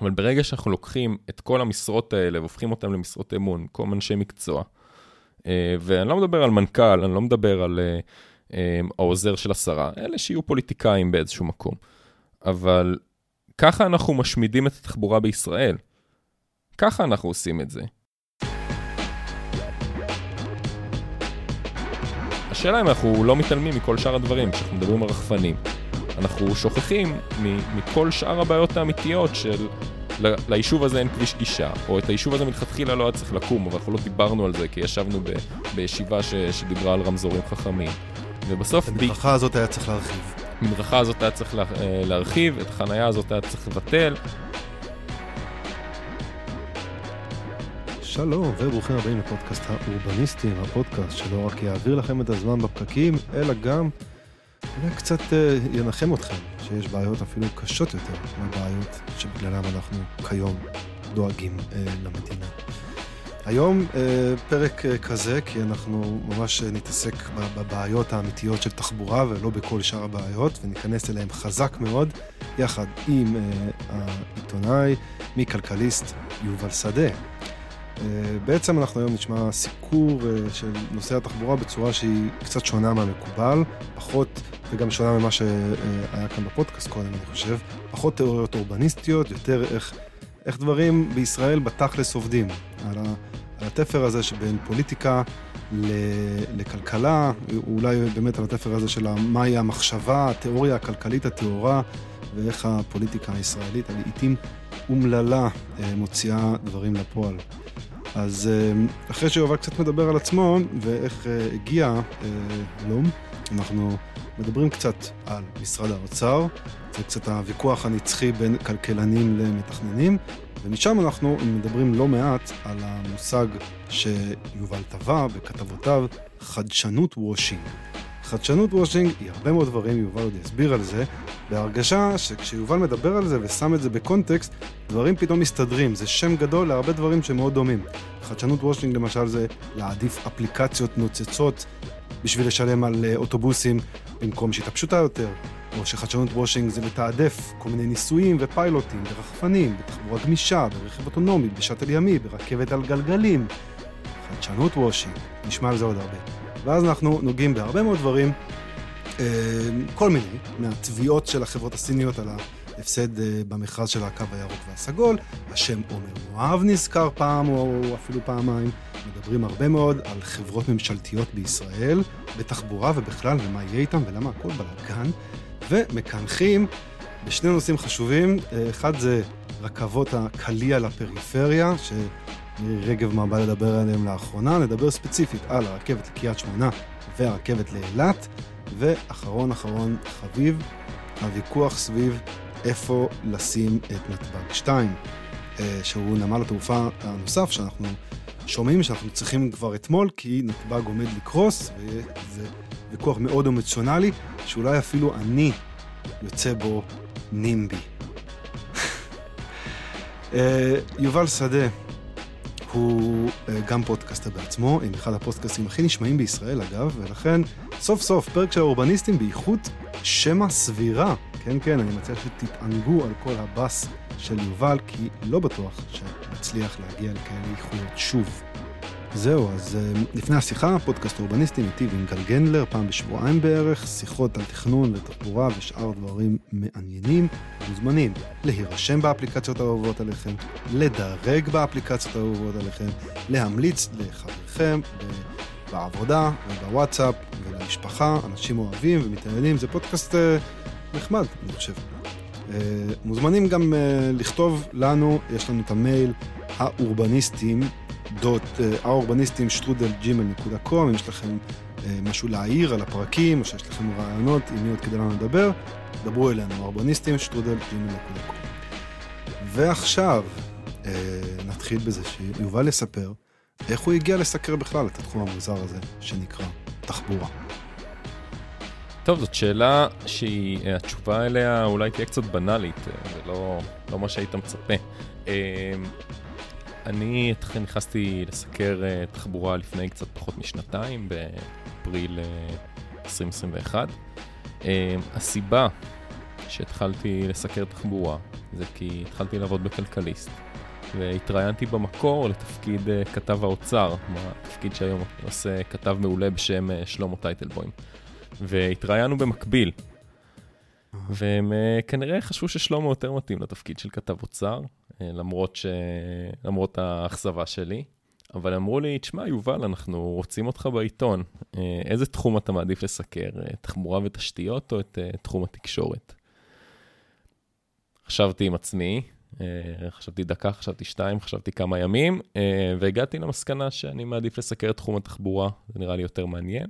אבל ברגע שאנחנו לוקחים את כל המשרות האלה והופכים אותן למשרות אמון, כל אנשי מקצוע, ואני לא מדבר על מנכ"ל, אני לא מדבר על העוזר של השרה, אלה שיהיו פוליטיקאים באיזשהו מקום. אבל ככה אנחנו משמידים את התחבורה בישראל. ככה אנחנו עושים את זה. השאלה אם אנחנו לא מתעלמים מכל שאר הדברים, כשאנחנו מדברים על רחפנים. אנחנו שוכחים מכל שאר הבעיות האמיתיות של ליישוב הזה אין כביש גישה, או את היישוב הזה מלכתחילה לא היה צריך לקום, אבל אנחנו לא דיברנו על זה כי ישבנו ב, בישיבה ש, שדיברה על רמזורים חכמים. ובסוף... את המדרכה ב... הזאת היה צריך להרחיב. המדרכה הזאת היה צריך לה, אה, להרחיב, את החנייה הזאת היה צריך לבטל. שלום וברוכים הבאים לפודקאסט האורבניסטים, הפודקאסט שלא רק יעביר לכם את הזמן בפקקים, אלא גם אולי קצת uh, ינחם אתכם, שיש בעיות אפילו קשות יותר מהבעיות שבגללם אנחנו כיום דואגים uh, למדינה. היום uh, פרק כזה, כי אנחנו ממש נתעסק בבעיות האמיתיות של תחבורה ולא בכל שאר הבעיות, וניכנס אליהם חזק מאוד, יחד עם העיתונאי מכלכליסט יובל שדה. אה, בעצם אנחנו היום נשמע סיקור אה, של נושא התחבורה בצורה שהיא קצת שונה מהמקובל, פחות, וגם שונה ממה שהיה כאן בפודקאסט קודם, אני חושב, פחות תיאוריות אורבניסטיות, יותר איך, איך דברים בישראל בתכלס עובדים, על, התפר הזה שבין פוליטיקה לכלכלה, אולי באמת על התפר הזה של מהי המחשבה, התיאוריה הכלכלית הטהורה, ואיך הפוליטיקה הישראלית, לעיתים אומללה, אה, מוציאה דברים לפועל. אז אה, אחרי שיובל קצת מדבר על עצמו ואיך אה, הגיע הלום, אנחנו מדברים קצת על משרד האוצר, זה קצת הוויכוח הנצחי בין כלכלנים למתכננים, ומשם אנחנו מדברים לא מעט על המושג שיובל טבע בכתבותיו, חדשנות washing. חדשנות washing היא הרבה מאוד דברים, יובל עוד יסביר על זה, בהרגשה שכשיובל מדבר על זה ושם את זה בקונטקסט, דברים פתאום מסתדרים, זה שם גדול להרבה דברים שמאוד דומים. חדשנות washing למשל זה להעדיף אפליקציות נוצצות בשביל לשלם על אה, אוטובוסים במקום שיטה פשוטה יותר, או שחדשנות washing זה לתעדף כל מיני ניסויים ופיילוטים ברחפנים, בתחבורה גמישה, ברכב אוטונומי, בשאטל ימי, ברכבת על גלגלים. חדשנות washing, נשמע על זה עוד הרבה. ואז אנחנו נוגעים בהרבה מאוד דברים, אה, כל מיני, מהתביעות של החברות הסיניות על ההפסד אה, במכרז של הקו הירוק והסגול, השם עומר מואב נזכר פעם או אפילו פעמיים, מדברים הרבה מאוד על חברות ממשלתיות בישראל, בתחבורה ובכלל, ומה יהיה איתם ולמה הכל בלאגן, ומקנחים בשני נושאים חשובים, אה, אחד זה רכבות הקליע לפריפריה, ש... מירי רגב מרבה לדבר עליהם לאחרונה, נדבר ספציפית על הרכבת לקריית שמונה והרכבת לאילת, ואחרון אחרון חביב, הוויכוח סביב איפה לשים את נתב"ג 2, אה, שהוא נמל התעופה הנוסף שאנחנו שומעים שאנחנו צריכים כבר אתמול, כי נתב"ג עומד לקרוס, וזה ויכוח מאוד אמוציונלי, שאולי אפילו אני יוצא בו נימבי. אה, יובל שדה, הוא אה, גם פודקאסטר בעצמו, עם אחד הפודקאסטים הכי נשמעים בישראל אגב, ולכן סוף סוף פרק של האורבניסטים באיכות שמע סבירה. כן, כן, אני מציע שתתענגו על כל הבאס של יובל, כי לא בטוח שנצליח להגיע לכאלה איכויות שוב. זהו, אז אה, לפני השיחה, פודקאסט אורבניסטי איתי ועם גל גנדלר, פעם בשבועיים בערך, שיחות על תכנון ותחבורה ושאר דברים מעניינים. מוזמנים להירשם באפליקציות האהובות עליכם, לדרג באפליקציות האהובות עליכם, להמליץ לחבריכם בעבודה ובוואטסאפ ולמשפחה, אנשים אוהבים ומתעניינים, זה פודקאסט אה, נחמד, אני חושב. אה, מוזמנים גם לכתוב לנו, יש לנו את המייל האורבניסטים. האורבניסטים שטרודל ג'ימל נקודה קום, אם יש לכם אה, משהו להעיר על הפרקים, או שיש לכם רעיונות עם מי עוד כדי לנו לדבר, דברו אלינו, האורבניסטים שטרודל ג'ימל נקודה קום. ועכשיו, אה, נתחיל בזה שיובל יספר איך הוא הגיע לסקר בכלל את התחום המוזר הזה שנקרא תחבורה. טוב, זאת שאלה שהתשובה אליה אולי תהיה קצת בנאלית, ולא לא מה שהיית מצפה. אני נכנסתי לסקר אה, תחבורה לפני קצת פחות משנתיים, באפריל 2021. אה, אה, הסיבה שהתחלתי לסקר תחבורה זה כי התחלתי לעבוד בכלכליסט. והתראיינתי במקור לתפקיד כתב האוצר, תפקיד שהיום עושה כתב מעולה בשם שלמה טייטלבוים. והתראיינו במקביל. והם כנראה חשבו ששלמה יותר מתאים לתפקיד של כתב אוצר, למרות, ש... למרות האכזבה שלי. אבל אמרו לי, תשמע, יובל, אנחנו רוצים אותך בעיתון. Uh, איזה תחום אתה מעדיף לסקר, uh, תחבורה ותשתיות או את תחום התקשורת? חשבתי עם עצמי, אה, חשבתי דקה, חשבתי שתיים, חשבתי כמה ימים, אה, והגעתי למסקנה שאני מעדיף לסקר את תחום התחבורה, זה נראה לי יותר מעניין.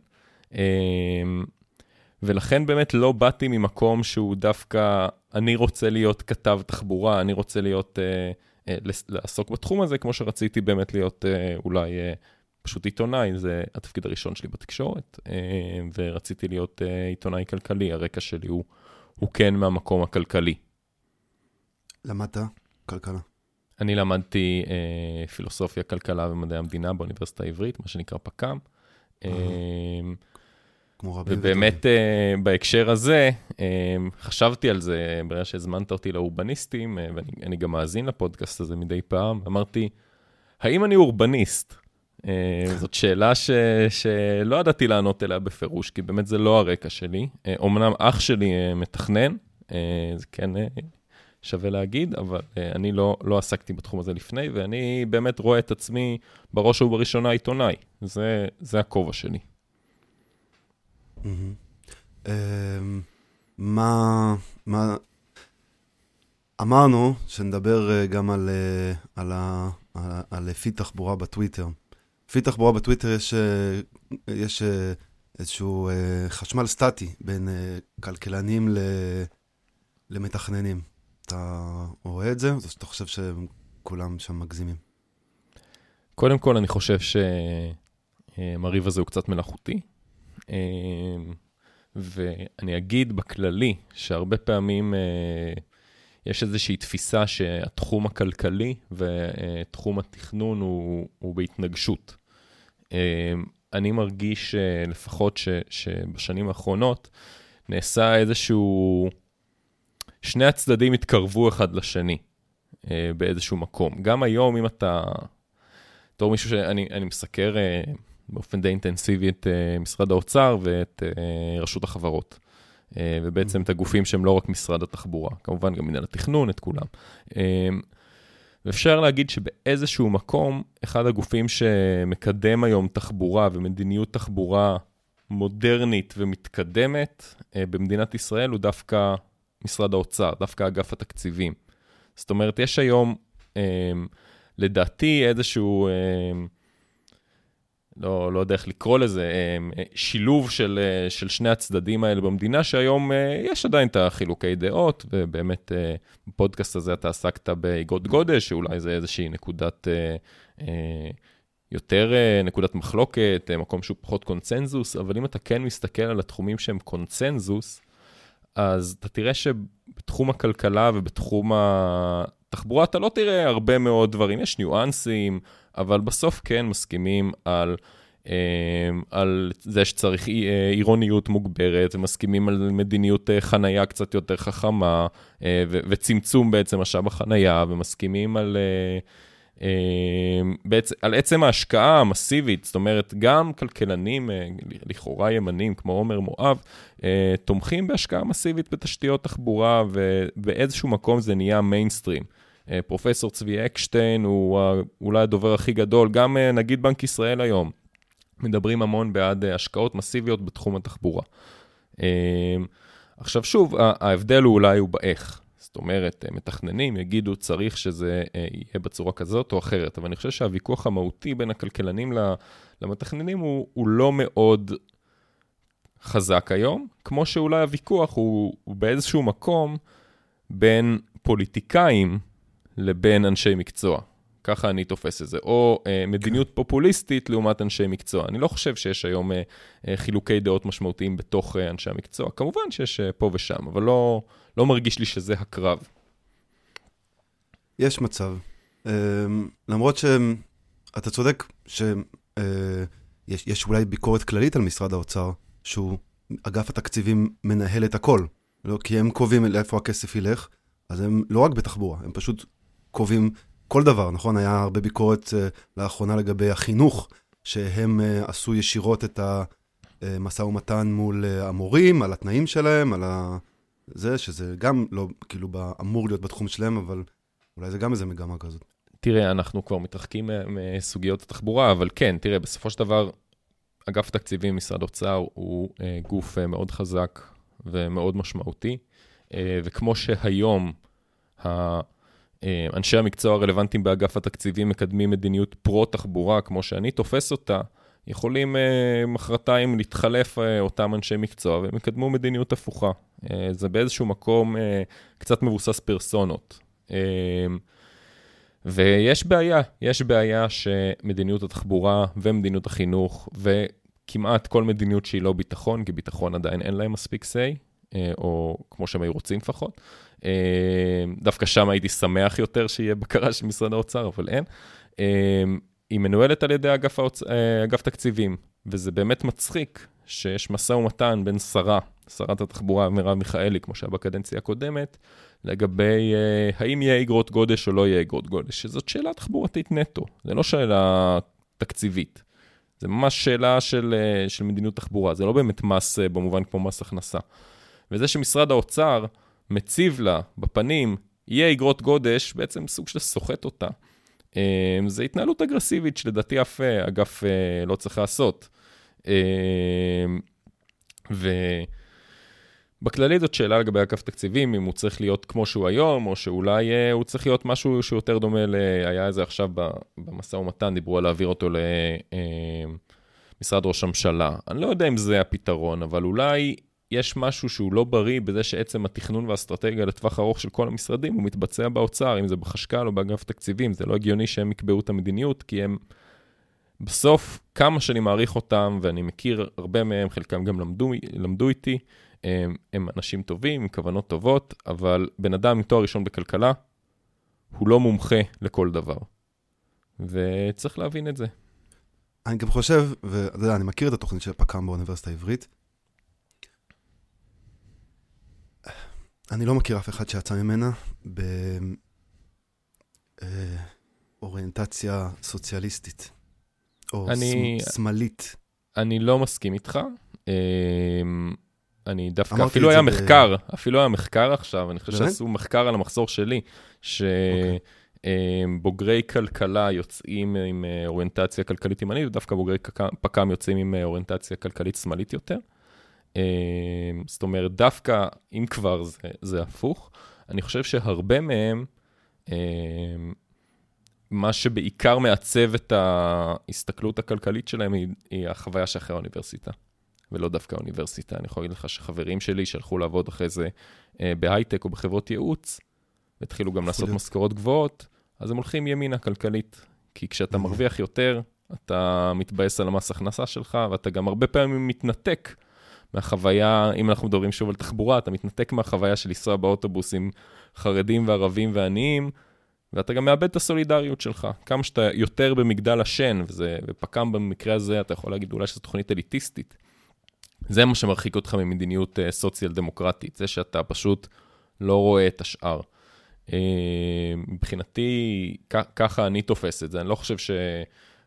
אה, ולכן באמת לא באתי ממקום שהוא דווקא, אני רוצה להיות כתב תחבורה, אני רוצה להיות, לעסוק בתחום הזה, כמו שרציתי באמת להיות אולי פשוט עיתונאי, זה התפקיד הראשון שלי בתקשורת, ורציתי להיות עיתונאי כלכלי, הרקע שלי הוא, הוא כן מהמקום הכלכלי. למדת כלכלה? אני למדתי אה, פילוסופיה, כלכלה ומדעי המדינה באוניברסיטה העברית, מה שנקרא פק"ם. אה, כמו רבים ובאמת אה, בהקשר הזה, אה, חשבתי על זה ברגע שהזמנת אותי לאורבניסטים, אה, ואני גם מאזין לפודקאסט הזה מדי פעם, אמרתי, האם אני אורבניסט? אה, זאת שאלה ש, שלא ידעתי לענות אליה בפירוש, כי באמת זה לא הרקע שלי. אה, אומנם אח שלי אה, מתכנן, אה, זה כן אה, שווה להגיד, אבל uh, אני לא, לא עסקתי בתחום הזה לפני, ואני באמת רואה את עצמי בראש ובראשונה עיתונאי. זה, זה הכובע שלי. Mm-hmm. Um, מה, מה... אמרנו שנדבר uh, גם על, uh, על, ה, על, על לפי תחבורה בטוויטר. לפי תחבורה בטוויטר יש, uh, יש איזשהו חשמל סטטי בין כלכלנים ל, למתכננים. אתה רואה את זה, או שאתה חושב שכולם שם מגזימים? קודם כל, אני חושב שהריב הזה הוא קצת מלאכותי. ואני אגיד בכללי שהרבה פעמים אה, יש איזושהי תפיסה שהתחום הכלכלי ותחום התכנון הוא, הוא בהתנגשות. אני מרגיש לפחות ש, שבשנים האחרונות נעשה איזשהו שני הצדדים התקרבו אחד לשני אה, באיזשהו מקום. גם היום, אם אתה, בתור מישהו שאני מסקר אה, באופן די אינטנסיבי את אה, משרד האוצר ואת אה, רשות החברות, אה, ובעצם את הגופים שהם לא רק משרד התחבורה, כמובן גם מנהל התכנון, את כולם. ואפשר להגיד שבאיזשהו מקום, אחד הגופים שמקדם היום תחבורה ומדיניות תחבורה מודרנית ומתקדמת במדינת ישראל הוא דווקא משרד האוצר, דווקא אגף התקציבים. זאת אומרת, יש היום, לדעתי, איזשהו, לא, לא יודע איך לקרוא לזה, אה, שילוב של, אה, של שני הצדדים האלה במדינה, שהיום אה, יש עדיין את החילוקי דעות, ובאמת, אה, בפודקאסט הזה אתה עסקת באגרות גודש, שאולי זה איזושהי נקודת... אה, אה, יותר אה, נקודת מחלוקת, אה, מקום שהוא פחות קונצנזוס, אבל אם אתה כן מסתכל על התחומים שהם קונצנזוס, אז אתה תראה שבתחום הכלכלה ובתחום התחבורה אתה לא תראה הרבה מאוד דברים, יש ניואנסים, אבל בסוף כן מסכימים על... אמ, על זה שצריך אה, עירוניות מוגברת, ומסכימים על מדיניות אה, חנייה קצת יותר חכמה, אה, וצמצום בעצם משאב החנייה, ומסכימים על אמ, בעצם, על עצם ההשקעה המסיבית, זאת אומרת, גם כלכלנים, לכאורה ימנים, כמו עומר מואב, תומכים בהשקעה מסיבית בתשתיות תחבורה, ובאיזשהו מקום זה נהיה מיינסטרים. אה, פרופסור צבי אקשטיין הוא אולי הדובר הכי גדול, גם נגיד בנק ישראל היום, מדברים המון בעד השקעות מסיביות בתחום התחבורה. עכשיו שוב, ההבדל הוא אולי הוא באיך. זאת אומרת, מתכננים יגידו, צריך שזה אה, יהיה בצורה כזאת או אחרת, אבל אני חושב שהוויכוח המהותי בין הכלכלנים למתכננים הוא, הוא לא מאוד חזק היום, כמו שאולי הוויכוח הוא, הוא באיזשהו מקום בין פוליטיקאים לבין אנשי מקצוע. ככה אני תופס את זה. או אה, מדיניות פופוליסטית לעומת אנשי מקצוע. אני לא חושב שיש היום אה, אה, חילוקי דעות משמעותיים בתוך אה, אנשי המקצוע. כמובן שיש אה, פה ושם, אבל לא, לא מרגיש לי שזה הקרב. יש מצב. אה, למרות שאתה צודק שיש אה, אולי ביקורת כללית על משרד האוצר, שהוא, אגף התקציבים מנהל את הכל. לא, כי הם קובעים לאיפה הכסף ילך, אז הם לא רק בתחבורה, הם פשוט קובעים כל דבר, נכון? היה הרבה ביקורת uh, לאחרונה לגבי החינוך, שהם uh, עשו ישירות את המשא ומתן מול uh, המורים, על התנאים שלהם, על ה... זה, שזה גם לא, כאילו, אמור להיות בתחום שלהם, אבל אולי זה גם איזה מגמה כזאת. תראה, אנחנו כבר מתרחקים מסוגיות התחבורה, אבל כן, תראה, בסופו של דבר, אגף תקציבים, משרד אוצר, הוא אה, גוף אה, מאוד חזק ומאוד משמעותי, אה, וכמו שהיום ה... אנשי המקצוע הרלוונטיים באגף התקציבים מקדמים מדיניות פרו-תחבורה, כמו שאני תופס אותה, יכולים מחרתיים להתחלף אותם אנשי מקצוע והם יקדמו מדיניות הפוכה. זה באיזשהו מקום קצת מבוסס פרסונות. ויש בעיה, יש בעיה שמדיניות התחבורה ומדיניות החינוך וכמעט כל מדיניות שהיא לא ביטחון, כי ביטחון עדיין אין להם מספיק say, אה, או כמו שהם היו רוצים לפחות. אה, דווקא שם הייתי שמח יותר שיהיה בקרה של משרד האוצר, אבל אין. אה, היא מנוהלת על ידי אגף, האוצ... אגף תקציבים, וזה באמת מצחיק שיש משא ומתן בין שרה, שרת התחבורה מרב מיכאלי, כמו שהיה בקדנציה הקודמת, לגבי האם יהיה אגרות גודש או לא יהיה אגרות גודש, שזאת שאלה תחבורתית נטו, זה לא שאלה תקציבית. זה ממש שאלה של, של מדיניות תחבורה, זה לא באמת מס במובן כמו מס הכנסה. וזה שמשרד האוצר מציב לה בפנים, יהיה אגרות גודש, בעצם סוג של סוחט אותה. Um, זה התנהלות אגרסיבית שלדעתי אף אגף uh, לא צריך לעשות. Um, ו... בכללי זאת שאלה לגבי אגף תקציבים, אם הוא צריך להיות כמו שהוא היום, או שאולי uh, הוא צריך להיות משהו שהוא יותר דומה ל... היה איזה עכשיו במשא ומתן, דיברו על להעביר אותו למשרד אה, ראש הממשלה. אני לא יודע אם זה הפתרון, אבל אולי יש משהו שהוא לא בריא בזה שעצם התכנון והאסטרטגיה לטווח ארוך של כל המשרדים, הוא מתבצע באוצר, אם זה בחשכ"ל או באגף תקציבים. זה לא הגיוני שהם יקבעו את המדיניות, כי הם... בסוף, כמה שאני מעריך אותם, ואני מכיר הרבה מהם, חלקם גם למדו, למדו איתי, הם, הם אנשים טובים, עם כוונות טובות, אבל בן אדם עם תואר ראשון בכלכלה, הוא לא מומחה לכל דבר. וצריך להבין את זה. אני גם חושב, ואתה יודע, אני מכיר את התוכנית של פק"ם באוניברסיטה העברית. אני לא מכיר אף אחד שיצא ממנה באוריינטציה אה, סוציאליסטית, או אני, שמאלית. אני לא מסכים איתך. אמ, אני דווקא, אפילו היה מחקר, ב... אפילו היה מחקר עכשיו, אני חושב שעשו מחקר על המחזור שלי, שבוגרי okay. כלכלה יוצאים עם אה, אוריינטציה כלכלית ימנית, ודווקא בוגרי פק"ם יוצאים עם אה, אוריינטציה כלכלית שמאלית יותר. אה, זאת אומרת, דווקא, אם כבר זה, זה הפוך, אני חושב שהרבה מהם, מה שבעיקר מעצב את ההסתכלות הכלכלית שלהם היא, היא החוויה שאחרי האוניברסיטה. ולא דווקא האוניברסיטה. אני יכול להגיד לך שחברים שלי שהלכו לעבוד אחרי זה אה, בהייטק או בחברות ייעוץ, והתחילו גם לעשות משכורות גבוהות, אז הם הולכים ימינה כלכלית. כי כשאתה מרוויח יותר, אתה מתבאס על המס הכנסה שלך, ואתה גם הרבה פעמים מתנתק מהחוויה, אם אנחנו מדברים שוב על תחבורה, אתה מתנתק מהחוויה של לנסוע באוטובוס עם חרדים וערבים ועניים, ואתה גם מאבד את הסולידריות שלך. כמה שאתה יותר במגדל השן, וזה, ופק"ם במקרה הזה, אתה יכול להגיד אולי שזו תוכנית אליטיסטית, זה מה שמרחיק אותך ממדיניות uh, סוציאל דמוקרטית, זה שאתה פשוט לא רואה את השאר. Uh, מבחינתי, כ- ככה אני תופס את זה, אני לא חושב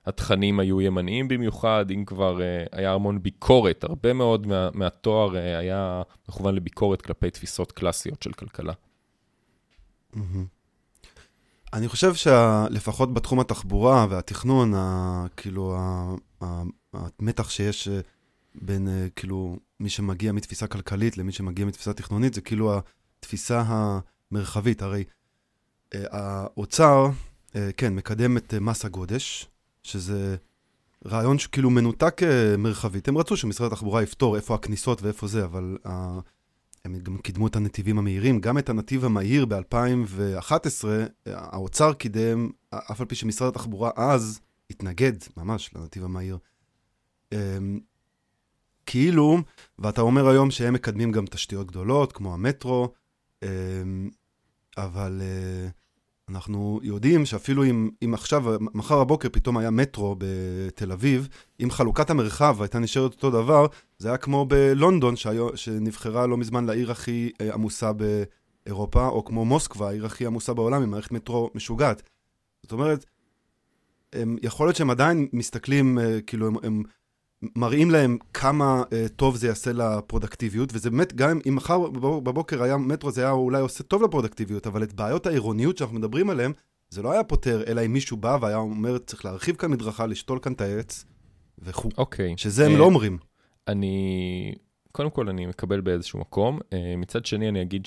שהתכנים היו ימניים במיוחד, אם כבר uh, היה המון ביקורת, הרבה מאוד מה, מהתואר uh, היה מכוון לביקורת כלפי תפיסות קלאסיות של כלכלה. אני חושב שלפחות בתחום התחבורה והתכנון, ה, כאילו, המתח שיש בין uh, כאילו מי שמגיע מתפיסה כלכלית למי שמגיע מתפיסה תכנונית, זה כאילו התפיסה המרחבית. הרי uh, האוצר, uh, כן, מקדם את uh, מס הגודש, שזה רעיון שכאילו מנותק uh, מרחבית. הם רצו שמשרד התחבורה יפתור איפה הכניסות ואיפה זה, אבל uh, הם גם קידמו את הנתיבים המהירים. גם את הנתיב המהיר ב-2011, האוצר קידם, אף על פי שמשרד התחבורה אז התנגד ממש לנתיב המהיר. כאילו, ואתה אומר היום שהם מקדמים גם תשתיות גדולות, כמו המטרו, אמ, אבל אה, אנחנו יודעים שאפילו אם, אם עכשיו, מחר בבוקר פתאום היה מטרו בתל אביב, אם חלוקת המרחב הייתה נשארת אותו דבר, זה היה כמו בלונדון, שהיו, שנבחרה לא מזמן לעיר הכי אה, עמוסה אירופה, או כמו מוסקבה, העיר הכי עמוסה בעולם, עם מערכת מטרו משוגעת. זאת אומרת, הם, יכול להיות שהם עדיין מסתכלים, אה, כאילו, הם, הם מראים להם כמה אה, טוב זה יעשה לפרודקטיביות, וזה באמת, גם אם מחר בבוקר היה מטרו, זה היה אולי עושה טוב לפרודקטיביות, אבל את בעיות העירוניות שאנחנו מדברים עליהן, זה לא היה פותר, אלא אם מישהו בא והיה אומר, צריך להרחיב כאן מדרכה, לשתול כאן את העץ, וכו'. אוקיי. שזה הם לא אומרים. אני, קודם כל, אני מקבל באיזשהו מקום. אה, מצד שני, אני אגיד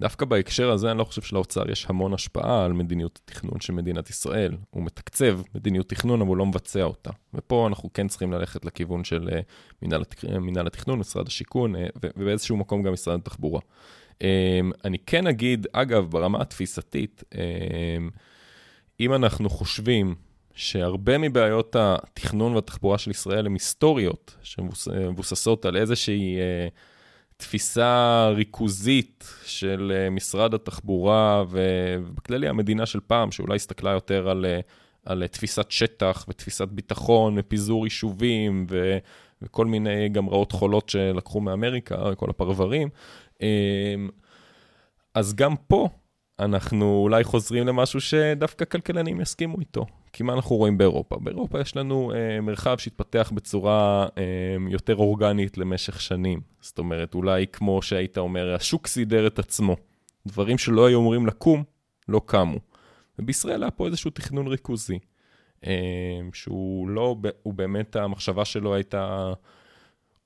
שדווקא בהקשר הזה, אני לא חושב שלאוצר יש המון השפעה על מדיניות התכנון של מדינת ישראל. הוא מתקצב מדיניות תכנון, אבל הוא לא מבצע אותה. ופה אנחנו כן צריכים ללכת לכיוון של אה, מנהל, התכ... מנהל התכנון, משרד השיכון, אה, ובאיזשהו מקום גם משרד התחבורה. אני כן אגיד, אגב, ברמה התפיסתית, אם אנחנו חושבים שהרבה מבעיות התכנון והתחבורה של ישראל הן היסטוריות, שמבוססות על איזושהי אה, תפיסה ריכוזית של אה, משרד התחבורה ובכללי המדינה של פעם, שאולי הסתכלה יותר על, אה, על תפיסת שטח ותפיסת ביטחון ופיזור יישובים ו, וכל מיני גם רעות חולות שלקחו מאמריקה, כל הפרברים. אה, אז גם פה אנחנו אולי חוזרים למשהו שדווקא כלכלנים יסכימו איתו. כי מה אנחנו רואים באירופה? באירופה יש לנו אה, מרחב שהתפתח בצורה אה, יותר אורגנית למשך שנים. זאת אומרת, אולי כמו שהיית אומר, השוק סידר את עצמו. דברים שלא היו אמורים לקום, לא קמו. ובישראל היה פה איזשהו תכנון ריכוזי, אה, שהוא לא, הוא באמת, המחשבה שלו הייתה...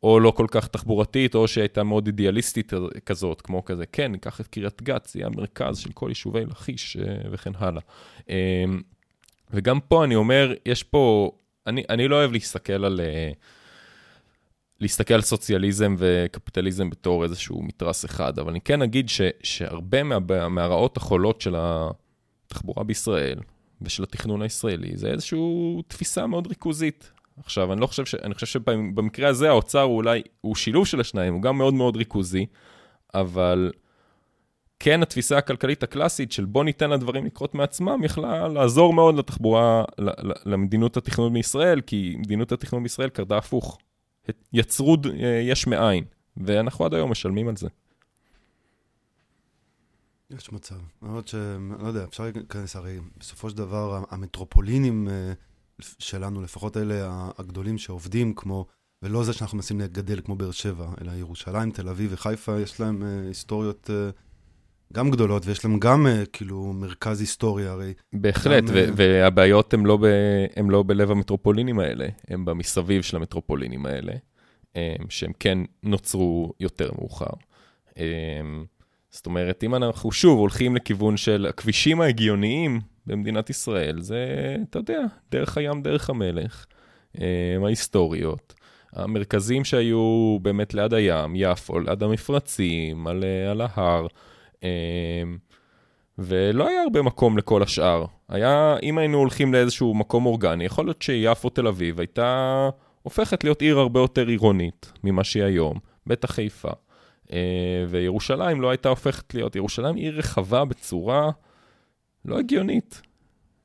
או לא כל כך תחבורתית, או שהייתה מאוד אידיאליסטית כזאת, כמו כזה, כן, ניקח את קריית גת, זה יהיה המרכז של כל יישובי לכיש אה, וכן הלאה. אה, וגם פה אני אומר, יש פה, אני, אני לא אוהב להסתכל על, אה, להסתכל על סוציאליזם וקפיטליזם בתור איזשהו מתרס אחד, אבל אני כן אגיד ש, שהרבה מה, מהרעות החולות של התחבורה בישראל ושל התכנון הישראלי, זה איזושהי תפיסה מאוד ריכוזית. עכשיו, אני לא חושב ש... אני חושב שבמקרה הזה האוצר הוא אולי, הוא שילוב של השניים, הוא גם מאוד מאוד ריכוזי, אבל כן התפיסה הכלכלית הקלאסית של בוא ניתן לדברים לקרות מעצמם, יכלה לעזור מאוד לתחבורה, למדינות התכנון בישראל, כי מדינות התכנון בישראל קרתה הפוך. יצרו אה, יש מאין, ואנחנו עד היום משלמים על זה. יש מצב. למרות ש... לא יודע, אפשר להיכנס, הרי בסופו של דבר המטרופולינים אה, שלנו, לפחות אלה הגדולים שעובדים כמו, ולא זה שאנחנו מנסים לגדל כמו באר שבע, אלא ירושלים, תל אביב וחיפה, יש להם uh, היסטוריות uh, גם גדולות, ויש להם גם uh, כאילו מרכז היסטורי הרי. בהחלט, גם, uh, והבעיות הן לא, לא בלב המטרופולינים האלה, הן במסביב של המטרופולינים האלה, um, שהם כן נוצרו יותר מאוחר. Um, זאת אומרת, אם אנחנו שוב הולכים לכיוון של הכבישים ההגיוניים, במדינת ישראל זה, אתה יודע, דרך הים, דרך המלך, אה, ההיסטוריות. המרכזים שהיו באמת ליד הים, יפו, ליד המפרצים, על, אה, על ההר, אה, ולא היה הרבה מקום לכל השאר. היה, אם היינו הולכים לאיזשהו מקום אורגני, יכול להיות שיפו תל אביב הייתה הופכת להיות עיר הרבה יותר עירונית ממה שהיא היום, בטח חיפה. וירושלים לא הייתה הופכת להיות, ירושלים עיר רחבה בצורה... לא הגיונית.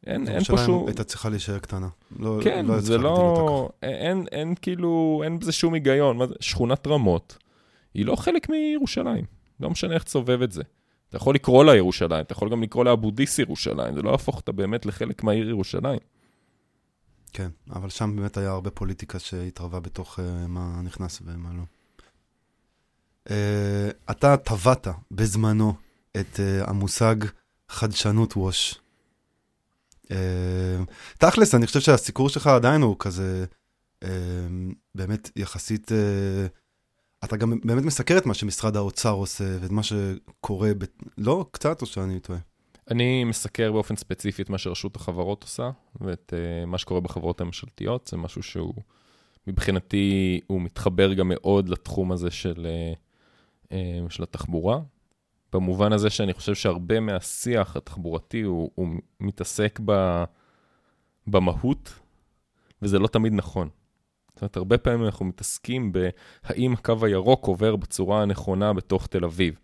אין, אין פה שום... הייתה צריכה להישאר קטנה. לא, כן, לא זה לא... אין, אין כאילו, אין בזה שום היגיון. מה זה? שכונת רמות, היא לא חלק מירושלים. לא משנה איך תסובב את זה. אתה יכול לקרוא לה ירושלים, אתה יכול גם לקרוא לה אבו דיס ירושלים, זה לא יהפוך אותה באמת לחלק מהעיר ירושלים. כן, אבל שם באמת היה הרבה פוליטיקה שהתערבה בתוך uh, מה נכנס ומה לא. Uh, אתה טבעת בזמנו את uh, המושג חדשנות ווש. אה, תכלס, אני חושב שהסיקור שלך עדיין הוא כזה, אה, באמת יחסית, אה, אתה גם באמת מסקר את מה שמשרד האוצר עושה ואת מה שקורה, ב... לא קצת או שאני טועה? אני מסקר באופן ספציפי את מה שרשות החברות עושה, ואת מה שקורה בחברות הממשלתיות. זה משהו שהוא, מבחינתי, הוא מתחבר גם מאוד לתחום הזה של, של התחבורה. במובן הזה שאני חושב שהרבה מהשיח התחבורתי הוא, הוא מתעסק ב, במהות, וזה לא תמיד נכון. זאת אומרת, הרבה פעמים אנחנו מתעסקים בהאם הקו הירוק עובר בצורה הנכונה בתוך תל אביב.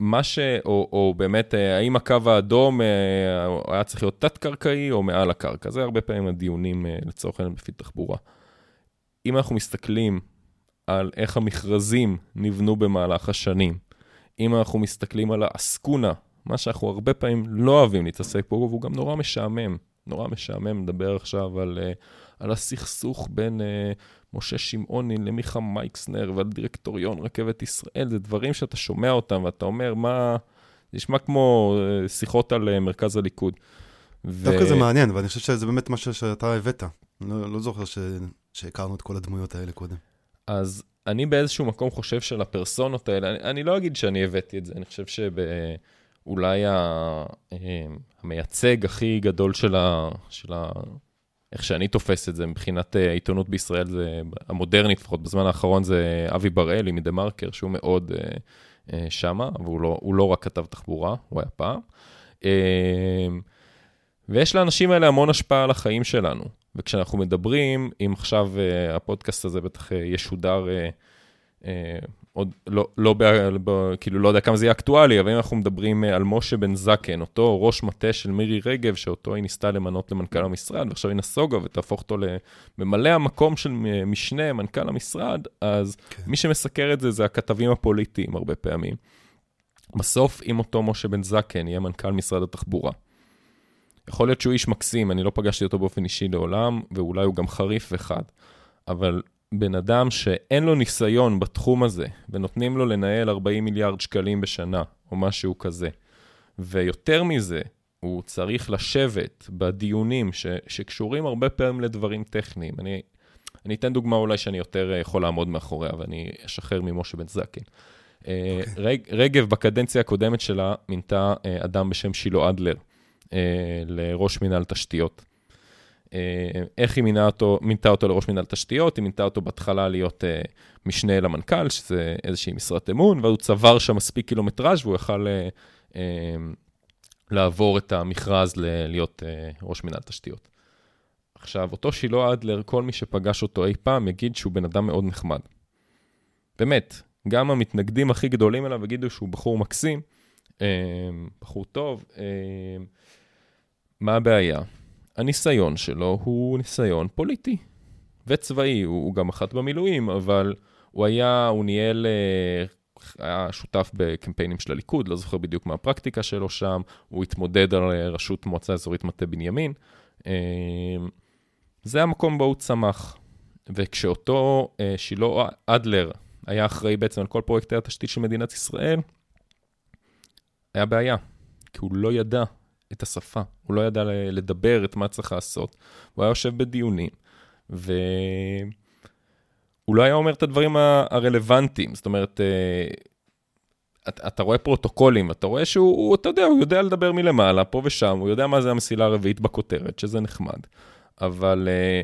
מה ש... או, או באמת, אה, האם הקו האדום אה, היה צריך להיות תת-קרקעי או מעל הקרקע? זה הרבה פעמים הדיונים אה, לצורך העניין לפי תחבורה. אם אנחנו מסתכלים על איך המכרזים נבנו במהלך השנים, אם אנחנו מסתכלים על האסקונה, מה שאנחנו הרבה פעמים לא אוהבים להתעסק פה, והוא גם נורא משעמם. נורא משעמם לדבר עכשיו על, uh, על הסכסוך בין uh, משה שמעוני למיכה מייקסנר ועל דירקטוריון רכבת ישראל. זה דברים שאתה שומע אותם ואתה אומר, מה... זה נשמע כמו uh, שיחות על מרכז הליכוד. דווקא ו... זה מעניין, ואני חושב שזה באמת משהו שאתה הבאת. לא, לא זוכר ש... שהכרנו את כל הדמויות האלה קודם. אז אני באיזשהו מקום חושב שלפרסונות האלה, אני, אני לא אגיד שאני הבאתי את זה, אני חושב שאולי ה, אה, המייצג הכי גדול של ה... של ה איך שאני תופס את זה מבחינת אה, העיתונות בישראל, זה המודרנית לפחות, בזמן האחרון זה אבי בראלי מדה מרקר, שהוא מאוד uh, uh, שמה, אבל הוא לא, הוא לא רק כתב תחבורה, הוא היה פעם. Uh, ויש לאנשים האלה המון השפעה על החיים שלנו. וכשאנחנו מדברים, אם עכשיו uh, הפודקאסט הזה בטח uh, ישודר, uh, uh, עוד לא, לא, ב, ב, כאילו לא יודע כמה זה יהיה אקטואלי, אבל אם אנחנו מדברים uh, על משה בן זקן, אותו ראש מטה של מירי רגב, שאותו היא ניסתה למנות למנכ"ל המשרד, ועכשיו היא נסוגה ותהפוך אותו לממלא המקום של משנה, מנכ"ל המשרד, אז כן. מי שמסקר את זה זה הכתבים הפוליטיים הרבה פעמים. בסוף, אם אותו משה בן זקן יהיה מנכ"ל משרד התחבורה, יכול להיות שהוא איש מקסים, אני לא פגשתי אותו באופן אישי לעולם, ואולי הוא גם חריף וחד. אבל בן אדם שאין לו ניסיון בתחום הזה, ונותנים לו לנהל 40 מיליארד שקלים בשנה, או משהו כזה, ויותר מזה, הוא צריך לשבת בדיונים ש, שקשורים הרבה פעמים לדברים טכניים. אני, אני אתן דוגמה אולי שאני יותר יכול לעמוד מאחוריה, ואני אשחרר ממשה בן זקן. Okay. אה, אוקיי. רג, רגב בקדנציה הקודמת שלה מינתה אה, אדם בשם שילה אדלר. אה, לראש מינהל תשתיות. אה, איך היא מינה אותו, מינתה אותו לראש מינהל תשתיות? היא מינתה אותו בהתחלה להיות אה, משנה למנכ"ל, שזה איזושהי משרת אמון, ואז הוא צבר שם מספיק קילומטראז' והוא יכל אה, אה, לעבור את המכרז ל- להיות אה, ראש מינהל תשתיות. עכשיו, אותו שילה אדלר, כל מי שפגש אותו אי פעם יגיד שהוא בן אדם מאוד נחמד. באמת, גם המתנגדים הכי גדולים אליו יגידו שהוא בחור מקסים, אה, בחור טוב. אה, מה הבעיה? הניסיון שלו הוא ניסיון פוליטי וצבאי, הוא, הוא גם אחת במילואים, אבל הוא היה, הוא ניהל, אה, היה שותף בקמפיינים של הליכוד, לא זוכר בדיוק מה הפרקטיקה שלו שם, הוא התמודד על אה, ראשות מועצה אזורית מטה בנימין. אה, זה המקום בו הוא צמח. וכשאותו שילה אדלר היה אחראי בעצם על כל פרויקטי התשתית של מדינת ישראל, היה בעיה, כי הוא לא ידע את השפה, הוא לא ידע לדבר את מה צריך לעשות. הוא היה יושב בדיונים, והוא לא היה אומר את הדברים הרלוונטיים. זאת אומרת, אה, אתה, אתה רואה פרוטוקולים, אתה רואה שהוא, אתה יודע, הוא יודע לדבר מלמעלה, פה ושם, הוא יודע מה זה המסילה הרביעית בכותרת, שזה נחמד. אבל אה,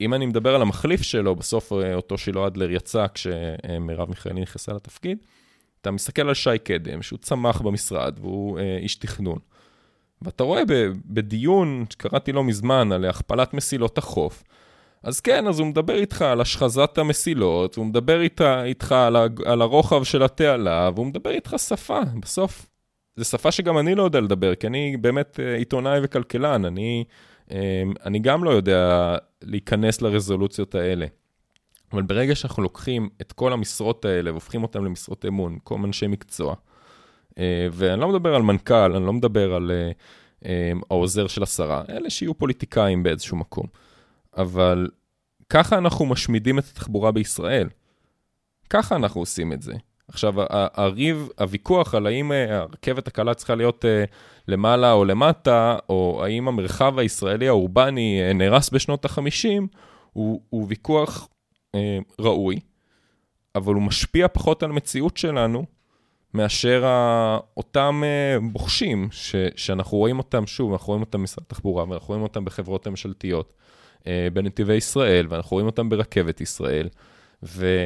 אם אני מדבר על המחליף שלו, בסוף אה, אותו שילה אדלר יצא כשמרב מיכאלי נכנסה לתפקיד, אתה מסתכל על שי קדם, שהוא צמח במשרד והוא איש תכנון. ואתה רואה בדיון שקראתי לא מזמן על הכפלת מסילות החוף, אז כן, אז הוא מדבר איתך על השחזת המסילות, הוא מדבר איתה, איתך על, ה, על הרוחב של התעלה, והוא מדבר איתך שפה. בסוף, זו שפה שגם אני לא יודע לדבר, כי אני באמת אה, עיתונאי וכלכלן, אני, אה, אני גם לא יודע להיכנס לרזולוציות האלה. אבל ברגע שאנחנו לוקחים את כל המשרות האלה והופכים אותן למשרות אמון, כל אנשי מקצוע, ואני לא מדבר על מנכ"ל, אני לא מדבר על אה, אה, העוזר של השרה, אלה שיהיו פוליטיקאים באיזשהו מקום. אבל ככה אנחנו משמידים את התחבורה בישראל. ככה אנחנו עושים את זה. עכשיו, הריב, הוויכוח על האם הרכבת הקלה צריכה להיות למעלה או למטה, או האם המרחב הישראלי האורבני נהרס בשנות ה-50, הוא, הוא ויכוח אה, ראוי, אבל הוא משפיע פחות על המציאות שלנו מאשר אותם אה, בוחשים, ש, שאנחנו רואים אותם, שוב, אנחנו רואים אותם במשרד התחבורה, ואנחנו רואים אותם בחברות הממשלתיות, אה, בנתיבי ישראל, ואנחנו רואים אותם ברכבת ישראל, ואני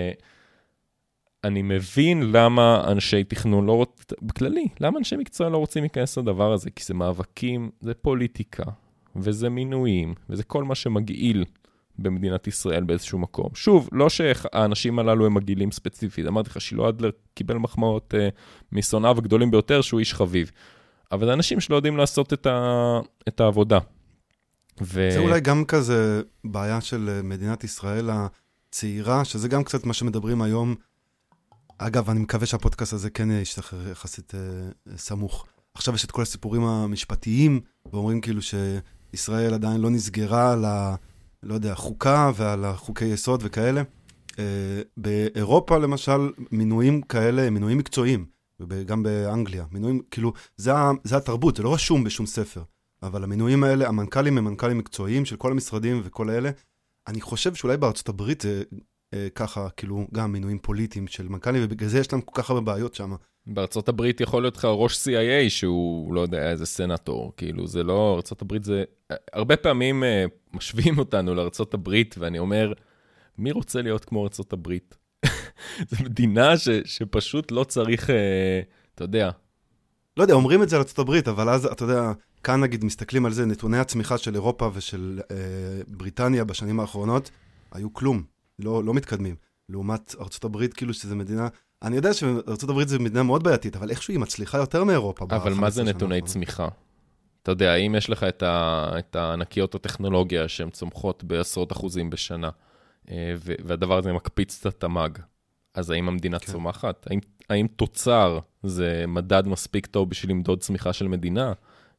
מבין למה אנשי תכנון לא רוצים, בכללי, למה אנשי מקצוע לא רוצים להיכנס לדבר הזה, כי זה מאבקים, זה פוליטיקה, וזה מינויים, וזה כל מה שמגעיל במדינת ישראל באיזשהו מקום. שוב, לא שהאנשים הללו הם מגעילים ספציפית, אמרתי לך, שילה אדלר קיבל מחמאות uh, משונאיו הגדולים ביותר, שהוא איש חביב. אבל זה אנשים שלא יודעים לעשות את, ה... את העבודה. ו... זה אולי גם כזה בעיה של אה, מדינת ישראל הצעירה, שזה גם קצת מה שמדברים היום אגב, אני מקווה שהפודקאסט הזה כן ישתחרר יחסית אה, סמוך. עכשיו יש את כל הסיפורים המשפטיים, ואומרים כאילו שישראל עדיין לא נסגרה על ה... לא יודע, חוקה ועל החוקי יסוד וכאלה. אה, באירופה, למשל, מינויים כאלה הם מינויים מקצועיים, וגם באנגליה. מינויים, כאילו, זה, זה התרבות, זה לא רשום בשום ספר. אבל המינויים האלה, המנכ"לים הם מנכ"לים מקצועיים של כל המשרדים וכל האלה. אני חושב שאולי בארצות הברית זה ככה, כאילו, גם מינויים פוליטיים של מנכ"לים, ובגלל זה יש להם כל כך הרבה בעיות שם. בארצות הברית יכול להיות לך ראש CIA שהוא, לא יודע, איזה סנטור, כאילו, זה לא, ארצות הברית זה... הרבה פעמים uh, משווים אותנו לארצות הברית, ואני אומר, מי רוצה להיות כמו ארצות הברית? זו מדינה ש, שפשוט לא צריך, אתה יודע. לא יודע, אומרים את זה על ארצות הברית, אבל אז, אתה יודע, כאן נגיד מסתכלים על זה, נתוני הצמיחה של אירופה ושל uh, בריטניה בשנים האחרונות, היו כלום, לא, לא מתקדמים. לעומת ארצות הברית, כאילו שזו מדינה אני יודע שארצות הברית זו מדינה מאוד בעייתית, אבל איכשהו היא מצליחה יותר מאירופה. אבל מה זה נתוני צמיחה? אתה יודע, אם יש לך את, ה, את הענקיות הטכנולוגיה שהן צומחות בעשרות אחוזים בשנה, אה, והדבר הזה מקפיץ את התמ"ג, אז האם המדינה כן. צומחת? האם, האם תוצר זה מדד מספיק טוב בשביל למדוד צמיחה של מדינה?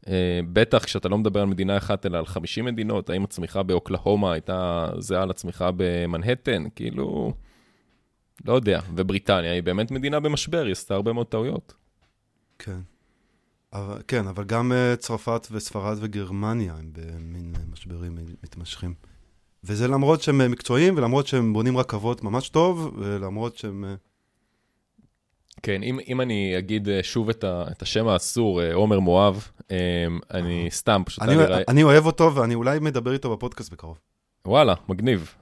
אה, בטח כשאתה לא מדבר על מדינה אחת, אלא על 50 מדינות, האם הצמיחה באוקלהומה הייתה זהה לצמיחה במנהטן? כאילו... לא יודע, ובריטניה היא באמת מדינה במשבר, היא עשתה הרבה מאוד טעויות. כן. אבל, כן, אבל גם uh, צרפת וספרד וגרמניה הם במין uh, משברים מתמשכים. וזה למרות שהם מקצועיים, ולמרות שהם בונים רכבות ממש טוב, ולמרות שהם... כן, אם, אם אני אגיד שוב את, ה, את השם האסור, עומר מואב, אני סתם, פשוט... אני, אני, אני אוהב אותו, ואני אולי מדבר איתו בפודקאסט בקרוב. וואלה, מגניב.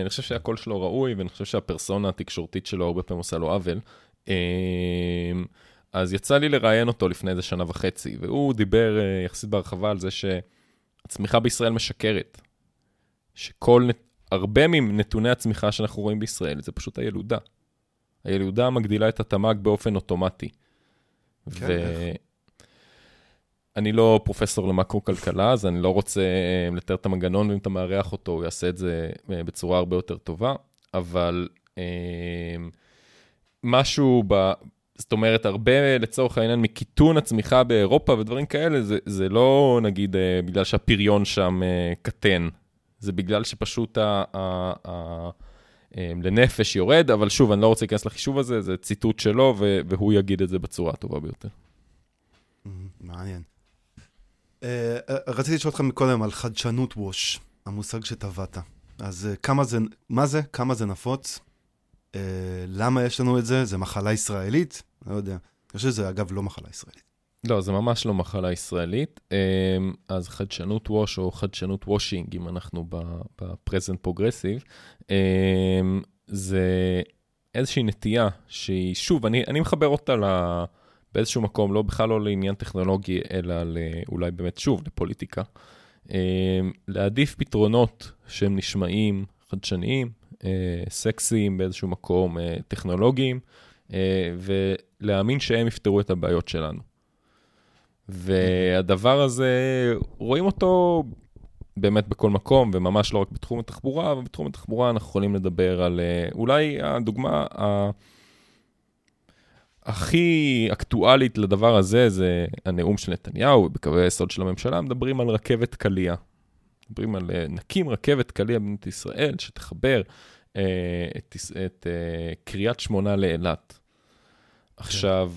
אני חושב שהקול שלו ראוי, ואני חושב שהפרסונה התקשורתית שלו הרבה פעמים עושה לו עוול. אז יצא לי לראיין אותו לפני איזה שנה וחצי, והוא דיבר יחסית בהרחבה על זה שהצמיחה בישראל משקרת. שכל, הרבה מנתוני הצמיחה שאנחנו רואים בישראל זה פשוט הילודה. הילודה מגדילה את התמ"ג באופן אוטומטי. כן, ו... איך? אני לא פרופסור למקרו-כלכלה, אז אני לא רוצה אה, לתאר את המנגנון, ואם אתה מארח אותו, הוא יעשה את זה אה, בצורה הרבה יותר טובה, אבל אה, משהו ב... זאת אומרת, הרבה לצורך העניין מקיטון הצמיחה באירופה ודברים כאלה, זה, זה לא נגיד בגלל שהפריון שם קטן, זה בגלל שפשוט ה, ה, ה, לנפש יורד, אבל שוב, אני לא רוצה להיכנס לחישוב הזה, זה ציטוט שלו, והוא יגיד את זה בצורה הטובה ביותר. מעניין. אה, אה, רציתי לשאול אותך מקודם על חדשנות wash, המושג שטבעת. אז אה, כמה זה, מה זה? כמה זה נפוץ? למה יש לנו את זה? זה מחלה ישראלית? לא יודע. אני חושב שזה אגב לא מחלה ישראלית. לא, זה ממש לא מחלה ישראלית. אז חדשנות wash או חדשנות washing, אם אנחנו ב present progressive, זה איזושהי נטייה שהיא, שוב, אני, אני מחבר אותה ל... באיזשהו מקום, לא בכלל לא לעניין טכנולוגי, אלא אולי באמת, שוב, לפוליטיקה. אה, להעדיף פתרונות שהם נשמעים חדשניים, אה, סקסיים באיזשהו מקום, אה, טכנולוגיים, ולהאמין שהם יפתרו את הבעיות שלנו. והדבר הזה, רואים אותו באמת בכל מקום, וממש לא רק בתחום התחבורה, אבל בתחום התחבורה אנחנו יכולים לדבר על אולי הדוגמה הכי אקטואלית לדבר הזה זה הנאום של נתניהו, ובקווי היסוד של הממשלה מדברים על רכבת קליע. מדברים על אה, נקים רכבת קליע במדינת ישראל שתחבר אה, את, את אה, קריית שמונה לאילת. עכשיו,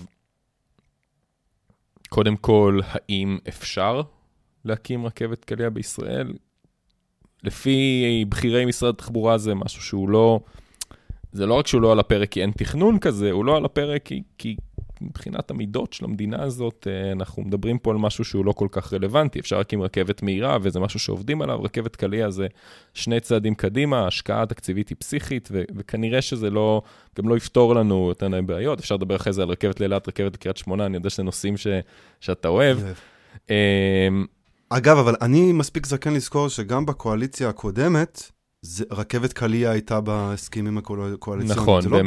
קודם כל, האם אפשר להקים רכבת קליע בישראל? לפי בכירי משרד התחבורה זה משהו שהוא לא... זה לא רק שהוא לא על הפרק כי אין תכנון כזה, הוא לא על הפרק כי, כי מבחינת המידות של המדינה הזאת, אה, אנחנו מדברים פה על משהו שהוא לא כל כך רלוונטי. אפשר להקים רכבת מהירה, וזה משהו שעובדים עליו. רכבת קליע זה שני צעדים קדימה, ההשקעה התקציבית היא פסיכית, ו- וכנראה שזה לא, גם לא יפתור לנו יותר מדי בעיות. אפשר לדבר אחרי זה על רכבת לאילת, רכבת לקריית שמונה, אני יודע שזה נושאים ש- שאתה אוהב. אמ, אגב, אבל אני מספיק זקן לזכור שגם בקואליציה הקודמת, זה, רכבת קליע הייתה בהסכמים הקואליציוניים, נכון, זה לא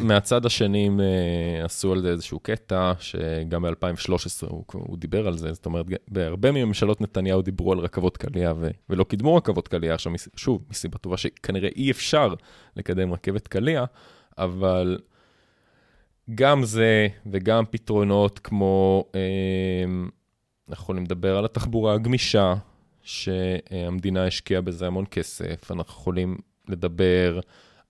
ומהצד השני הם uh, עשו על זה איזשהו קטע, שגם ב-2013 הוא, הוא דיבר על זה, זאת אומרת, בהרבה מממשלות נתניהו דיברו על רכבות קליע ו, ולא קידמו רכבות קליע, עכשיו שוב, מסיבה טובה שכנראה אי אפשר לקדם רכבת קליע, אבל גם זה וגם פתרונות כמו, אמ, אנחנו יכולים לדבר על התחבורה הגמישה, שהמדינה השקיעה בזה המון כסף, אנחנו יכולים לדבר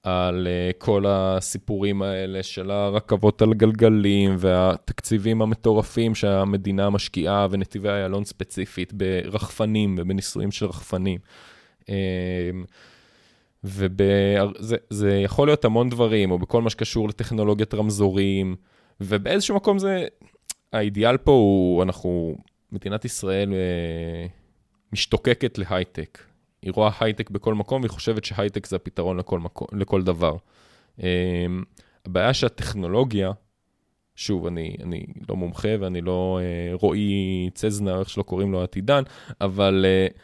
על uh, כל הסיפורים האלה של הרכבות על גלגלים והתקציבים המטורפים שהמדינה משקיעה ונתיבי איילון ספציפית ברחפנים ובניסויים של רחפנים. Um, וזה יכול להיות המון דברים, או בכל מה שקשור לטכנולוגיית רמזורים, ובאיזשהו מקום זה, האידיאל פה הוא, אנחנו, מדינת ישראל uh, משתוקקת להייטק. היא רואה הייטק בכל מקום, והיא חושבת שהייטק זה הפתרון לכל, מקום, לכל דבר. Um, הבעיה שהטכנולוגיה, שוב, אני, אני לא מומחה ואני לא uh, רועי צזנה, איך שלא קוראים לו עתידן, אבל uh,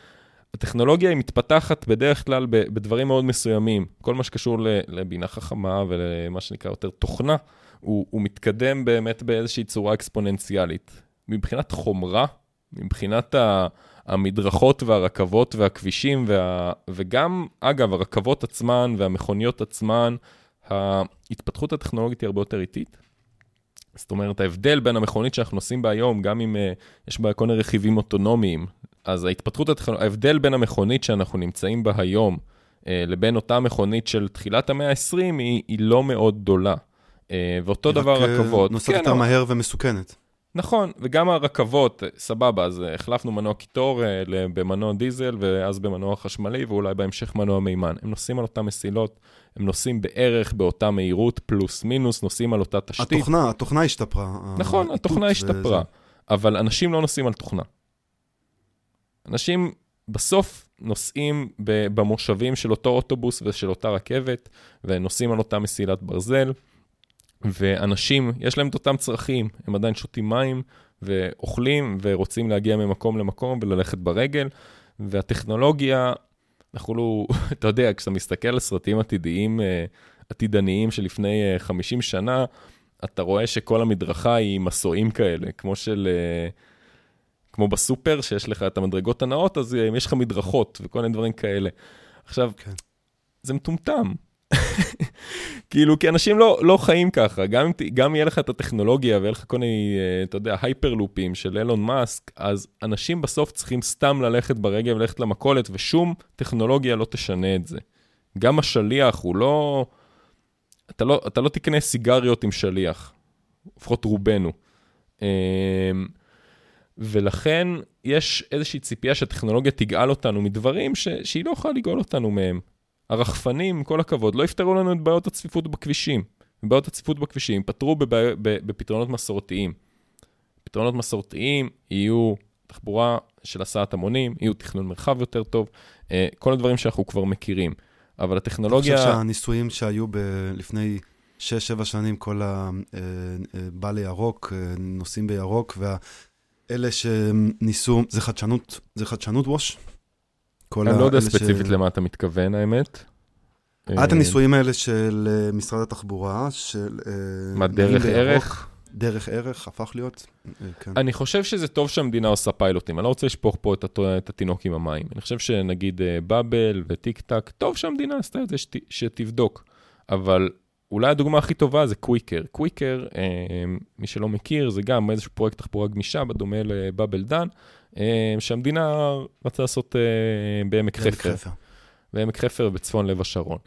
הטכנולוגיה היא מתפתחת בדרך כלל בדברים מאוד מסוימים. כל מה שקשור לבינה חכמה ולמה שנקרא יותר תוכנה, הוא, הוא מתקדם באמת באיזושהי צורה אקספוננציאלית. מבחינת חומרה, מבחינת ה... המדרכות והרכבות והכבישים, וה... וגם, אגב, הרכבות עצמן והמכוניות עצמן, ההתפתחות הטכנולוגית היא הרבה יותר איטית. זאת אומרת, ההבדל בין המכונית שאנחנו נוסעים בה היום, גם אם uh, יש בה כל מיני רכיבים אוטונומיים, אז ההתפתחות הטכנולוגית, ההבדל בין המכונית שאנחנו נמצאים בה היום, uh, לבין אותה מכונית של תחילת המאה ה-20, היא, היא לא מאוד גדולה. Uh, ואותו דבר רכבות. נוסעת כן, יותר מהר ומסוכנת. נכון, וגם הרכבות, סבבה, אז החלפנו מנוע קיטור אה, במנוע דיזל, ואז במנוע חשמלי, ואולי בהמשך מנוע מימן. הם נוסעים על אותן מסילות, הם נוסעים בערך באותה מהירות, פלוס מינוס, נוסעים על אותה תשתית. התוכנה, התוכנה השתפרה. נכון, התוכנה השתפרה, וזה... אבל אנשים לא נוסעים על תוכנה. אנשים בסוף נוסעים במושבים של אותו אוטובוס ושל אותה רכבת, ונוסעים על אותה מסילת ברזל. ואנשים, יש להם את אותם צרכים, הם עדיין שותים מים ואוכלים ורוצים להגיע ממקום למקום וללכת ברגל, והטכנולוגיה, אנחנו לא, אתה יודע, כשאתה מסתכל על סרטים עתידיים, אה, עתידניים שלפני 50 אה, שנה, אתה רואה שכל המדרכה היא מסועים כאלה, כמו של... אה, כמו בסופר, שיש לך את המדרגות הנאות, אז יש לך מדרכות וכל מיני דברים כאלה. עכשיו, כן. זה מטומטם. כאילו, כי אנשים לא, לא חיים ככה. גם גם יהיה לך את הטכנולוגיה ויהיה לך כל מיני, אה, אתה יודע, הייפרלופים של אילון מאסק, אז אנשים בסוף צריכים סתם ללכת ברגל וללכת למכולת, ושום טכנולוגיה לא תשנה את זה. גם השליח הוא לא... אתה לא, אתה לא תקנה סיגריות עם שליח, לפחות רובנו. אמ, ולכן יש איזושהי ציפייה שהטכנולוגיה תגאל אותנו מדברים ש, שהיא לא יכולה לגאול אותנו מהם. הרחפנים, כל הכבוד, לא יפתרו לנו את בעיות הצפיפות בכבישים. בעיות הצפיפות בכבישים פתרו בבעי, בפתרונות מסורתיים. פתרונות מסורתיים יהיו תחבורה של הסעת המונים, יהיו תכנון מרחב יותר טוב, אה, כל הדברים שאנחנו כבר מכירים. אבל הטכנולוגיה... אני חושב שהניסויים שהיו ב- לפני 6-7 שנים, כל הבא אה, אה, לירוק, נוסעים בירוק, ואלה שניסו, זה חדשנות, זה חדשנות ווש? אני לא יודע ספציפית ש... למה אתה מתכוון, האמת. את הניסויים האלה של אה, משרד התחבורה, של... אה, מה, דרך ערך? דרך ערך הפך להיות, אה, כן. אני חושב שזה טוב שהמדינה עושה פיילוטים, אני לא רוצה לשפוך פה את, את התינוק עם המים. אני חושב שנגיד באבל וטיק טק, טוב שהמדינה עשתה את זה, שת, שתבדוק. אבל אולי הדוגמה הכי טובה זה קוויקר. קוויקר, מי שלא מכיר, זה גם איזשהו פרויקט תחבורה גמישה, בדומה לבאבל דן. אה, שהמדינה רצה לעשות אה, בעמק חפר. בעמק חפר בצפון לב השרון.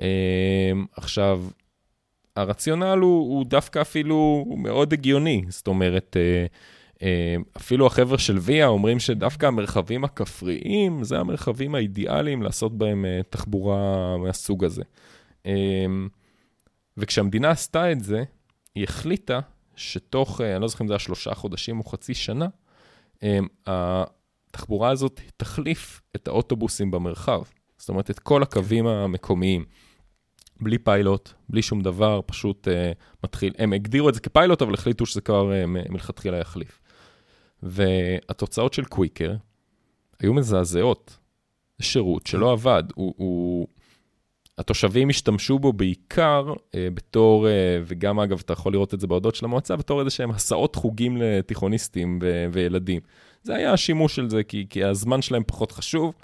אה, עכשיו, הרציונל הוא, הוא דווקא אפילו הוא מאוד הגיוני, זאת אומרת, אפילו החבר'ה של ויה אומרים שדווקא המרחבים הכפריים זה המרחבים האידיאליים לעשות בהם תחבורה מהסוג הזה. וכשהמדינה עשתה את זה, היא החליטה שתוך, אני לא זוכר אם זה היה שלושה חודשים או חצי שנה, התחבורה הזאת תחליף את האוטובוסים במרחב. זאת אומרת, את כל הקווים המקומיים. בלי פיילוט, בלי שום דבר, פשוט uh, מתחיל, הם הגדירו את זה כפיילוט, אבל החליטו שזה כבר uh, מלכתחילה יחליף. והתוצאות של קוויקר היו מזעזעות. שירות שלא עבד, הוא, הוא... התושבים השתמשו בו בעיקר uh, בתור, uh, וגם אגב, אתה יכול לראות את זה בהודות של המועצה, בתור איזה שהם הסעות חוגים לתיכוניסטים ו- וילדים. זה היה השימוש של זה, כי, כי הזמן שלהם פחות חשוב,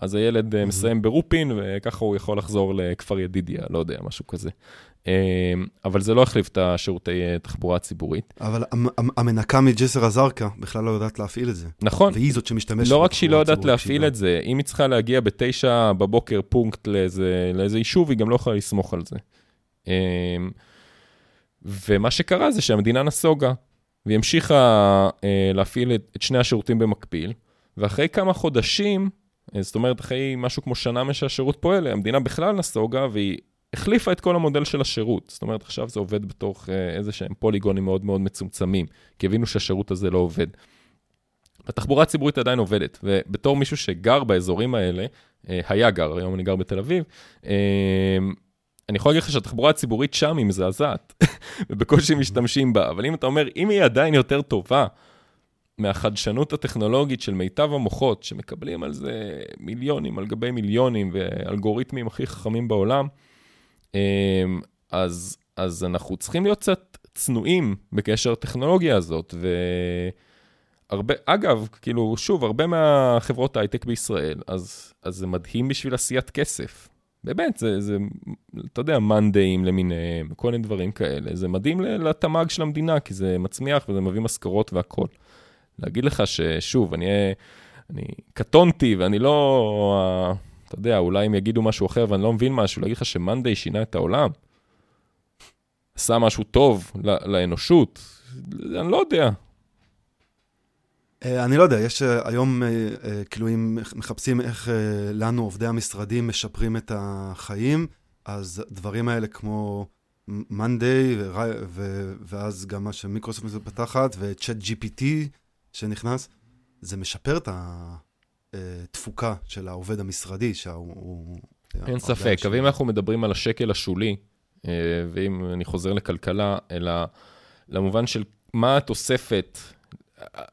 אז הילד mm-hmm. מסיים ברופין, וככה הוא יכול לחזור לכפר ידידיה, לא יודע, משהו כזה. אבל זה לא החליף את השירותי תחבורה ציבורית. אבל המנקה מג'סר א-זרקא בכלל לא יודעת להפעיל את זה. נכון. והיא זאת שמשתמשת לא רק שהיא לא יודעת להפעיל את זה, אם היא צריכה להגיע בתשע בבוקר פונקט לאיזה, לאיזה יישוב, היא גם לא יכולה לסמוך על זה. ומה שקרה זה שהמדינה נסוגה, והיא המשיכה אה, להפעיל את, שני השירותים במקביל, ואחרי כמה חודשים, אה, זאת אומרת, אחרי משהו כמו שנה משהשירות פועל, המדינה בכלל נסוגה, והיא החליפה את כל המודל של השירות. זאת אומרת, עכשיו זה עובד בתוך אה, איזה שהם פוליגונים מאוד מאוד מצומצמים, כי הבינו שהשירות הזה לא עובד. התחבורה הציבורית עדיין עובדת, ובתור מישהו שגר באזורים האלה, אה, היה גר, היום אני גר בתל אביב, אה, אני יכול להגיד לך שהתחבורה הציבורית שם היא מזעזעת, ובקושי משתמשים בה, אבל אם אתה אומר, אם היא עדיין יותר טובה מהחדשנות הטכנולוגית של מיטב המוחות, שמקבלים על זה מיליונים על גבי מיליונים, ואלגוריתמים הכי חכמים בעולם, אמ, אז, אז אנחנו צריכים להיות קצת צנועים בקשר לטכנולוגיה הזאת, והרבה, אגב, כאילו, שוב, הרבה מהחברות ההייטק בישראל, אז, אז זה מדהים בשביל עשיית כסף. באמת, זה, זה, אתה יודע, מאנדאים למיניהם, כל מיני דברים כאלה. זה מדהים לתמ"ג של המדינה, כי זה מצמיח וזה מביא משכורות והכול. להגיד לך ששוב, אני, אני קטונתי ואני לא, אתה יודע, אולי הם יגידו משהו אחר ואני לא מבין משהו, להגיד לך שמאנדיי שינה את העולם, עשה משהו טוב לאנושות, אני לא יודע. אה, אני לא יודע, יש אה, היום, אה, כאילו, אם מחפשים איך לנו, עובדי המשרדים, משפרים את החיים, אז דברים האלה כמו מאנדיי, ואז גם מה שמיקרוסופט מפתחת, וצ'אט GPT שנכנס, זה משפר את התפוקה של העובד המשרדי, שהוא... אין ספק, אבל אם אנחנו מדברים על השקל השולי, ואם אני חוזר לכלכלה, אלא למובן של מה התוספת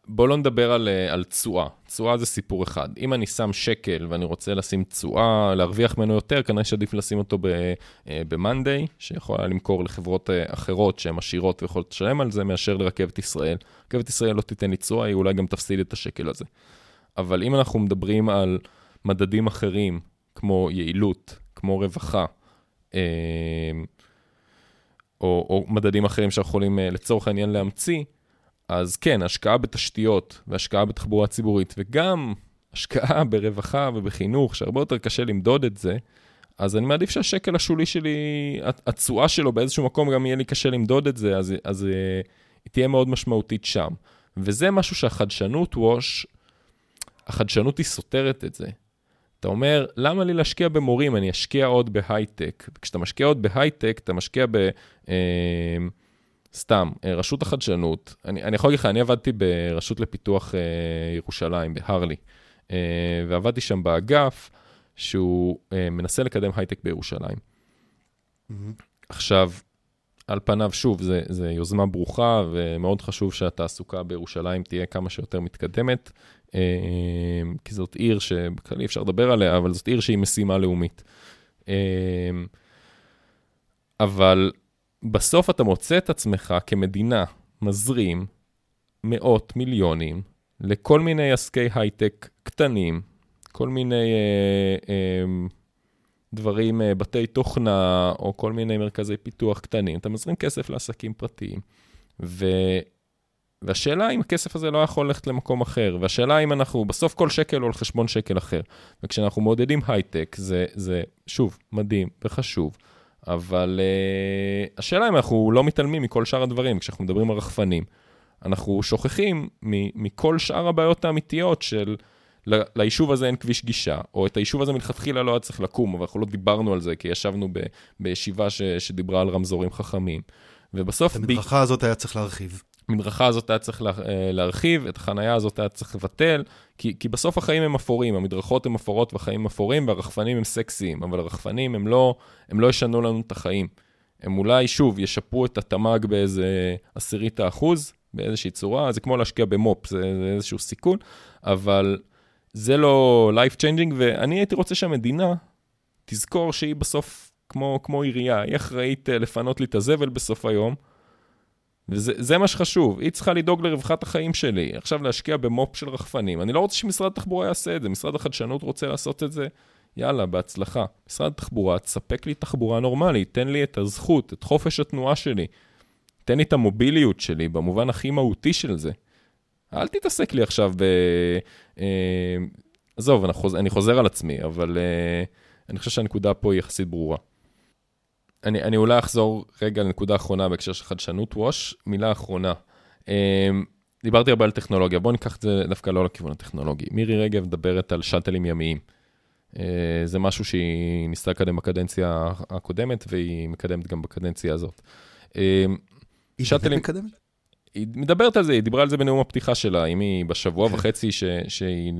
בוא לא נדבר על, אה, על תשואה. תשואה זה סיפור אחד. אם אני שם שקל ואני רוצה לשים תשואה, להרוויח ממנו יותר, כנראה שעדיף לשים אותו ב-Monday, אה, שיכולה למכור לחברות אה, אחרות שהן עשירות ויכולות לשלם על זה, מאשר לרכבת ישראל. רכבת ישראל לא תיתן לי תשואה, היא אולי גם תפסיד את השקל הזה. אבל אם אנחנו מדברים על מדדים אחרים, כמו יעילות, כמו רווחה, או, או מדדים אחרים שאנחנו יכולים לצורך העניין להמציא, אז כן, השקעה בתשתיות והשקעה בתחבורה ציבורית, וגם השקעה ברווחה ובחינוך, שהרבה יותר קשה למדוד את זה, אז אני מעדיף שהשקל השולי שלי, התשואה שלו באיזשהו מקום גם יהיה לי קשה למדוד את זה, אז, אז אה, היא תהיה מאוד משמעותית שם. וזה משהו שהחדשנות ווש, החדשנות היא סותרת את זה. אתה אומר, למה לי להשקיע במורים? אני אשקיע עוד בהייטק. כשאתה משקיע עוד בהייטק, אתה משקיע ב... אה, סתם, אה, רשות החדשנות, אני, אני יכול להגיד לך, אני עבדתי ברשות לפיתוח אה, ירושלים, בהרלי, אה, ועבדתי שם באגף שהוא אה, מנסה לקדם הייטק בירושלים. Mm-hmm. עכשיו, על פניו, שוב, זו יוזמה ברוכה, ומאוד חשוב שהתעסוקה בירושלים תהיה כמה שיותר מתקדמת, אה, כי זאת עיר שבכלל אי אפשר לדבר עליה, אבל זאת עיר שהיא משימה לאומית. אה, אבל בסוף אתה מוצא את עצמך כמדינה מזרים מאות מיליונים לכל מיני עסקי הייטק קטנים, כל מיני אה, אה, דברים, אה, בתי תוכנה או כל מיני מרכזי פיתוח קטנים. אתה מזרים כסף לעסקים פרטיים. ו... והשאלה אם הכסף הזה לא יכול ללכת למקום אחר, והשאלה אם אנחנו, בסוף כל שקל הוא על חשבון שקל אחר. וכשאנחנו מעודדים הייטק, זה, זה שוב, מדהים וחשוב. אבל uh, השאלה אם אנחנו לא מתעלמים מכל שאר הדברים, כשאנחנו מדברים על רחפנים, אנחנו שוכחים מכל שאר הבעיות האמיתיות של ליישוב הזה אין כביש גישה, או את היישוב הזה מלכתחילה לא היה צריך לקום, אבל אנחנו לא דיברנו על זה, כי ישבנו ב, בישיבה ש, שדיברה על רמזורים חכמים. ובסוף... את המדרכה ב... הזאת היה צריך להרחיב. המדרכה הזאת היה צריך לה, אה, להרחיב, את החנייה הזאת היה צריך לבטל, כי, כי בסוף החיים הם אפורים, המדרכות הן אפורות והחיים אפורים, והרחפנים הם סקסיים, אבל הרחפנים הם לא, הם לא ישנו לנו את החיים. הם אולי, שוב, ישפרו את התמ"ג באיזה עשירית האחוז, באיזושהי צורה, זה כמו להשקיע במו"פ, זה, זה איזשהו סיכון, אבל זה לא life changing, ואני הייתי רוצה שהמדינה תזכור שהיא בסוף כמו, כמו עירייה, היא אחראית אה, לפנות לי את הזבל בסוף היום, וזה מה שחשוב, היא צריכה לדאוג לרווחת החיים שלי. עכשיו להשקיע במו"פ של רחפנים. אני לא רוצה שמשרד התחבורה יעשה את זה, משרד החדשנות רוצה לעשות את זה, יאללה, בהצלחה. משרד התחבורה, תספק לי תחבורה נורמלית, תן לי את הזכות, את חופש התנועה שלי. תן לי את המוביליות שלי במובן הכי מהותי של זה. אל תתעסק לי עכשיו ב... אה, עזוב, אני חוזר, על עצמי, אבל אה, אני חושב שהנקודה פה היא יחסית ברורה. אני, אני אולי אחזור רגע לנקודה אחרונה בהקשר של חדשנות ווש, מילה אחרונה. אה, דיברתי הרבה על טכנולוגיה, בואו ניקח את זה דווקא לא לכיוון הטכנולוגי. מירי רגב מדברת על שאטלים ימיים. אה, זה משהו שהיא ניסתה לקדם בקדנציה הקודמת, והיא מקדמת גם בקדנציה הזאת. אה, היא שאטלים... מקדמת? היא מדברת על זה, היא דיברה על זה בנאום הפתיחה שלה, אם היא בשבוע כן. וחצי ש, שהיא,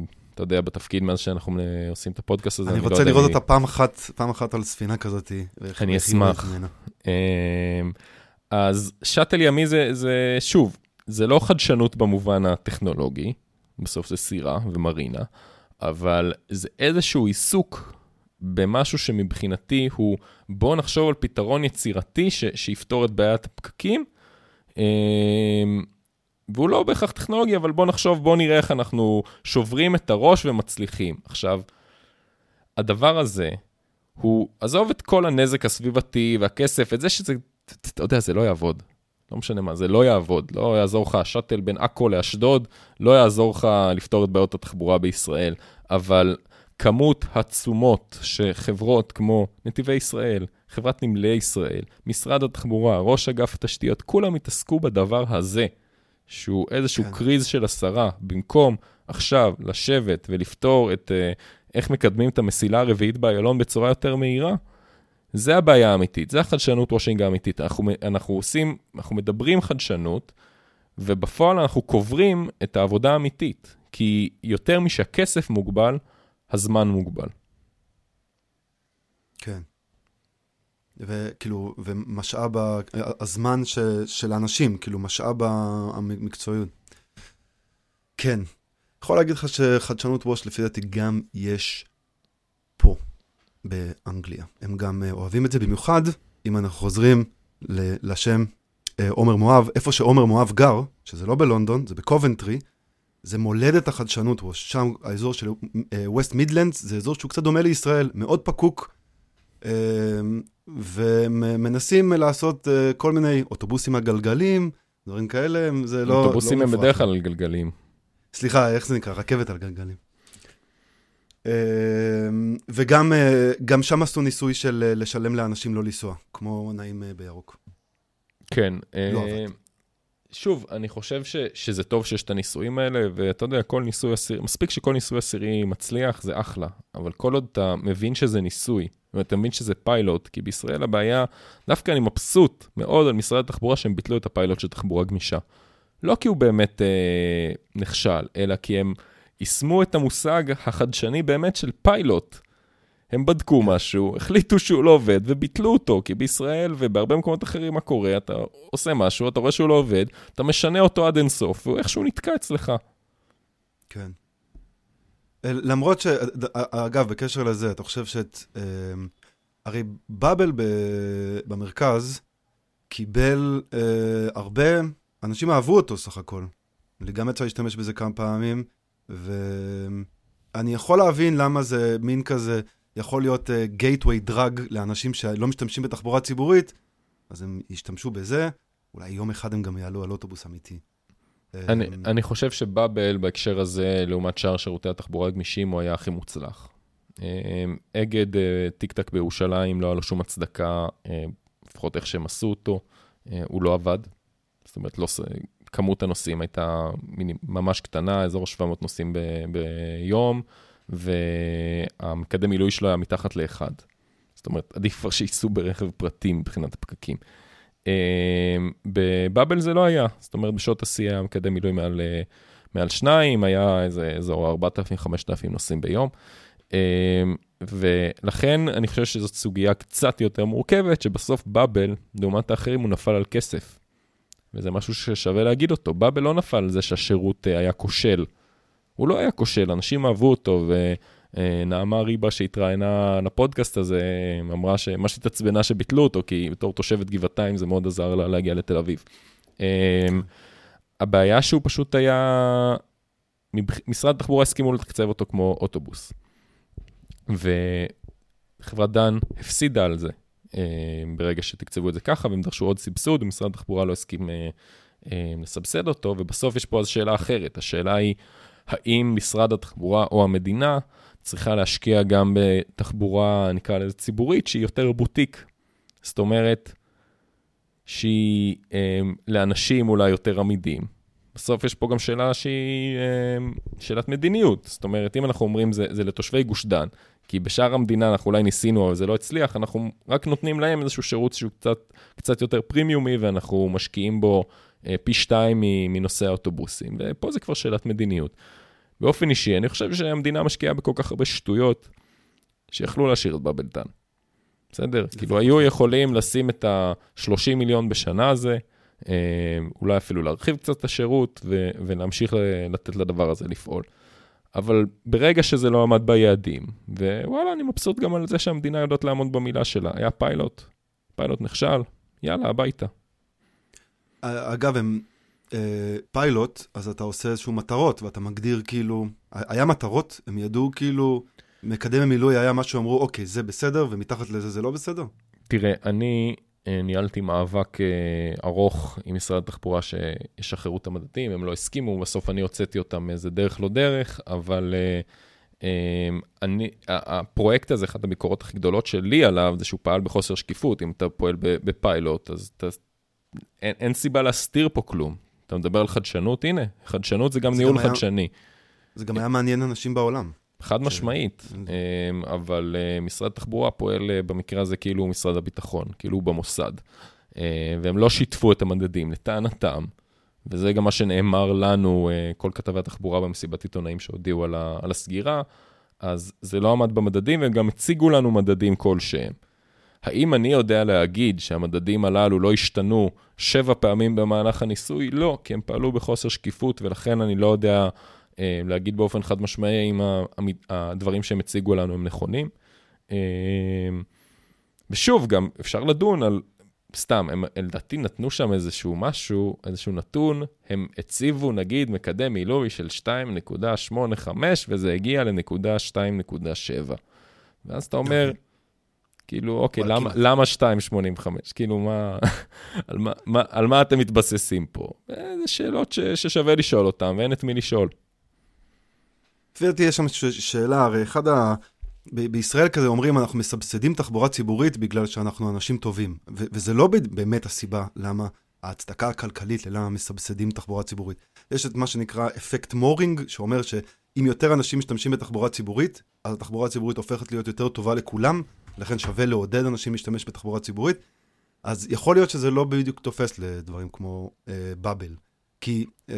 אתה יודע, בתפקיד מאז שאנחנו עושים את הפודקאסט הזה. אני, אני לא רוצה לא לראות אותה היא... פעם אחת, פעם אחת על ספינה כזאת. אני אשמח. אמ, אז שאטל ימי זה, זה, שוב, זה לא חדשנות במובן הטכנולוגי, בסוף זה סירה ומרינה, אבל זה איזשהו עיסוק במשהו שמבחינתי הוא, בואו נחשוב על פתרון יצירתי ש, שיפתור את בעיית הפקקים. והוא לא בהכרח טכנולוגי, אבל בואו נחשוב, בואו נראה איך אנחנו שוברים את הראש ומצליחים. עכשיו, הדבר הזה, הוא, עזוב את כל הנזק הסביבתי והכסף, את זה שזה, אתה יודע, זה לא יעבוד. לא משנה מה, זה לא יעבוד. לא יעזור לך השאטל בין עכו לאשדוד, לא יעזור לך לפתור את בעיות התחבורה בישראל, אבל כמות התשומות שחברות כמו נתיבי ישראל, חברת נמלי ישראל, משרד התחבורה, ראש אגף התשתיות, כולם התעסקו בדבר הזה, שהוא איזשהו כן. קריז של עשרה, במקום עכשיו לשבת ולפתור את uh, איך מקדמים את המסילה הרביעית באיילון בצורה יותר מהירה, זה הבעיה האמיתית, זה החדשנות וושינג האמיתית. אנחנו, אנחנו עושים, אנחנו מדברים חדשנות, ובפועל אנחנו קוברים את העבודה האמיתית, כי יותר משהכסף מוגבל, הזמן מוגבל. כן. וכאילו, ומשאב, הזמן ש, של האנשים, כאילו, משאב המקצועיות. כן. יכול להגיד לך שחדשנות ווש, לפי דעתי, גם יש פה, באנגליה. הם גם אה, אוהבים את זה, במיוחד אם אנחנו חוזרים לשם אה, עומר מואב, איפה שעומר מואב גר, שזה לא בלונדון, זה בקובנטרי, זה מולדת החדשנות, שם האזור של ווסט מידלנדס, זה אזור שהוא קצת דומה לישראל, מאוד פקוק, אה, ומנסים לעשות אה, כל מיני אוטובוסים על גלגלים, דברים כאלה, זה לא... אוטובוסים לא הם בדרך כלל על גלגלים. סליחה, איך זה נקרא? רכבת על גלגלים. אה, וגם שם עשו ניסוי של לשלם לאנשים לא לנסוע, כמו נעים בירוק. כן. לא עבד. שוב, אני חושב ש, שזה טוב שיש את הניסויים האלה, ואתה יודע, כל ניסוי עשירי, מספיק שכל ניסוי עשירי מצליח, זה אחלה. אבל כל עוד אתה מבין שזה ניסוי, ואתה מבין שזה פיילוט, כי בישראל הבעיה, דווקא אני מבסוט מאוד על משרד התחבורה שהם ביטלו את הפיילוט של תחבורה גמישה. לא כי הוא באמת אה, נכשל, אלא כי הם יישמו את המושג החדשני באמת של פיילוט. הם בדקו משהו, החליטו שהוא לא עובד וביטלו אותו, כי בישראל ובהרבה מקומות אחרים מה קורה, אתה עושה משהו, אתה רואה שהוא לא עובד, אתה משנה אותו עד אינסוף, והוא איכשהו נתקע אצלך. כן. למרות ש... אגב, בקשר לזה, אתה חושב שאת... אה, הרי באבל ב... במרכז קיבל אה, הרבה... אנשים אהבו אותו סך הכל. אני גם יצא להשתמש בזה כמה פעמים, ואני יכול להבין למה זה מין כזה... יכול להיות גייטווי uh, דרג לאנשים שלא משתמשים בתחבורה ציבורית, אז הם ישתמשו בזה, אולי יום אחד הם גם יעלו על אוטובוס אמיתי. אני, um, אני חושב שבאבל בהקשר הזה, לעומת שאר שירותי התחבורה הגמישים, הוא היה הכי מוצלח. אמ, אגד uh, טיק טק בירושלים, לא היה לו שום הצדקה, לפחות איך שהם עשו אותו, הוא לא עבד. זאת אומרת, לא, כמות הנוסעים הייתה ממש קטנה, אזור 700 נוסעים ב, ביום. והמקדם מילוי שלו היה מתחת לאחד. זאת אומרת, עדיף כבר שייסעו ברכב פרטי מבחינת הפקקים. אמ, בבאבל זה לא היה, זאת אומרת, בשעות השיא היה מקדם מילוי מעל, מעל שניים, היה איזה אזור 4,000-5,000 נוסעים ביום. אמ, ולכן אני חושב שזאת סוגיה קצת יותר מורכבת, שבסוף באבל, לעומת האחרים, הוא נפל על כסף. וזה משהו ששווה להגיד אותו. באבל לא נפל על זה שהשירות אה, היה כושל. הוא לא היה כושל, אנשים אהבו אותו, ונעמה ריבה שהתראיינה לפודקאסט הזה, אמרה שמה שהתעצבנה שביטלו אותו, כי בתור תושבת גבעתיים זה מאוד עזר לה להגיע לתל אביב. הבעיה שהוא פשוט היה, משרד התחבורה הסכימו לתקצב אותו כמו אוטובוס. וחברת דן הפסידה על זה ברגע שתקצבו את זה ככה, והם דרשו עוד סבסוד, ומשרד התחבורה לא הסכים לסבסד אותו, ובסוף יש פה אז שאלה אחרת. השאלה היא, האם משרד התחבורה או המדינה צריכה להשקיע גם בתחבורה, נקרא לזה ציבורית, שהיא יותר בוטיק. זאת אומרת, שהיא אה, לאנשים אולי יותר עמידים. בסוף יש פה גם שאלה שהיא אה, שאלת מדיניות. זאת אומרת, אם אנחנו אומרים זה, זה לתושבי גוש דן, כי בשאר המדינה אנחנו אולי ניסינו, אבל זה לא הצליח, אנחנו רק נותנים להם איזשהו שירות שהוא קצת, קצת יותר פרימיומי, ואנחנו משקיעים בו אה, פי שתיים מנושאי האוטובוסים. ופה זה כבר שאלת מדיניות. באופן אישי, אני חושב שהמדינה משקיעה בכל כך הרבה שטויות, שיכלו להשאיר את בבלטן. בסדר? כאילו, היו יכולים לשים את ה-30 מיליון בשנה הזה, אה, אולי אפילו להרחיב קצת את השירות ו- ולהמשיך לתת לדבר הזה לפעול. אבל ברגע שזה לא עמד ביעדים, ווואלה, אני מבסוט גם על זה שהמדינה יודעת לעמוד במילה שלה. היה פיילוט, פיילוט נכשל, יאללה, הביתה. אגב, הם אה, פיילוט, אז אתה עושה איזשהו מטרות, ואתה מגדיר כאילו, היה מטרות, הם ידעו כאילו, מקדם המילוי היה משהו, אמרו, אוקיי, זה בסדר, ומתחת לזה זה לא בסדר? תראה, אני אה, ניהלתי מאבק אה, ארוך עם משרד התחבורה שישחררו את המדדים, הם לא הסכימו, בסוף אני הוצאתי אותם מאיזה דרך לא דרך, אבל אני, הפרויקט הזה, אחת הביקורות הכי גדולות שלי עליו, זה שהוא פעל בחוסר שקיפות. אם אתה פועל בפיילוט, אז אתה, אין, אין סיבה להסתיר פה כלום. אתה מדבר על חדשנות, הנה, חדשנות זה גם זה ניהול גם חדשני. היה, זה גם היה מעניין אנשים בעולם. חד משמעית, אמ, אבל אה, משרד התחבורה פועל אה, במקרה הזה כאילו הוא משרד הביטחון, כאילו הוא במוסד. אה, והם לא שיתפו את המדדים, לטענתם, וזה גם מה שנאמר לנו, כל כתבי התחבורה במסיבת עיתונאים שהודיעו על, על הסגירה, אז זה לא עמד במדדים, והם גם הציגו לנו מדדים כלשהם. האם אני יודע להגיד שהמדדים הללו לא השתנו שבע פעמים במהלך הניסוי? לא, כי הם פעלו בחוסר שקיפות, ולכן אני לא יודע אה, להגיד באופן חד משמעי אם הדברים שהם הציגו לנו הם נכונים. אה, ושוב, גם אפשר לדון על, סתם, הם לדעתי נתנו שם איזשהו משהו, איזשהו נתון, הם הציבו נגיד מקדם מילוי של 2.85 וזה הגיע לנקודה 2.7. ואז אתה אומר. כאילו, אוקיי, למה, למה 2.85? כאילו, מה, על, מה, מה, על מה אתם מתבססים פה? זה שאלות ש, ששווה לשאול אותן, ואין את מי לשאול. לפי דעתי יש שם שאלה, הרי אחד ה... ב- בישראל כזה אומרים, אנחנו מסבסדים תחבורה ציבורית בגלל שאנחנו אנשים טובים. ו- וזה לא באמת הסיבה למה ההצדקה הכלכלית ללמה מסבסדים תחבורה ציבורית. יש את מה שנקרא אפקט מורינג, שאומר שאם יותר אנשים משתמשים בתחבורה ציבורית, אז התחבורה הציבורית הופכת להיות יותר טובה לכולם, לכן שווה לעודד אנשים להשתמש בתחבורה ציבורית. אז יכול להיות שזה לא בדיוק תופס לדברים כמו אה, באבל. כי אה,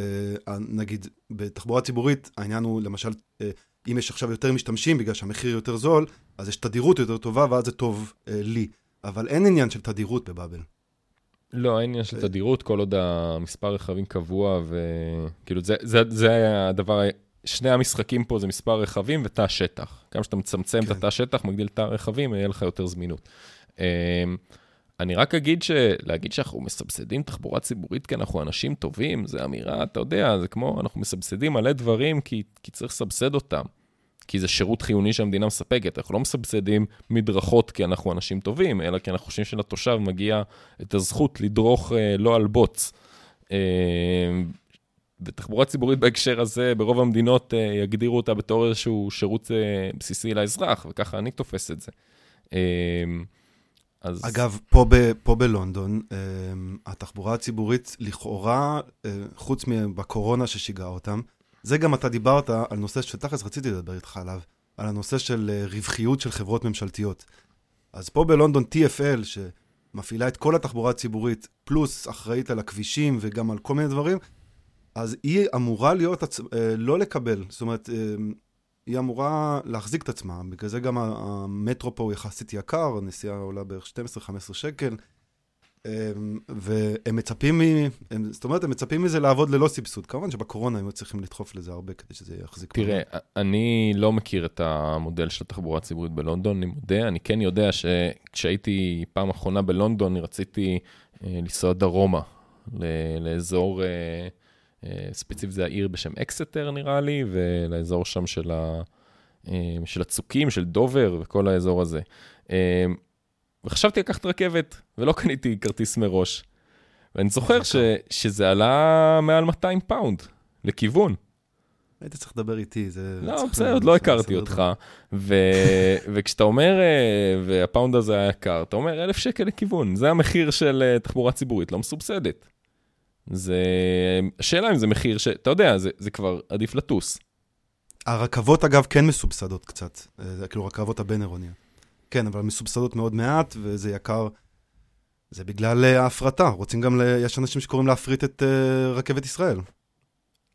נגיד בתחבורה ציבורית העניין הוא למשל, אה, אם יש עכשיו יותר משתמשים בגלל שהמחיר יותר זול, אז יש תדירות יותר טובה ואז זה טוב אה, לי. אבל אין עניין של תדירות בבאבל. לא, אין עניין של אה, תדירות, כל עוד המספר רכבים קבוע, וכאילו זה, זה, זה הדבר שני המשחקים פה זה מספר רכבים ותא שטח. כמה שאתה מצמצם כן. את התא שטח, מגדיל את הרכבים, יהיה לך יותר זמינות. אמ, אני רק אגיד שלהגיד שאנחנו מסבסדים תחבורה ציבורית כי אנחנו אנשים טובים, זה אמירה, אתה יודע, זה כמו, אנחנו מסבסדים מלא דברים כי, כי צריך לסבסד אותם. כי זה שירות חיוני שהמדינה מספקת. אנחנו לא מסבסדים מדרכות כי אנחנו אנשים טובים, אלא כי אנחנו חושבים שלתושב מגיע את הזכות לדרוך אה, לא על בוץ. אה, ותחבורה ציבורית בהקשר הזה, ברוב המדינות uh, יגדירו אותה בתור איזשהו שירות uh, בסיסי לאזרח, וככה אני תופס את זה. Uh, אז... אגב, פה, ב, פה בלונדון, uh, התחבורה הציבורית לכאורה, uh, חוץ מבקורונה ששיגעה אותם, זה גם אתה דיברת על נושא שתכלס רציתי לדבר איתך עליו, על הנושא של רווחיות של חברות ממשלתיות. אז פה בלונדון TFL, שמפעילה את כל התחבורה הציבורית, פלוס אחראית על הכבישים וגם על כל מיני דברים, אז היא אמורה להיות, עצ... אה, לא לקבל, זאת אומרת, אה, היא אמורה להחזיק את עצמה, בגלל זה גם המטרו פה הוא יחסית יקר, הנסיעה עולה בערך 12-15 שקל, אה, והם מצפים, מ... זאת אומרת, הם מצפים מזה לעבוד ללא סבסוד. כמובן שבקורונה הם צריכים לדחוף לזה הרבה כדי שזה יחזיק. תראה, פעם. אני לא מכיר את המודל של התחבורה הציבורית בלונדון, אני מודה, אני כן יודע שכשהייתי פעם אחרונה בלונדון, רציתי לנסוע דרומה לאזור, ספציפית זה העיר בשם אקסטר נראה לי, ולאזור שם של, ה, של הצוקים, של דובר וכל האזור הזה. וחשבתי לקחת רכבת, ולא קניתי כרטיס מראש. ואני זוכר ש, שזה עלה מעל 200 פאונד לכיוון. היית צריך לדבר איתי, זה... לא, בסדר, עוד לא הכרתי אותך. ו... וכשאתה אומר, אה, והפאונד הזה היה יקר, אתה אומר, אלף שקל לכיוון, זה המחיר של אה, תחבורה ציבורית לא מסובסדת. זה... השאלה אם זה מחיר ש... אתה יודע, זה, זה כבר עדיף לטוס. הרכבות, אגב, כן מסובסדות קצת. אה, זה כאילו רכבות הבין-עירוניות. כן, אבל מסובסדות מאוד מעט, וזה יקר. זה בגלל ההפרטה. רוצים גם, ל... יש אנשים שקוראים להפריט את uh, רכבת ישראל.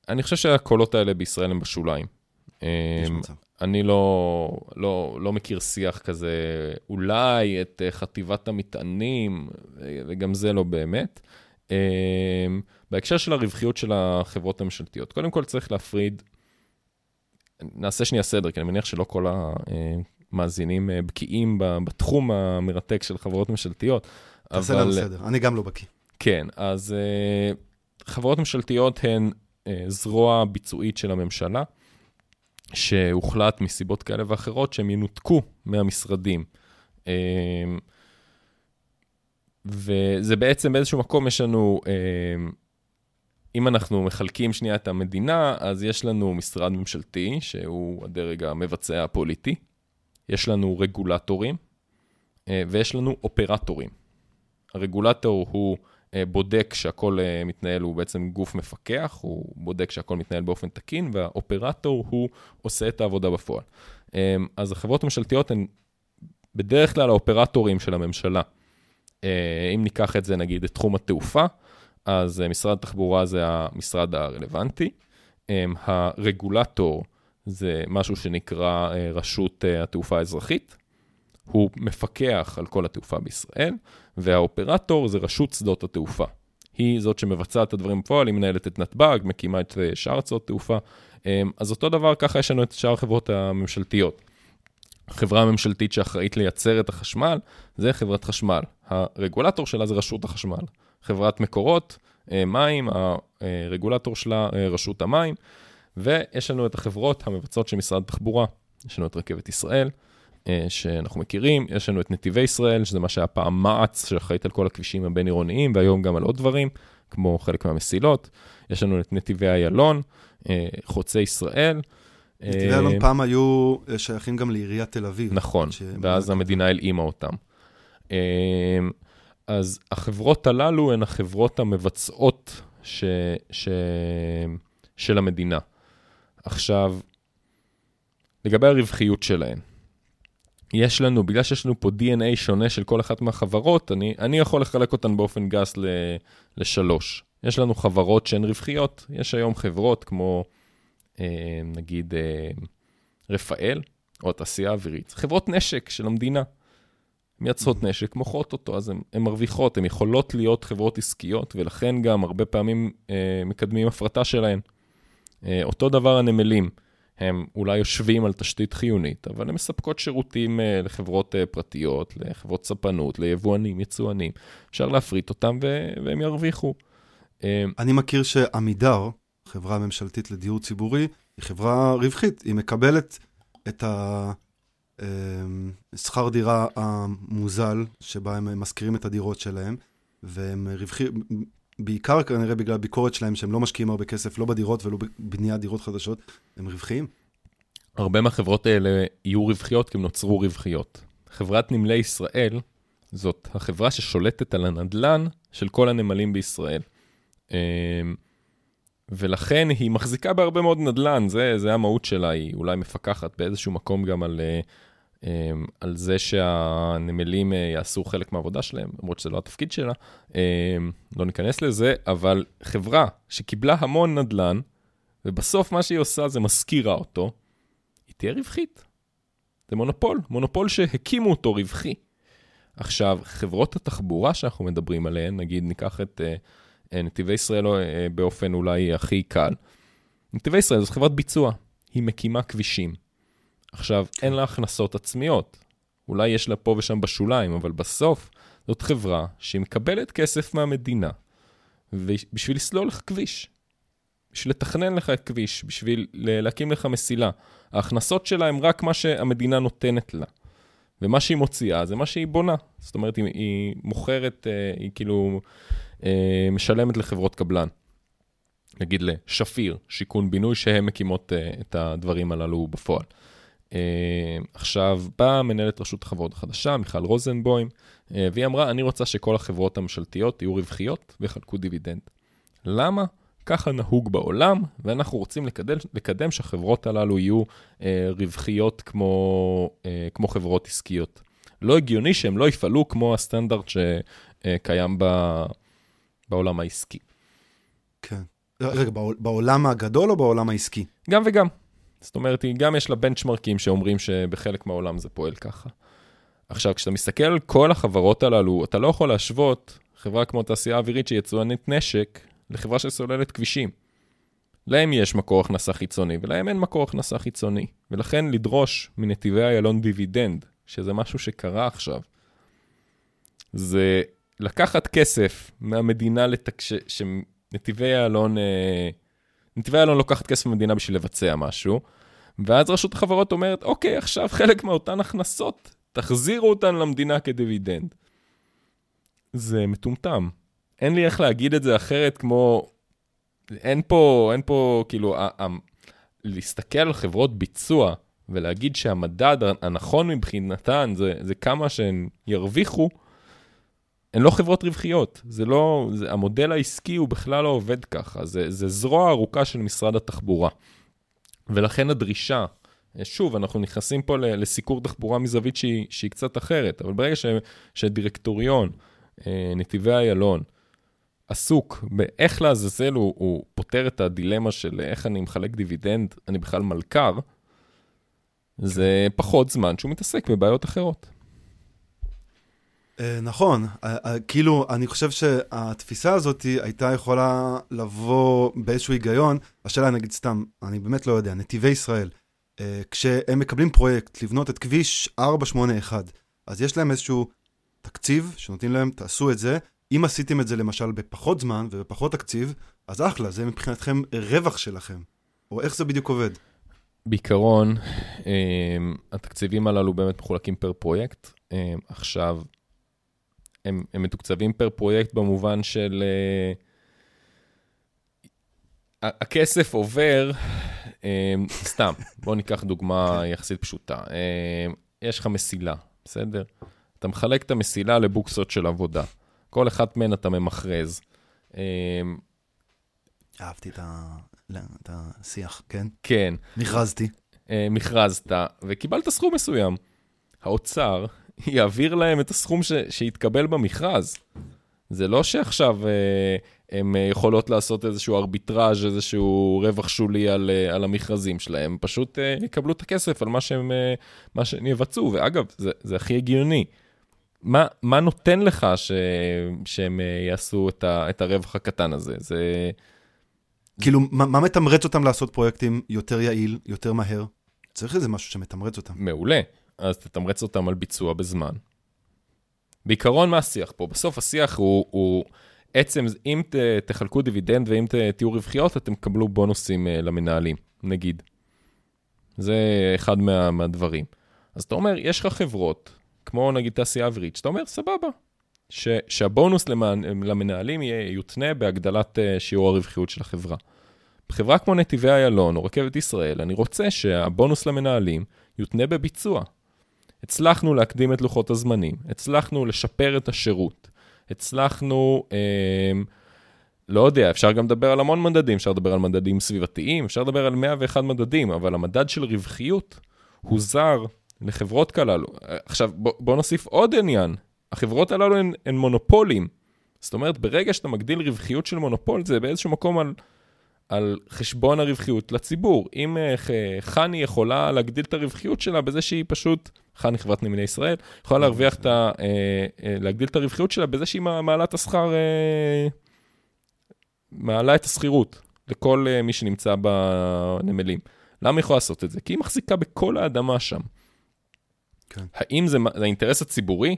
אני חושב שהקולות האלה בישראל הם בשוליים. יש אמ, מצב. אני לא, לא, לא מכיר שיח כזה, אולי את אה, חטיבת המטענים, וגם זה לא באמת. אמ, בהקשר של הרווחיות של החברות הממשלתיות, קודם כל צריך להפריד, נעשה שנייה סדר, כי אני מניח שלא כל המאזינים אה, בקיאים בתחום המרתק של חברות ממשלתיות. תעשה אבל... לנו סדר, אני גם לא בקיא. כן, אז אה, חברות ממשלתיות הן אה, זרוע ביצועית של הממשלה, שהוחלט מסיבות כאלה ואחרות שהם ינותקו מהמשרדים. אה, וזה בעצם באיזשהו מקום יש לנו, אה, אם אנחנו מחלקים שנייה את המדינה, אז יש לנו משרד ממשלתי, שהוא הדרג המבצע הפוליטי, יש לנו רגולטורים, ויש לנו אופרטורים. הרגולטור הוא אה, בודק שהכל אה, מתנהל, הוא בעצם גוף מפקח, הוא בודק שהכל מתנהל באופן תקין, והאופרטור הוא עושה את העבודה בפועל. אה, אז החברות הממשלתיות הן בדרך כלל האופרטורים של הממשלה. אם ניקח את זה, נגיד, את תחום התעופה, אז משרד התחבורה זה המשרד הרלוונטי. הרגולטור זה משהו שנקרא רשות התעופה האזרחית. הוא מפקח על כל התעופה בישראל, והאופרטור זה רשות שדות התעופה. היא זאת שמבצעת את הדברים בפועל, היא מנהלת את נתב"ג, מקימה את אה, שאר הצעות תעופה. אז אותו דבר, ככה יש לנו את שאר החברות הממשלתיות. החברה הממשלתית שאחראית לייצר את החשמל, זה חברת חשמל. הרגולטור שלה זה רשות החשמל. חברת מקורות, אה, מים, הרגולטור שלה אה, רשות המים, ויש לנו את החברות המבצעות של משרד התחבורה. יש לנו את רכבת ישראל, אה, שאנחנו מכירים, יש לנו את נתיבי ישראל, שזה מה שהיה פעם מע"צ, שאחראית על כל הכבישים הבין-עירוניים, והיום גם על עוד דברים, כמו חלק מהמסילות. יש לנו את נתיבי איילון, אה, חוצי ישראל. נתיבי איילון אה, פעם היו שייכים גם לעיריית תל אביב. נכון, ואז המדינה הלאימה אותם. אז החברות הללו הן החברות המבצעות ש, ש, של המדינה. עכשיו, לגבי הרווחיות שלהן, יש לנו, בגלל שיש לנו פה DNA שונה של כל אחת מהחברות, אני, אני יכול לחלק אותן באופן גס ל, לשלוש. יש לנו חברות שהן רווחיות, יש היום חברות כמו אה, נגיד אה, רפאל, או התעשייה האווירית, חברות נשק של המדינה. מייצרות נשק, מוכרות אותו, אז הן מרוויחות, הן יכולות להיות חברות עסקיות, ולכן גם הרבה פעמים אה, מקדמים הפרטה שלהן. אה, אותו דבר הנמלים. הם אולי יושבים על תשתית חיונית, אבל הם מספקות שירותים uh, לחברות uh, פרטיות, לחברות ספנות, ליבואנים, יצואנים. אפשר להפריט אותם והם ירוויחו. אה, אני מכיר שעמידר, חברה ממשלתית לדיור ציבורי, היא חברה רווחית. היא מקבלת את השכר דירה המוזל, שבה הם משכירים את הדירות שלהם, והם רווחים, בעיקר כנראה בגלל הביקורת שלהם שהם לא משקיעים הרבה כסף, לא בדירות ולא בבניית דירות חדשות, הם רווחיים. הרבה מהחברות האלה יהיו רווחיות כי הם נוצרו רווחיות. חברת נמלי ישראל זאת החברה ששולטת על הנדלן של כל הנמלים בישראל. ולכן היא מחזיקה בהרבה מאוד נדל"ן, זה, זה המהות שלה, היא אולי מפקחת באיזשהו מקום גם על אה, אמ, על זה שהנמלים אה, יעשו חלק מהעבודה שלהם, למרות שזה לא התפקיד שלה, אמ, לא ניכנס לזה, אבל חברה שקיבלה המון נדל"ן, ובסוף מה שהיא עושה זה מזכירה אותו, היא תהיה רווחית. זה מונופול, מונופול שהקימו אותו רווחי. עכשיו, חברות התחבורה שאנחנו מדברים עליהן, נגיד ניקח את uh, נתיבי ישראל uh, באופן אולי הכי קל, נתיבי ישראל זו חברת ביצוע, היא מקימה כבישים. עכשיו, אין לה הכנסות עצמיות. אולי יש לה פה ושם בשוליים, אבל בסוף זאת חברה שהיא מקבלת כסף מהמדינה, בשביל לסלול לך כביש. בשביל לתכנן לך כביש, בשביל להקים לך מסילה. ההכנסות שלה הן רק מה שהמדינה נותנת לה. ומה שהיא מוציאה זה מה שהיא בונה. זאת אומרת, היא, היא מוכרת, אה, היא כאילו אה, משלמת לחברות קבלן. נגיד לשפיר, שיכון בינוי, שהן מקימות אה, את הדברים הללו בפועל. עכשיו, באה מנהלת רשות החברות החדשה, מיכל רוזנבוים, והיא אמרה, אני רוצה שכל החברות הממשלתיות יהיו רווחיות ויחלקו דיבידנד. למה? ככה נהוג בעולם, ואנחנו רוצים לקדם, לקדם שהחברות הללו יהיו אה, רווחיות כמו, אה, כמו חברות עסקיות. לא הגיוני שהם לא יפעלו כמו הסטנדרט שקיים ב, בעולם העסקי. כן. רגע, בעולם הגדול או בעולם העסקי? גם וגם. זאת אומרת, גם יש לה בנצ'מרקים שאומרים שבחלק מהעולם זה פועל ככה. עכשיו, כשאתה מסתכל על כל החברות הללו, אתה לא יכול להשוות חברה כמו תעשייה אווירית שהיא יצואנית נשק, לחברה שסוללת כבישים. להם יש מקור הכנסה חיצוני, ולהם אין מקור הכנסה חיצוני. ולכן לדרוש מנתיבי איילון דיבידנד, שזה משהו שקרה עכשיו, זה לקחת כסף מהמדינה לתק... ש... שנתיבי איילון... אה... נתיבי איילון לוקחת כסף מהמדינה בשביל לבצע משהו, ואז רשות החברות אומרת, אוקיי, עכשיו חלק מאותן הכנסות, תחזירו אותן למדינה כדיבידנד. זה מטומטם. אין לי איך להגיד את זה אחרת כמו... אין פה, אין פה, כאילו, ה- ה- להסתכל על חברות ביצוע ולהגיד שהמדד הנכון מבחינתן זה, זה כמה שהן ירוויחו, הן לא חברות רווחיות. זה לא, זה, המודל העסקי הוא בכלל לא עובד ככה. זה, זה זרוע ארוכה של משרד התחבורה. ולכן הדרישה, שוב, אנחנו נכנסים פה לסיקור תחבורה מזווית שהיא, שהיא קצת אחרת, אבל ברגע ש, שדירקטוריון, אה, נתיבי איילון, עסוק באיך לעזאזל הוא, הוא פותר את הדילמה של איך אני מחלק דיבידנד, אני בכלל מלכ"ר, זה פחות זמן שהוא מתעסק בבעיות אחרות. אה, נכון, אה, אה, כאילו, אני חושב שהתפיסה הזאת הייתה יכולה לבוא באיזשהו היגיון. השאלה, נגיד סתם, אני באמת לא יודע, נתיבי ישראל, כשהם מקבלים פרויקט לבנות את כביש 481, אז יש להם איזשהו תקציב שנותנים להם, תעשו את זה, אם עשיתם את זה למשל בפחות זמן ובפחות תקציב, אז אחלה, זה מבחינתכם רווח שלכם. או איך זה בדיוק עובד? בעיקרון, התקציבים הללו באמת מחולקים פר פרויקט. עכשיו, הם, הם מתוקצבים פר פרויקט במובן של... אה, הכסף עובר, אמ, סתם, בואו ניקח דוגמה יחסית פשוטה. יש לך מסילה, בסדר? אתה מחלק את המסילה לבוקסות של עבודה. כל אחת מהן אתה ממכרז. אמ, אהבתי את השיח, כן? כן. מכרזתי. אה, מכרזת, וקיבלת סכום מסוים. האוצר יעביר להם את הסכום ש... שהתקבל במכרז. זה לא שעכשיו אה, הן יכולות לעשות איזשהו ארביטראז', איזשהו רווח שולי על, אה, על המכרזים שלהם, פשוט יקבלו את הכסף על מה שהם, מה שהם יבצעו. ואגב, זה, זה הכי הגיוני. מה, מה נותן לך ש, שהם אה, יעשו את, ה, את הרווח הקטן הזה? זה... כאילו, מה, מה מתמרץ אותם לעשות פרויקטים יותר יעיל, יותר מהר? צריך איזה משהו שמתמרץ אותם. מעולה. אז תתמרץ אותם על ביצוע בזמן. בעיקרון, מה השיח פה? בסוף השיח הוא, הוא עצם, אם ת, תחלקו דיבידנד ואם ת, תהיו רווחיות, אתם תקבלו בונוסים uh, למנהלים, נגיד. זה אחד מה, מהדברים. אז אתה אומר, יש לך חברות כמו נגיד תעשייה אווירית, שאתה אומר, סבבה, ש, שהבונוס למנ, למנהלים יהיה, יותנה בהגדלת uh, שיעור הרווחיות של החברה. בחברה כמו נתיבי איילון או רכבת ישראל, אני רוצה שהבונוס למנהלים יותנה בביצוע. הצלחנו להקדים את לוחות הזמנים, הצלחנו לשפר את השירות, הצלחנו, אה, לא יודע, אפשר גם לדבר על המון מדדים, אפשר לדבר על מדדים סביבתיים, אפשר לדבר על 101 מדדים, אבל המדד של רווחיות הוא זר לחברות כללו. עכשיו, בוא, בוא נוסיף עוד עניין. החברות הללו הן, הן מונופולים. זאת אומרת, ברגע שאתה מגדיל רווחיות של מונופול, זה באיזשהו מקום על, על חשבון הרווחיות לציבור. אם uh, חני יכולה להגדיל את הרווחיות שלה בזה שהיא פשוט, חני חברת נמלי ישראל, יכולה להרוויח את ה... Uh, uh, להגדיל את הרווחיות שלה בזה שהיא מעלה את השכר, מעלה את השכירות לכל מי שנמצא בנמלים. למה היא יכולה לעשות את זה? כי היא מחזיקה בכל האדמה שם. כן. האם זה האינטרס הציבורי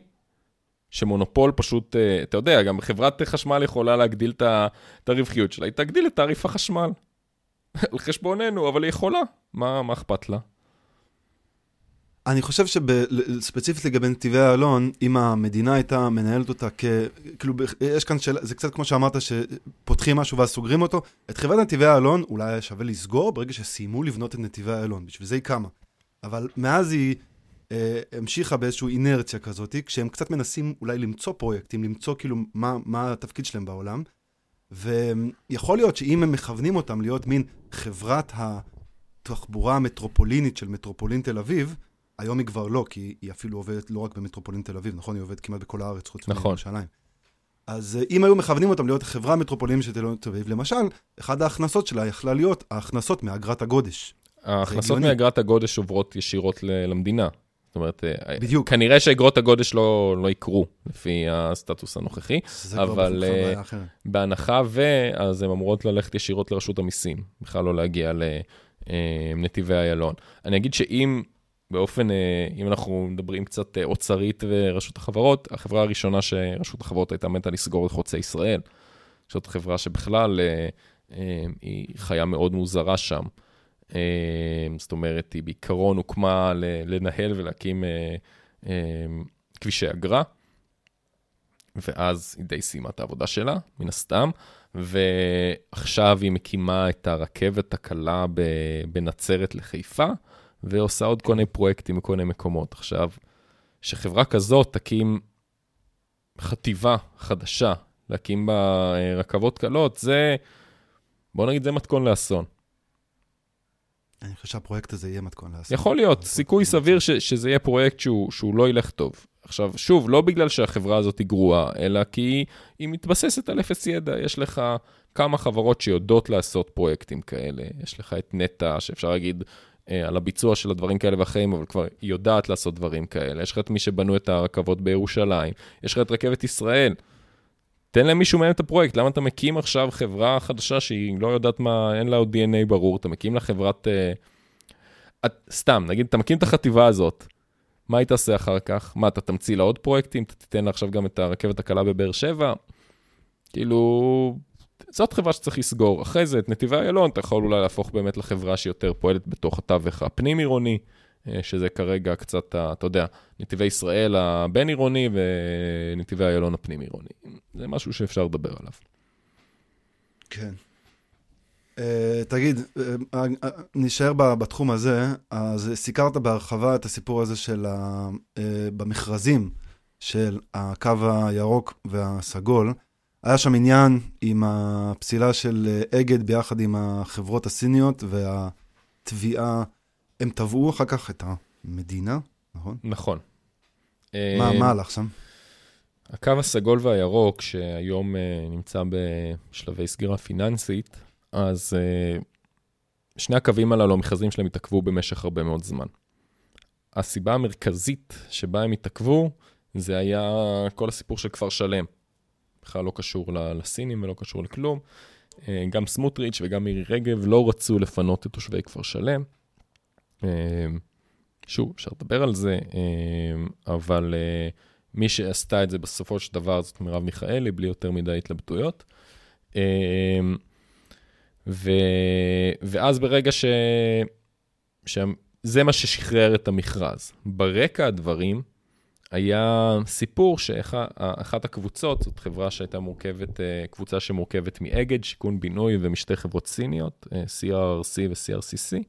שמונופול פשוט, אה, אתה יודע, גם חברת חשמל יכולה להגדיל את הרווחיות שלה, היא תגדיל את תעריף החשמל. על חשבוננו, אבל היא יכולה, מה, מה אכפת לה? אני חושב שספציפית לגבי נתיבי איילון, אם המדינה הייתה מנהלת אותה כ... כאילו, יש כאן שאלה, זה קצת כמו שאמרת, שפותחים משהו ואז סוגרים אותו. את חברת נתיבי איילון אולי היה שווה לסגור ברגע שסיימו לבנות את נתיבי איילון, בשביל זה היא קמה. אבל מאז היא המשיכה באיזושהי אינרציה כזאת, כשהם קצת מנסים אולי למצוא פרויקטים, למצוא כאילו מה, מה התפקיד שלהם בעולם. ויכול להיות שאם הם מכוונים אותם להיות מין חברת התחבורה המטרופולינית של מטרופולין תל אביב, היום היא כבר לא, כי היא אפילו עובדת לא רק במטרופולין תל אביב, נכון? היא עובדת כמעט בכל הארץ, חוץ נכון. מירושלים. אז אה, אם היו מכוונים אותם להיות חברה מטרופולינית של תל אביב, למשל, אחת ההכנסות שלה יכלה להיות ההכנסות מאגרת הגודש. ההכנסות מאגרת הגודש עוברות ישירות למדינה. זאת אומרת, אה, בדיוק. כנראה שאגרות הגודש לא, לא יקרו, לפי הסטטוס הנוכחי, אבל uh, בהנחה ו, אז הן אמורות ללכת ישירות לרשות המיסים, בכלל לא להגיע לנתיבי איילון. אני אגיד שאם באופן, אם אנחנו מדברים קצת אוצרית ורשות החברות, החברה הראשונה שרשות החברות הייתה מתה לסגור את חוצה ישראל. זאת חברה שבכלל היא חיה מאוד מוזרה שם. אמ, זאת אומרת, היא בעיקרון הוקמה לנהל ולהקים אה, אמ, כבישי אגרה, ואז היא די סיימה את העבודה שלה, מן הסתם, ועכשיו היא מקימה את הרכבת הקלה בנצרת לחיפה, ועושה עוד כל מיני פרויקטים בכל מיני מקומות. עכשיו, שחברה כזאת תקים חטיבה חדשה, להקים בה אה, רכבות קלות, זה, בוא נגיד, זה מתכון לאסון. אני חושב שהפרויקט הזה יהיה מתכון לאסון. יכול להיות, סיכוי סביר ש, שזה יהיה פרויקט שהוא, שהוא לא ילך טוב. עכשיו, שוב, לא בגלל שהחברה הזאת היא גרועה, אלא כי היא, היא מתבססת על אפס ידע. יש לך כמה חברות שיודעות לעשות פרויקטים כאלה. יש לך את נטע, שאפשר להגיד אה, על הביצוע של הדברים כאלה ואחרים, אבל כבר היא יודעת לעשות דברים כאלה. יש לך את מי שבנו את הרכבות בירושלים. יש לך את רכבת ישראל. תן למישהו מהם את הפרויקט, למה אתה מקים עכשיו חברה חדשה שהיא לא יודעת מה, אין לה עוד DNA ברור, אתה מקים לה חברת... Uh, את, סתם, נגיד, אתה מקים את החטיבה הזאת, מה היא תעשה אחר כך? מה, אתה תמציא לה עוד פרויקטים? אתה תיתן לה עכשיו גם את הרכבת הקלה בבאר שבע? כאילו, זאת חברה שצריך לסגור. אחרי זה, את נתיבי איילון, אתה יכול אולי להפוך באמת לחברה שיותר פועלת בתוך התווך הפנים-עירוני. אה, שזה כרגע קצת, אתה יודע, נתיבי ישראל הבין-עירוני ונתיבי איילון הפנים-עירוני. זה משהו שאפשר לדבר עליו. כן. Uh, תגיד, uh, uh, נשאר בתחום הזה, אז סיקרת בהרחבה את הסיפור הזה של ה, uh, במכרזים של הקו הירוק והסגול. היה שם עניין עם הפסילה של אגד ביחד עם החברות הסיניות והתביעה הם תבעו אחר כך את המדינה, נכון? נכון. מה, מה הלך שם? הקו הסגול והירוק, שהיום uh, נמצא בשלבי סגירה פיננסית, אז uh, שני הקווים הללו, המכרזים שלהם התעכבו במשך הרבה מאוד זמן. הסיבה המרכזית שבה הם התעכבו, זה היה כל הסיפור של כפר שלם. בכלל לא קשור לסינים ולא קשור לכלום. גם סמוטריץ' וגם מירי רגב לא רצו לפנות את תושבי כפר שלם. אמ, שוב, אפשר לדבר על זה, אמ, אבל אה, מי שעשתה את זה בסופו של דבר זאת מרב מיכאלי, בלי יותר מדי התלבטויות. אמ, ו... ואז ברגע ש... שזה מה ששחרר את המכרז. ברקע הדברים היה סיפור שאחת הקבוצות, זאת חברה שהייתה מורכבת, אה, קבוצה שמורכבת מאגד, שיכון בינוי ומשתי חברות סיניות, אה, CRRC ו-CRCC.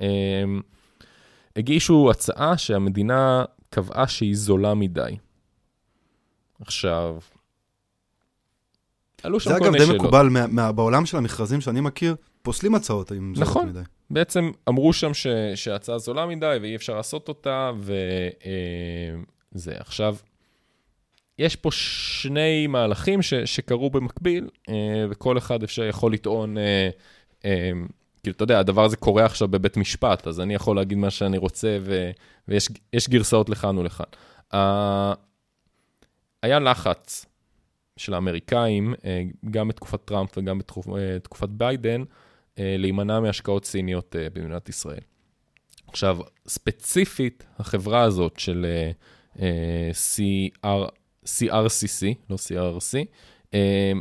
הם הגישו הצעה שהמדינה קבעה שהיא זולה מדי. עכשיו, עלו שם כל מיני שאלות. זה אגב די מקובל, מה, מה, בעולם של המכרזים שאני מכיר, פוסלים הצעות אם זולות נכון. מדי. נכון, בעצם אמרו שם ש, שההצעה זולה מדי ואי אפשר לעשות אותה, וזה. אה, עכשיו, יש פה שני מהלכים ש, שקרו במקביל, אה, וכל אחד אפשר יכול לטעון אה, כאילו, אתה יודע, הדבר הזה קורה עכשיו בבית משפט, אז אני יכול להגיד מה שאני רוצה, ו, ויש גרסאות לכאן ולכאן. Uh, היה לחץ של האמריקאים, uh, גם בתקופת טראמפ וגם בתקופת uh, ביידן, uh, להימנע מהשקעות סיניות uh, במדינת ישראל. עכשיו, ספציפית, החברה הזאת של uh, CR, CRCC, לא CRC,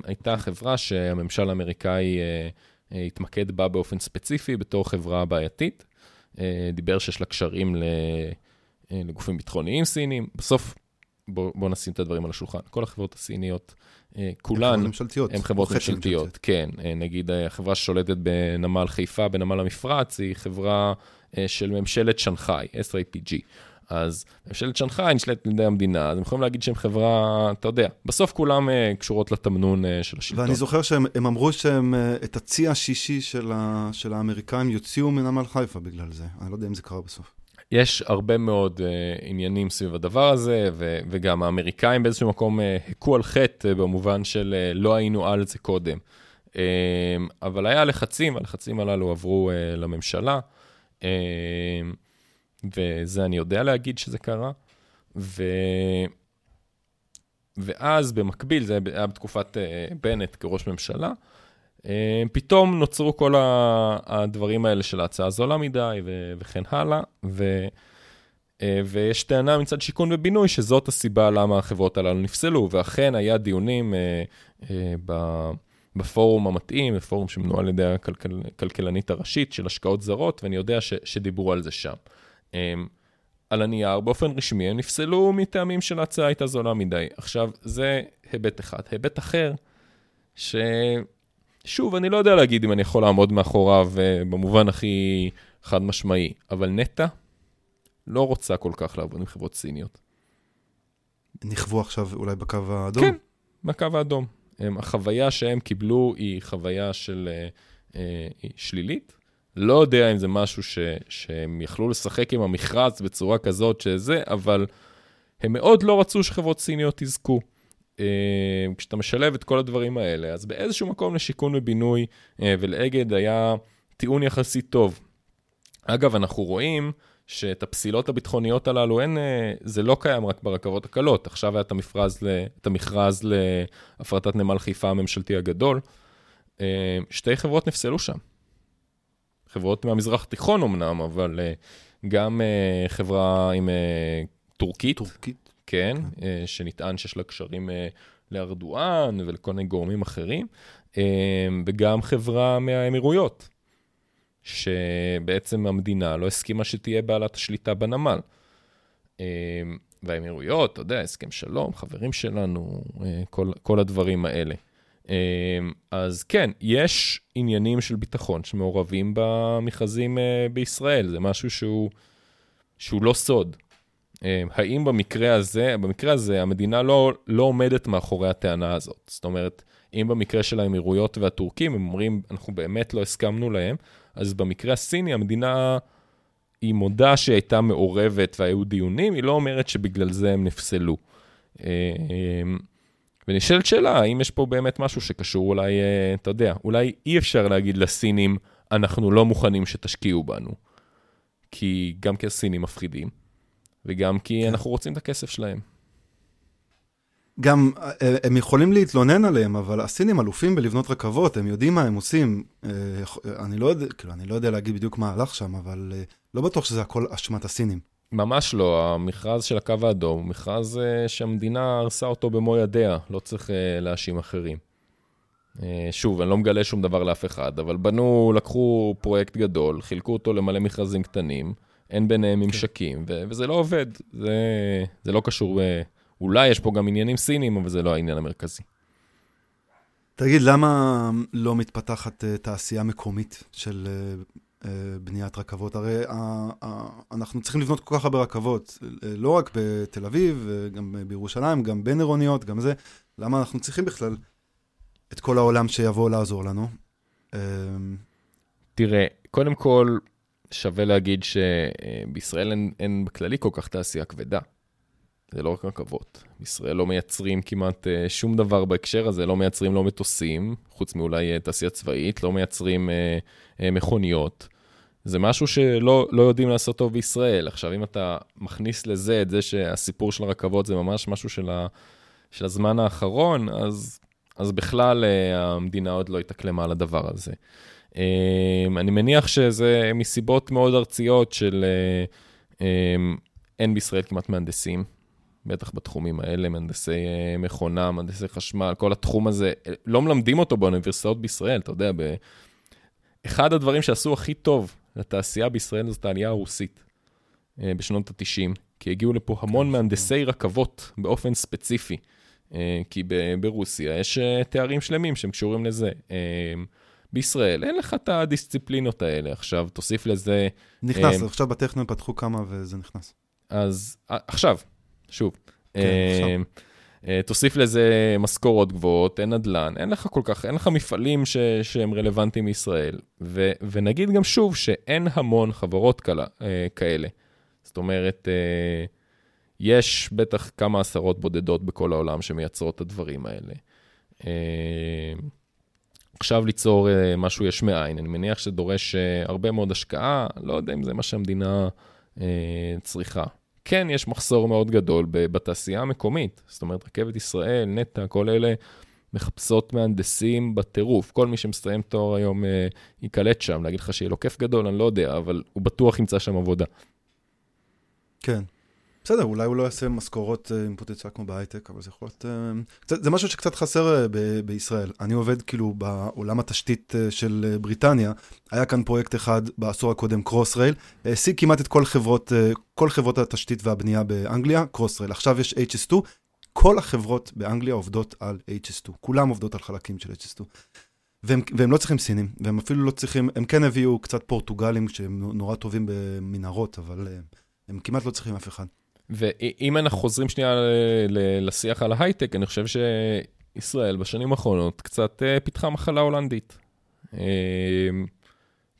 הייתה חברה שהממשל האמריקאי התמקד בה באופן ספציפי בתור חברה בעייתית. דיבר שיש לה קשרים לגופים ביטחוניים סינים. בסוף, בואו בוא נשים את הדברים על השולחן. כל החברות הסיניות אה, כולן הן חברות ממשלתיות, כן. אה, נגיד אה, החברה ששולטת בנמל חיפה, בנמל המפרץ, היא חברה של ממשלת שנגחאי, SIPG. אז ממשלת שנגחאי נשלטת על ידי המדינה, אז הם יכולים להגיד שהם חברה, אתה יודע, בסוף כולם קשורות לתמנון של השלטון. ואני זוכר שהם אמרו שהם, את הצי השישי של, ה, של האמריקאים יוציאו מנמל חיפה בגלל זה. אני לא יודע אם זה קרה בסוף. יש הרבה מאוד uh, עניינים סביב הדבר הזה, ו- וגם האמריקאים באיזשהו מקום uh, הכו על חטא uh, במובן של uh, לא היינו על זה קודם. Uh, אבל היה לחצים, הלחצים הללו עברו uh, לממשלה, uh, וזה אני יודע להגיד שזה קרה. ו... ואז במקביל, זה היה בתקופת uh, בנט כראש ממשלה, אה, פתאום נוצרו כל הדברים האלה של ההצעה זולה מדי וכן הלאה, ו... אה, ויש טענה מצד שיכון ובינוי שזאת הסיבה למה החברות הללו נפסלו, ואכן היה דיונים אה, בפורום המתאים, בפורום שמנוהל על ידי הכלכלנית הראשית של השקעות זרות, ואני יודע ש, שדיברו על זה שם. על הנייר, באופן רשמי, הם נפסלו מטעמים של ההצעה הייתה זולה מדי. עכשיו, זה היבט אחד. היבט אחר, ש... שוב, אני לא יודע להגיד אם אני יכול לעמוד מאחוריו uh, במובן הכי חד משמעי, אבל נטע לא רוצה כל כך לעבוד עם חברות סיניות. נכוו עכשיו אולי בקו האדום? כן, בקו האדום. הם, החוויה שהם קיבלו היא חוויה של uh, uh, שלילית. לא יודע אם זה משהו ש, שהם יכלו לשחק עם המכרז בצורה כזאת שזה, אבל הם מאוד לא רצו שחברות סיניות יזכו. אה, כשאתה משלב את כל הדברים האלה, אז באיזשהו מקום לשיכון ובינוי אה, ולאגד היה טיעון יחסית טוב. אגב, אנחנו רואים שאת הפסילות הביטחוניות הללו, אין, אה, זה לא קיים רק ברכבות הקלות. עכשיו היה את, המפרז, את המכרז להפרטת נמל חיפה הממשלתי הגדול. שתי חברות נפסלו שם. חברות מהמזרח התיכון אמנם, אבל גם חברה עם טורקית. טורקית. כן, אה, שנטען שיש לה קשרים אה, לארדואן ולכל מיני גורמים אחרים, אה, וגם חברה מהאמירויות, שבעצם המדינה לא הסכימה שתהיה בעלת השליטה בנמל. והאמירויות, אתה יודע, הסכם שלום, חברים שלנו, כל, כל הדברים האלה. אז כן, יש עניינים של ביטחון שמעורבים במכרזים בישראל, זה משהו שהוא, שהוא לא סוד. אה, האם במקרה הזה, במקרה הזה המדינה לא, לא עומדת מאחורי הטענה הזאת. זאת אומרת, אם במקרה של האמירויות והטורקים הם אומרים, אנחנו באמת לא הסכמנו להם, אז במקרה הסיני המדינה, היא מודה שהיא הייתה מעורבת והיו דיונים, היא לא אומרת שבגלל זה הם נפסלו. ונשאלת שאלה, האם יש פה באמת משהו שקשור אולי, אה, אתה יודע, אולי אי אפשר להגיד לסינים, אנחנו לא מוכנים שתשקיעו בנו. כי גם כי הסינים מפחידים, וגם כי כן. אנחנו רוצים את הכסף שלהם. גם אה, הם יכולים להתלונן עליהם, אבל הסינים אלופים בלבנות רכבות, הם יודעים מה הם עושים. אה, אני לא יודע, כאילו, אני לא יודע להגיד בדיוק מה הלך שם, אבל לא בטוח שזה הכל אשמת הסינים. ממש לא, המכרז של הקו האדום הוא מכרז שהמדינה הרסה אותו במו ידיה, לא צריך להאשים אחרים. שוב, אני לא מגלה שום דבר לאף אחד, אבל בנו, לקחו פרויקט גדול, חילקו אותו למלא מכרזים קטנים, אין ביניהם כן. ממשקים, ו- וזה לא עובד, זה, זה לא קשור, אולי יש פה גם עניינים סינים, אבל זה לא העניין המרכזי. תגיד, למה לא מתפתחת תעשייה מקומית של בניית רכבות? הרי אנחנו צריכים לבנות כל כך הרבה רכבות, uh, לא רק בתל אביב, uh, גם בירושלים, גם בין עירוניות, גם זה. למה אנחנו צריכים בכלל את כל העולם שיבוא לעזור לנו? תראה, קודם כל, שווה להגיד שבישראל אין, אין בכללי כל כך תעשייה כבדה. זה לא רק רכבות. בישראל לא מייצרים כמעט אה, שום דבר בהקשר הזה, לא מייצרים לא מטוסים, חוץ מאולי אה, תעשייה צבאית, לא מייצרים אה, מכוניות. זה משהו שלא לא יודעים לעשות טוב בישראל. עכשיו, אם אתה מכניס לזה את זה שהסיפור של הרכבות זה ממש משהו של, ה, של הזמן האחרון, אז, אז בכלל המדינה עוד לא התאקלמה על הדבר הזה. אני מניח שזה מסיבות מאוד ארציות של אין בישראל כמעט מהנדסים, בטח בתחומים האלה, מהנדסי אה, מכונה, מהנדסי חשמל, כל התחום הזה, אה, לא מלמדים אותו באוניברסיטאות בישראל, אתה יודע, ב... אחד הדברים שעשו הכי טוב לתעשייה בישראל זאת העלייה הרוסית אה, בשנות ה-90, כי הגיעו לפה המון כן. מהנדסי רכבות באופן ספציפי, כי ברוסיה יש תארים שלמים שהם קשורים לזה. בישראל אין לך את הדיסציפלינות האלה. עכשיו, תוסיף לזה... נכנס, um, עכשיו בטכניון פתחו כמה וזה נכנס. אז עכשיו, שוב. כן, עכשיו. Uh, תוסיף לזה משכורות גבוהות, אין נדל"ן, אין לך כל כך, אין לך מפעלים ש, שהם רלוונטיים מישראל. ו, ונגיד גם שוב שאין המון חברות כאלה. uh, כאלה. זאת אומרת, uh, יש בטח כמה עשרות בודדות בכל העולם שמייצרות את הדברים האלה. עכשיו ליצור משהו יש מאין. אני מניח שזה דורש uh, הרבה מאוד השקעה, לא יודע אם זה מה שהמדינה uh, צריכה. כן, יש מחסור מאוד גדול בתעשייה המקומית. זאת אומרת, רכבת ישראל, נטע, כל אלה מחפשות מהנדסים בטירוף. כל מי שמסיים תואר היום uh, ייקלט שם. להגיד לך שיהיה לו כיף גדול, אני לא יודע, אבל הוא בטוח ימצא שם עבודה. כן. בסדר, אולי הוא לא יעשה משכורות אה, עם פוטנציאל כמו בהייטק, אבל זה יכול להיות... אה, זה משהו שקצת חסר אה, ב- בישראל. אני עובד כאילו בעולם התשתית של בריטניה, היה כאן פרויקט אחד בעשור הקודם, קרוס רייל, העסיק כמעט את כל חברות, כל חברות התשתית והבנייה באנגליה, קרוס רייל. עכשיו יש HS2, כל החברות באנגליה עובדות על HS2, כולם עובדות על חלקים של HS2. והם, והם לא צריכים סינים, והם אפילו לא צריכים, הם כן הביאו קצת פורטוגלים שהם נורא טובים במנהרות, אבל הם כמעט לא צריכים אף אחד. ואם אנחנו חוזרים שנייה לשיח על ההייטק, אני חושב שישראל בשנים האחרונות קצת אה, פיתחה מחלה הולנדית. אה,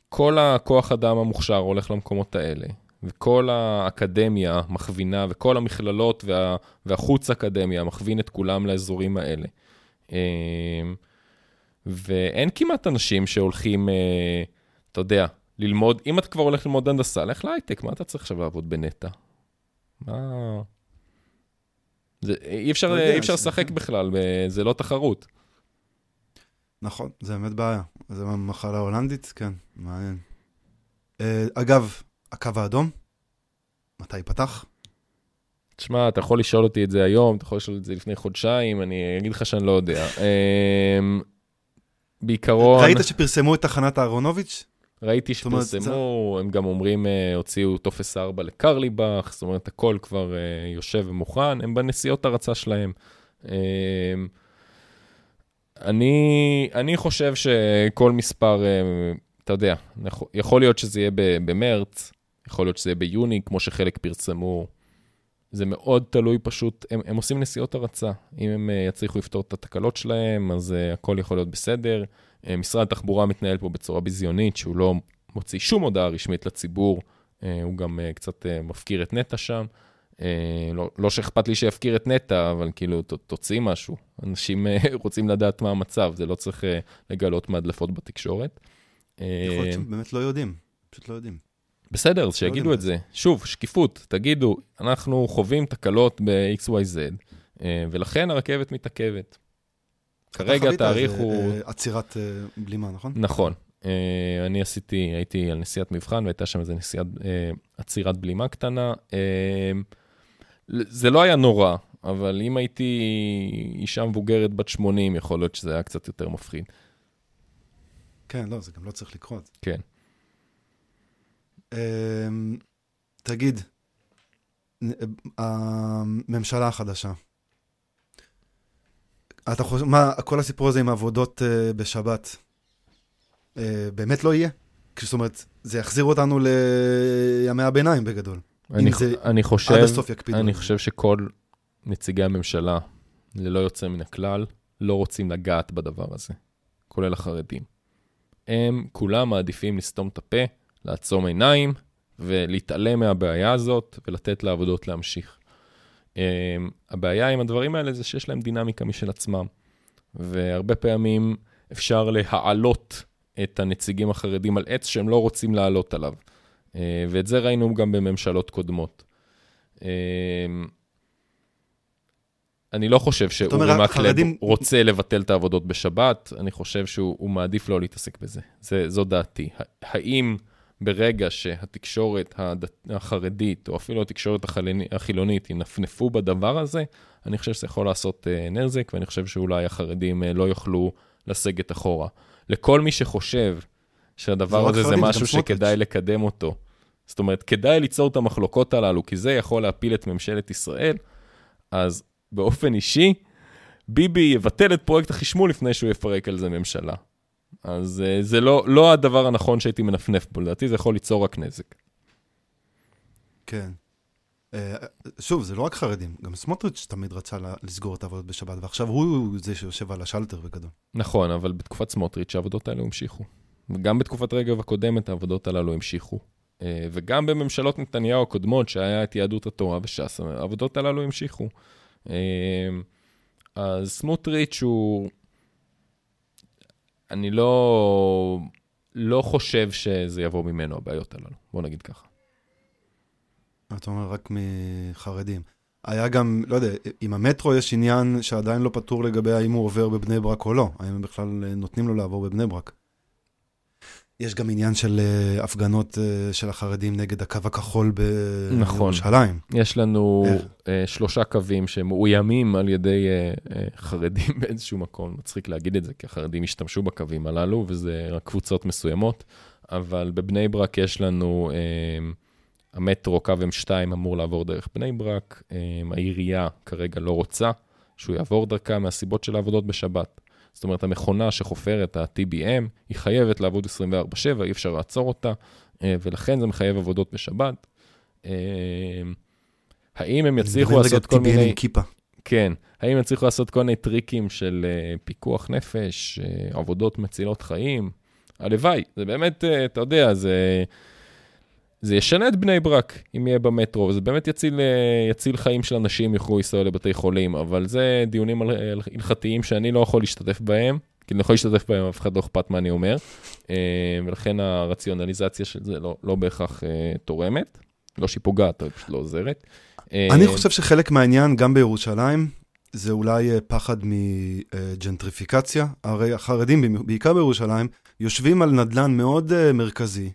כל הכוח אדם המוכשר הולך למקומות האלה, וכל האקדמיה מכווינה, וכל המכללות וה, והחוץ אקדמיה מכווין את כולם לאזורים האלה. אה, ואין כמעט אנשים שהולכים, אתה יודע, ללמוד, אם אתה כבר הולך ללמוד הנדסה, לך להייטק, מה אתה צריך עכשיו לעבוד בנטע? מה... זה, אי אפשר, לא אי אפשר לשחק בכלל, זה לא תחרות. נכון, זה באמת בעיה. זה מחלה הולנדית, כן, מעניין. Uh, אגב, הקו האדום, מתי ייפתח? תשמע, אתה יכול לשאול אותי את זה היום, אתה יכול לשאול את זה לפני חודשיים, אני אגיד לך שאני לא יודע. Uh, בעיקרון... ראית שפרסמו את תחנת אהרונוביץ'? ראיתי שפרסמו, הם גם אומרים, אה, הוציאו טופס 4 לקרליבך, זאת אומרת, הכל כבר אה, יושב ומוכן, הם בנסיעות הרצה שלהם. אמ, אני, אני חושב שכל מספר, אה, אתה יודע, יכול להיות שזה יהיה במרץ, יכול להיות שזה יהיה ביוני, כמו שחלק פרסמו. זה מאוד תלוי פשוט, הם, הם עושים נסיעות הרצה. אם הם יצליחו לפתור את התקלות שלהם, אז הכל יכול להיות בסדר. אה, משרד התחבורה מתנהל פה בצורה ביזיונית, שהוא לא מוציא שום הודעה רשמית לציבור, אה, הוא גם אה, קצת מפקיר את נטע שם. לא, לא שאכפת לי שיפקיר את נטע, אבל כאילו, ת, תוציא משהו. אנשים רוצים לדעת מה המצב, זה לא צריך לגלות מהדלפות בתקשורת. יכול להיות שהם באמת לא יודעים, פשוט לא יודעים. בסדר, אז לא שיגידו את זה. שוב, שקיפות, תגידו, אנחנו חווים תקלות ב-XYZ, ולכן הרכבת מתעכבת. כרגע התאריך הוא... אה, עצירת אה, בלימה, נכון? נכון. אה, אני עשיתי, הייתי על נסיעת מבחן, והייתה שם איזו נסיעת עצירת בלימה קטנה. זה לא היה נורא, אבל אם הייתי אישה מבוגרת בת 80, יכול להיות שזה היה קצת יותר מפחיד. כן, לא, זה גם לא צריך לקרות. כן. תגיד, הממשלה החדשה, אתה חושב, מה, כל הסיפור הזה עם עבודות uh, בשבת, uh, באמת לא יהיה? זאת אומרת, זה יחזיר אותנו לימי הביניים בגדול. אני, זה אני חושב, עד הסוף יקפידו. אני חושב שכל נציגי הממשלה, ללא יוצא מן הכלל, לא רוצים לגעת בדבר הזה, כולל החרדים. הם כולם מעדיפים לסתום את הפה, לעצום עיניים ולהתעלם מהבעיה הזאת ולתת לעבודות להמשיך. Um, הבעיה עם הדברים האלה זה שיש להם דינמיקה משל עצמם, והרבה פעמים אפשר להעלות את הנציגים החרדים על עץ שהם לא רוצים לעלות עליו, uh, ואת זה ראינו גם בממשלות קודמות. Uh, אני לא חושב שאורי מקלב חרדים... רוצה לבטל את העבודות בשבת, אני חושב שהוא מעדיף לא להתעסק בזה. זה, זו דעתי. האם ברגע שהתקשורת החרדית, או אפילו התקשורת החילונית, ינפנפו בדבר הזה, אני חושב שזה יכול לעשות uh, נזק, ואני חושב שאולי החרדים uh, לא יוכלו לסגת אחורה. לכל מי שחושב שהדבר לא הזה זה משהו שכדאי לקדם אותו, זאת אומרת, כדאי ליצור את המחלוקות הללו, כי זה יכול להפיל את ממשלת ישראל, אז באופן אישי, ביבי יבטל את פרויקט החשמול לפני שהוא יפרק על זה ממשלה. אז uh, זה לא, לא הדבר הנכון שהייתי מנפנף בו, לדעתי זה יכול ליצור רק נזק. כן. Uh, שוב, זה לא רק חרדים, גם סמוטריץ' תמיד רצה לסגור את העבודות בשבת, ועכשיו הוא זה שיושב על השלטר בגדול. נכון, אבל בתקופת סמוטריץ' העבודות האלו המשיכו. וגם בתקופת רגב הקודמת העבודות הללו המשיכו. Uh, וגם בממשלות נתניהו הקודמות, שהיה את יהדות התורה וש"ס, העבודות הללו המשיכו. Uh, אז סמוטריץ' הוא... אני לא, לא חושב שזה יבוא ממנו, הבעיות הללו. בוא נגיד ככה. אתה אומר רק מחרדים. היה גם, לא יודע, עם המטרו יש עניין שעדיין לא פתור לגבי האם הוא עובר בבני ברק או לא. האם הם בכלל נותנים לו לעבור בבני ברק. יש גם עניין של uh, הפגנות uh, של החרדים נגד הקו הכחול בירושלים. נכון. יש לנו uh, שלושה קווים שמאוימים על ידי uh, uh, חרדים באיזשהו מקום. מצחיק להגיד את זה, כי החרדים השתמשו בקווים הללו, וזה רק קבוצות מסוימות. אבל בבני ברק יש לנו, uh, המטרו, קו M2 אמור לעבור דרך בני ברק. Uh, העירייה כרגע לא רוצה שהוא יעבור דרכה מהסיבות של העבודות בשבת. זאת אומרת, המכונה שחופרת, ה-TBM, היא חייבת לעבוד 24/7, אי אפשר לעצור אותה, אה, ולכן זה מחייב עבודות בשבת. אה, האם הם יצליחו לעשות כל מיני... כיפה. כן, האם יצליחו לעשות כל מיני טריקים של אה, פיקוח נפש, עבודות מצילות חיים? הלוואי, זה באמת, אתה יודע, זה... זה ישנה את בני ברק, אם יהיה במטרו, זה באמת יציל, אה, יציל חיים של אנשים, יוכלו לנסוע לבתי חולים, אבל זה דיונים הלכתיים שאני לא יכול להשתתף בהם, כי אני לא יכול להשתתף בהם, אף אחד לא אכפת מה אני אומר, אה, ולכן הרציונליזציה של זה לא, לא בהכרח אה, תורמת, לא שהיא פוגעת, אבל פשוט לא עוזרת. אני חושב שחלק מהעניין, גם בירושלים, זה אולי פחד מג'נטריפיקציה. הרי החרדים, בעיקר בירושלים, יושבים על נדלן מאוד מרכזי,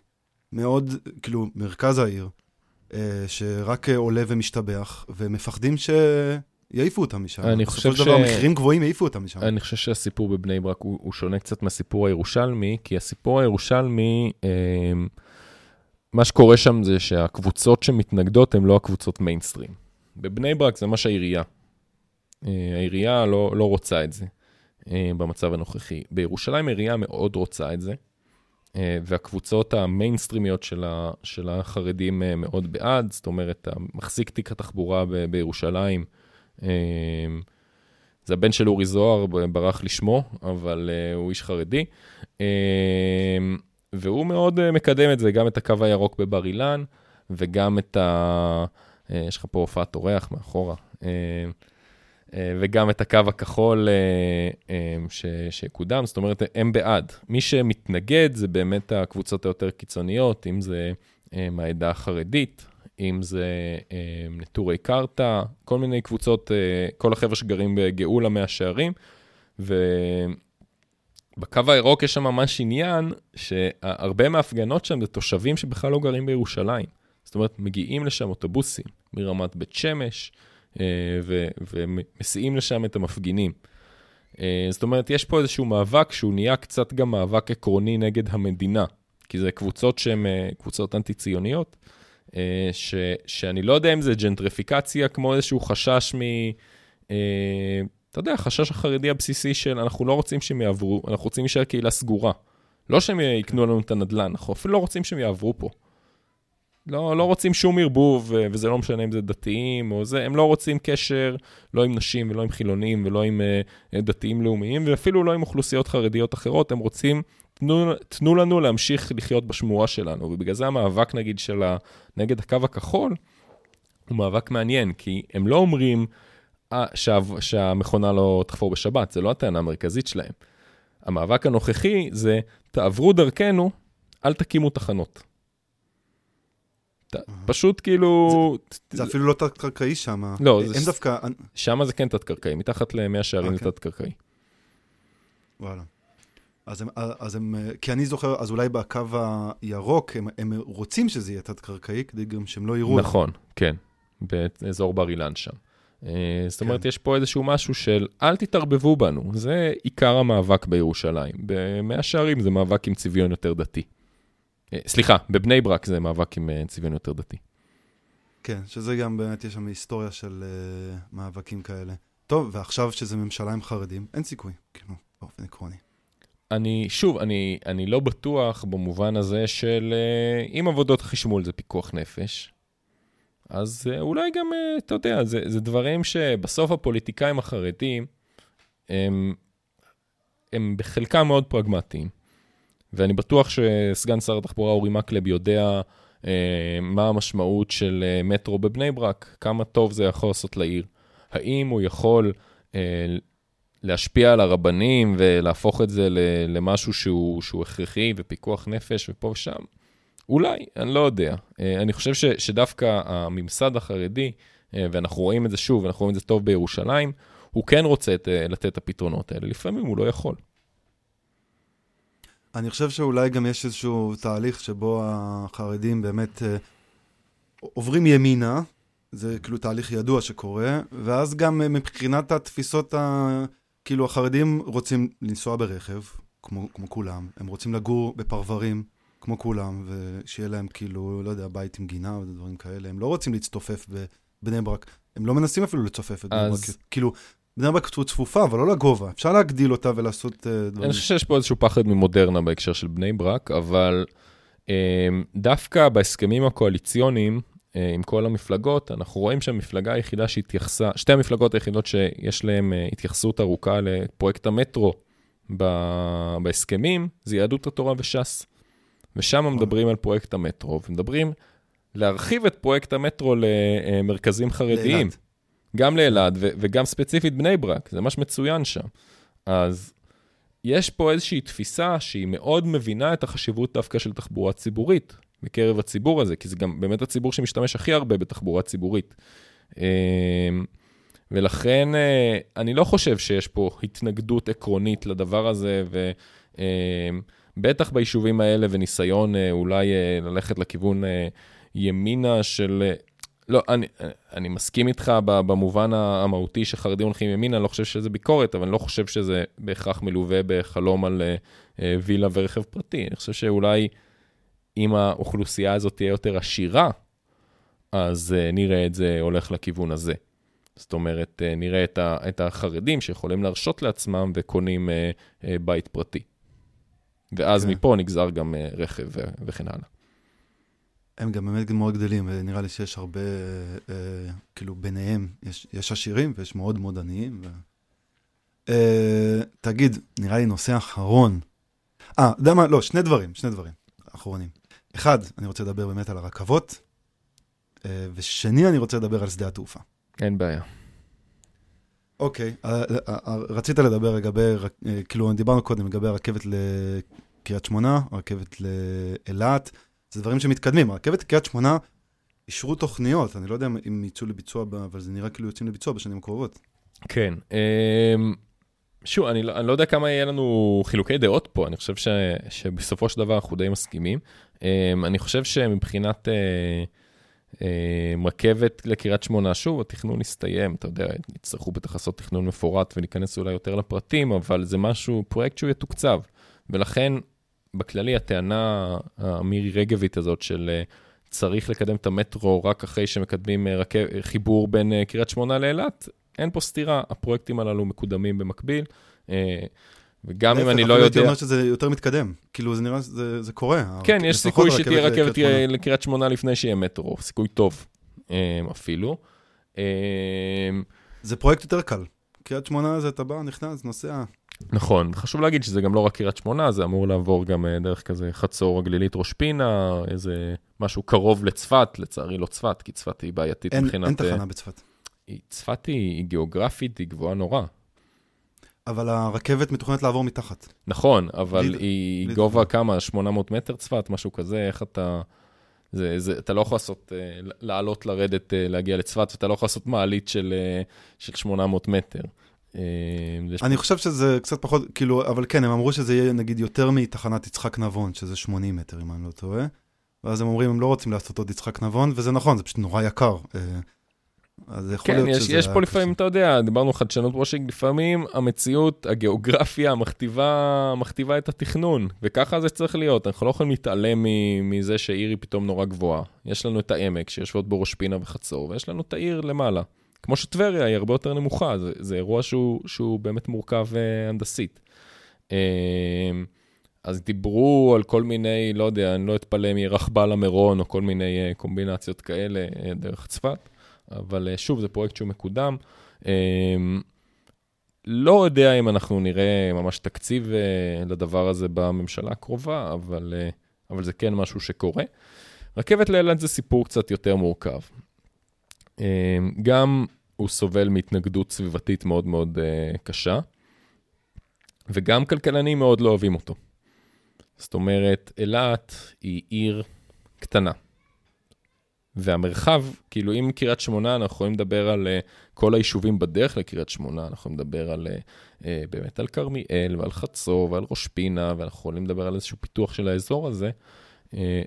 מאוד, כאילו, מרכז העיר, אה, שרק עולה ומשתבח, ומפחדים שיעיפו אותם משם. אני חושב ש... בסופו של דבר, מחירים גבוהים יעיפו אותם משם. אני חושב שהסיפור בבני ברק הוא, הוא שונה קצת מהסיפור הירושלמי, כי הסיפור הירושלמי, אה, מה שקורה שם זה שהקבוצות שמתנגדות הן לא הקבוצות מיינסטרים. בבני ברק זה ממש העירייה. אה, העירייה לא, לא רוצה את זה אה, במצב הנוכחי. בירושלים העירייה מאוד רוצה את זה. אה, והקבוצות המיינסטרימיות של, ה, של החרדים אה, מאוד בעד, זאת אומרת, מחזיק תיק התחבורה ב, בירושלים, אה, זה הבן של אורי זוהר, ברח לשמו, אבל הוא איש חרדי, והוא מאוד מקדם את זה, גם את הקו הירוק בבר אילן, וגם את ה... יש לך פה הופעת אורח מאחורה. אה, וגם את הקו הכחול אה, אה, ש, שקודם, זאת אומרת, הם בעד. מי שמתנגד זה באמת הקבוצות היותר קיצוניות, אם זה מהעדה החרדית, אם זה נטורי קרתא, כל מיני קבוצות, כל החבר'ה שגרים בגאולה מהשערים, ובקו הירוק יש שם ממש עניין שהרבה מההפגנות שם זה תושבים שבכלל לא גרים בירושלים. זאת אומרת, מגיעים לשם אוטובוסים מרמת בית שמש, אה, ומסיעים לשם את המפגינים. אה, זאת אומרת, יש פה איזשהו מאבק שהוא נהיה קצת גם מאבק עקרוני נגד המדינה, כי זה קבוצות שהן אה, קבוצות אנטי-ציוניות, ש, שאני לא יודע אם זה ג'נטריפיקציה, כמו איזשהו חשש מ... אתה יודע, החשש החרדי הבסיסי של אנחנו לא רוצים שהם יעברו, אנחנו רוצים להישאר קהילה סגורה. לא שהם יקנו לנו את הנדל"ן, אנחנו אפילו לא רוצים שהם יעברו פה. לא, לא רוצים שום ערבוב, וזה לא משנה אם זה דתיים או זה, הם לא רוצים קשר לא עם נשים ולא עם חילונים ולא עם uh, דתיים לאומיים, ואפילו לא עם אוכלוסיות חרדיות אחרות, הם רוצים, תנו, תנו לנו להמשיך לחיות בשמורה שלנו, ובגלל זה המאבק נגיד של ה, נגד הקו הכחול, הוא מאבק מעניין, כי הם לא אומרים אה, שה, שהמכונה לא תחפור בשבת, זה לא הטענה המרכזית שלהם. המאבק הנוכחי זה, תעברו דרכנו, אל תקימו תחנות. פשוט כאילו... זה אפילו לא תת-קרקעי שם. לא, אין דווקא... שם זה כן תת-קרקעי, מתחת למאה שערים זה תת-קרקעי. וואלה. אז הם, אז הם, כי אני זוכר, אז אולי בקו הירוק, הם, הם רוצים שזה יהיה תת-קרקעי, כדי גם שהם לא יראו. נכון, כן, באזור בר אילן שם. אה, זאת אומרת, כן. יש פה איזשהו משהו של אל תתערבבו בנו, זה עיקר המאבק בירושלים. במאה שערים זה מאבק עם צביון יותר דתי. אה, סליחה, בבני ברק זה מאבק עם אה, צביון יותר דתי. כן, שזה גם באמת, יש שם היסטוריה של uh, מאבקים כאלה. טוב, ועכשיו שזה ממשלה עם חרדים, אין סיכוי, כאילו, באופן עקרוני. אני, שוב, אני, אני לא בטוח במובן הזה של uh, אם עבודות החשמול זה פיקוח נפש, אז uh, אולי גם, uh, אתה יודע, זה, זה דברים שבסוף הפוליטיקאים החרדים, הם, הם בחלקם מאוד פרגמטיים. ואני בטוח שסגן שר התחבורה אורי מקלב יודע uh, מה המשמעות של uh, מטרו בבני ברק, כמה טוב זה יכול לעשות לעיר. האם הוא יכול uh, להשפיע על הרבנים ולהפוך את זה למשהו שהוא, שהוא הכרחי ופיקוח נפש ופה ושם? אולי, אני לא יודע. אה, אני חושב ש, שדווקא הממסד החרדי, אה, ואנחנו רואים את זה שוב, אנחנו רואים את זה טוב בירושלים, הוא כן רוצה את, אה, לתת את הפתרונות האלה, לפעמים הוא לא יכול. אני חושב שאולי גם יש איזשהו תהליך שבו החרדים באמת עוברים ימינה, זה כאילו תהליך ידוע שקורה, ואז גם מבחינת התפיסות ה... כאילו, החרדים רוצים לנסוע ברכב, כמו, כמו כולם, הם רוצים לגור בפרברים, כמו כולם, ושיהיה להם כאילו, לא יודע, בית עם גינה ודברים כאלה. הם לא רוצים להצטופף בבני ברק, הם לא מנסים אפילו לצופף את בני ברק. כאילו, בני ברק צפופה, אבל לא לגובה. אפשר להגדיל אותה ולעשות uh, דברים. אני חושב שיש פה איזשהו פחד ממודרנה בהקשר של בני ברק, אבל um, דווקא בהסכמים הקואליציוניים, אה, עם כל המפלגות, אנחנו רואים שהמפלגה היחידה שהתייחסה, שתי המפלגות היחידות שיש להן אה, התייחסות ארוכה לפרויקט המטרו בהסכמים, זה יהדות התורה וש"ס. ושם נכון. מדברים על פרויקט המטרו, ומדברים להרחיב את פרויקט המטרו למרכזים חרדיים. לאלעד. גם לאלעד וגם ספציפית בני ברק, זה ממש מצוין שם. אז יש פה איזושהי תפיסה שהיא מאוד מבינה את החשיבות דווקא של תחבורה ציבורית. בקרב הציבור הזה, כי זה גם באמת הציבור שמשתמש הכי הרבה בתחבורה ציבורית. אמ, ולכן אה, אני לא חושב שיש פה התנגדות עקרונית לדבר הזה, ובטח אמ, ביישובים האלה וניסיון אה, אולי אה, ללכת לכיוון ימינה של... לא, אני, אני מסכים איתך במובן המהותי שחרדים הולכים ימינה, אני לא חושב שזה ביקורת, אבל אני לא חושב שזה בהכרח מלווה בחלום על וילה ורכב פרטי. אני חושב שאולי אם האוכלוסייה הזאת תהיה יותר עשירה, אז uh, נראה את זה הולך לכיוון הזה. זאת אומרת, נראה את, ה, את החרדים שיכולים להרשות לעצמם וקונים בית פרטי. ואז. כן. מפה נגזר גם רכב וכן הלאה. הם גם באמת מאוד גדלים, ונראה לי שיש הרבה, uh, כאילו ביניהם, יש, יש עשירים ויש מאוד מאוד עניים. ו... Uh, תגיד, נראה לי נושא אחרון. אה, יודע מה? לא, שני דברים, שני דברים אחרונים. אחד, אני רוצה לדבר באמת על הרכבות, אה, ושני, אני רוצה לדבר על שדה התעופה. אין בעיה. אוקיי, אה, אה, רצית לדבר לגבי, כאילו, דיברנו קודם לגבי הרכבת לקריית שמונה, הרכבת לאילת, זה דברים שמתקדמים. הרכבת לקריית שמונה, אישרו תוכניות, אני לא יודע אם יצאו לביצוע, אבל זה נראה כאילו יוצאים לביצוע בשנים הקרובות. כן. אמ, שוב, אני לא, אני לא יודע כמה יהיה לנו חילוקי דעות פה, אני חושב ש, שבסופו של דבר אנחנו די מסכימים. Um, אני חושב שמבחינת uh, uh, רכבת לקריית שמונה, שוב, התכנון הסתיים, אתה יודע, יצטרכו בטח לעשות תכנון מפורט וניכנס אולי יותר לפרטים, אבל זה משהו, פרויקט שהוא יתוקצב. ולכן, בכללי, הטענה המירי רגבית הזאת של uh, צריך לקדם את המטרו רק אחרי שמקדמים uh, רכב, חיבור בין uh, קריית שמונה לאילת, אין פה סתירה, הפרויקטים הללו מקודמים במקביל. אה, וגם אם אני לא יודע... הייתי אומר שזה יותר מתקדם, כאילו זה נראה, זה, זה קורה. כן, יש סיכוי שתהיה רכבת לקריית שמונה לפני שיהיה מטרו, סיכוי טוב אה, אפילו. אה, זה פרויקט יותר קל. קריית שמונה זה אתה בא, נכנס, נוסע. נכון, חשוב להגיד שזה גם לא רק קריית שמונה, זה אמור לעבור גם דרך כזה חצור הגלילית ראש פינה, איזה משהו קרוב לצפת, לצערי לא צפת, כי צפת היא בעייתית אין, מבחינת... אין תחנה בצפת. צפת היא, היא גיאוגרפית, היא גבוהה נורא. אבל הרכבת מתוכננת לעבור מתחת. נכון, אבל ליד, היא ליד גובה ליד. כמה? 800 מטר צפת? משהו כזה? איך אתה... זה, זה, אתה לא יכול לעשות, uh, לעלות, לרדת, להגיע לצפת, ואתה לא יכול לעשות מעלית של, של 800 מטר. אני חושב שזה קצת פחות, כאילו, אבל כן, הם אמרו שזה יהיה נגיד יותר מתחנת יצחק נבון, שזה 80 מטר, אם אני לא טועה. ואז הם אומרים, הם לא רוצים לעשות עוד יצחק נבון, וזה נכון, זה פשוט נורא יקר. אז יכול כן, להיות יש, שזה... יש פה לפעמים, אתה יודע, דיברנו חדשנות וושינג, לפעמים המציאות, הגיאוגרפיה מכתיבה, מכתיבה את התכנון, וככה זה צריך להיות. אנחנו לא יכולים להתעלם מזה שעיר היא פתאום נורא גבוהה. יש לנו את העמק שיושבות בו ראש פינה וחצור, ויש לנו את העיר למעלה. כמו שטבריה היא הרבה יותר נמוכה, זה, זה אירוע שהוא, שהוא באמת מורכב uh, הנדסית. Uh, אז דיברו על כל מיני, לא יודע, אני לא אתפלא אם יהיה רכבל למירון, או כל מיני uh, קומבינציות כאלה uh, דרך צפת. אבל uh, שוב, זה פרויקט שהוא מקודם. Uh, לא יודע אם אנחנו נראה ממש תקציב uh, לדבר הזה בממשלה הקרובה, אבל, uh, אבל זה כן משהו שקורה. רכבת לאילת זה סיפור קצת יותר מורכב. Uh, גם הוא סובל מהתנגדות סביבתית מאוד מאוד uh, קשה, וגם כלכלנים מאוד לא אוהבים אותו. זאת אומרת, אילת היא עיר קטנה. והמרחב, כאילו אם קריית שמונה, אנחנו יכולים לדבר על uh, כל היישובים בדרך לקריית שמונה, אנחנו יכולים לדבר על, uh, uh, באמת על כרמיאל ועל חצור ועל ראש פינה, ואנחנו יכולים לדבר על איזשהו פיתוח של האזור הזה.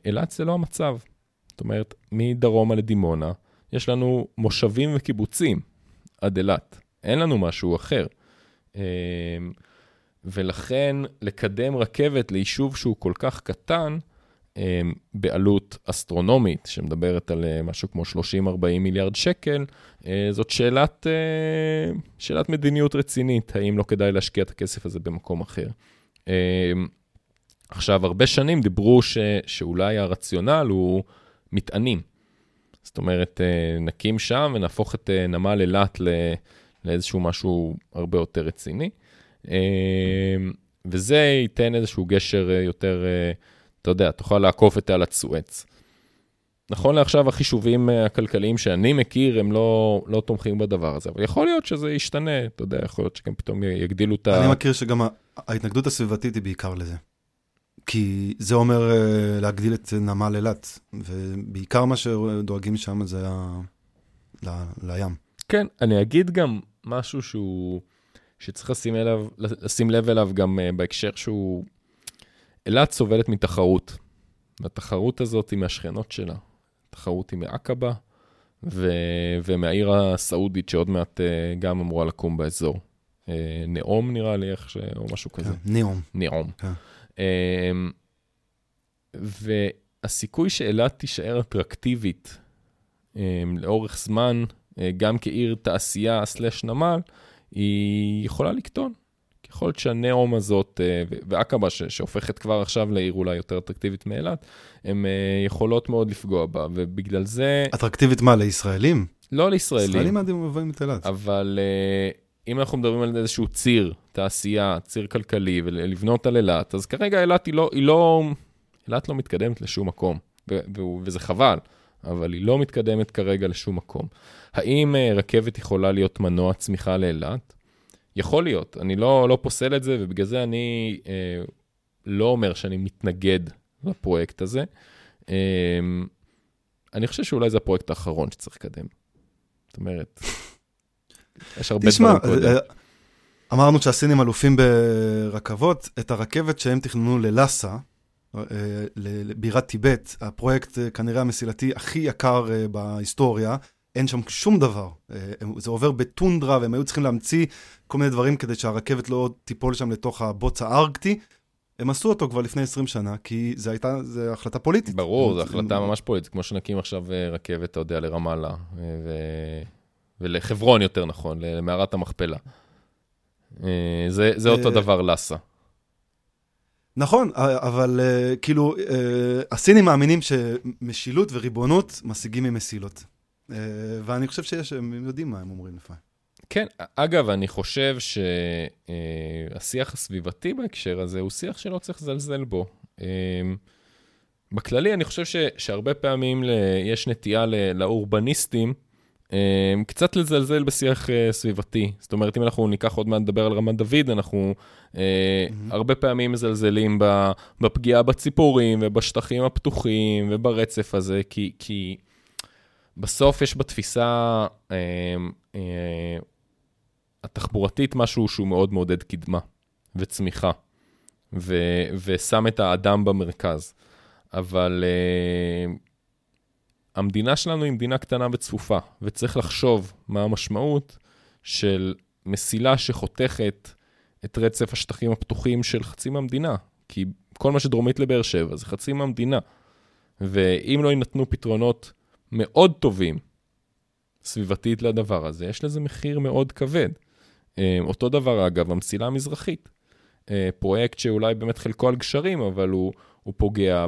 אילת זה לא המצב. זאת אומרת, מדרומה לדימונה, יש לנו מושבים וקיבוצים עד אילת. אין לנו משהו אחר. ולכן, לקדם רכבת ליישוב שהוא כל כך קטן, בעלות אסטרונומית, שמדברת על משהו כמו 30-40 מיליארד שקל, זאת שאלת, שאלת מדיניות רצינית, האם לא כדאי להשקיע את הכסף הזה במקום אחר. עכשיו, הרבה שנים דיברו ש, שאולי הרציונל הוא מטענים. זאת אומרת, נקים שם ונהפוך את נמל אילת לאיזשהו משהו הרבה יותר רציני. וזה ייתן איזשהו גשר יותר... אתה יודע, תוכל לעקוף את תעלת סואץ. נכון לעכשיו, החישובים הכלכליים שאני מכיר, הם לא, לא תומכים בדבר הזה, אבל יכול להיות שזה ישתנה, אתה יודע, יכול להיות שגם פתאום יגדילו את ה... אני מכיר שגם ההתנגדות הסביבתית היא בעיקר לזה. כי זה אומר להגדיל את נמל אילת, ובעיקר מה שדואגים שם זה ה... ל... לים. כן, אני אגיד גם משהו שהוא, שצריך לשים, אליו, לשים לב אליו גם בהקשר שהוא אילת סובלת מתחרות. והתחרות הזאת היא מהשכנות שלה. התחרות היא מעקבה ו... ומהעיר הסעודית שעוד מעט uh, גם אמורה לקום באזור. נאום נראה לי, איך ש... או משהו כזה. כן, נאום. נאום. כן. Uh, והסיכוי שאילת תישאר אטרקטיבית um, לאורך זמן, uh, גם כעיר תעשייה סלש נמל, היא יכולה לקטון. להיות שהנאום הזאת, אה, ועקבה, שהופכת כבר עכשיו לעיר אולי יותר אטרקטיבית מאילת, הן אה, יכולות מאוד לפגוע בה, ובגלל זה... אטרקטיבית מה, לישראלים? לא לישראלים. ישראלים עדיין מבואים את אילת. אבל אה, אם אנחנו מדברים על איזשהו ציר, תעשייה, ציר כלכלי, ולבנות על אילת, אז כרגע אילת היא לא, היא לא, אילת לא מתקדמת לשום מקום, וזה חבל, אבל היא לא מתקדמת כרגע לשום מקום. האם רכבת יכולה להיות מנוע צמיחה לאילת? יכול להיות, אני לא, לא פוסל את זה, ובגלל זה אני אה, לא אומר שאני מתנגד לפרויקט הזה. אה, אני חושב שאולי זה הפרויקט האחרון שצריך לקדם. זאת אומרת, יש הרבה דברים קודם. אה, אמרנו שהסינים אלופים ברכבות, את הרכבת שהם תכננו ללאסה, אה, לבירת טיבט, הפרויקט אה, כנראה המסילתי הכי יקר בהיסטוריה, אין שם שום דבר. זה עובר בטונדרה, והם היו צריכים להמציא כל מיני דברים כדי שהרכבת לא תיפול שם לתוך הבוץ הארקטי. הם עשו אותו כבר לפני 20 שנה, כי זו הייתה, זו החלטה פוליטית. ברור, זו החלטה ממש פוליטית, כמו שנקים עכשיו אה, רכבת, אתה יודע, לרמאללה, אה, ו... ולחברון יותר נכון, למערת המכפלה. אה, זה, זה אותו דבר לאסה. נכון, אבל כאילו, הסינים מאמינים שמשילות וריבונות משיגים ממסילות. ואני חושב שיש, הם יודעים מה הם אומרים לפעמים. כן, אגב, אני חושב שהשיח הסביבתי בהקשר הזה הוא שיח שלא צריך לזלזל בו. בכללי, אני חושב ש, שהרבה פעמים ל, יש נטייה ל, לאורבניסטים קצת לזלזל בשיח אה, סביבתי. זאת אומרת, אם אנחנו ניקח עוד מעט לדבר על רמת דוד, אנחנו mm-hmm. הרבה פעמים מזלזלים בפגיעה בציפורים ובשטחים הפתוחים וברצף הזה, כי, כי בסוף יש בתפיסה אמ, התחבורתית משהו שהוא מאוד מעודד קדמה וצמיחה, ו, ושם את האדם במרכז. אבל uh, המדינה שלנו היא מדינה קטנה וצפופה, וצריך לחשוב מה המשמעות של מסילה שחותכת את רצף השטחים הפתוחים של חצי מהמדינה. כי כל מה שדרומית לבאר שבע זה חצי מהמדינה. ואם לא יינתנו פתרונות מאוד טובים סביבתית לדבר הזה, יש לזה מחיר מאוד כבד. אה, אותו דבר, אגב, המסילה המזרחית. אה, פרויקט שאולי באמת חלקו על גשרים, אבל הוא, הוא פוגע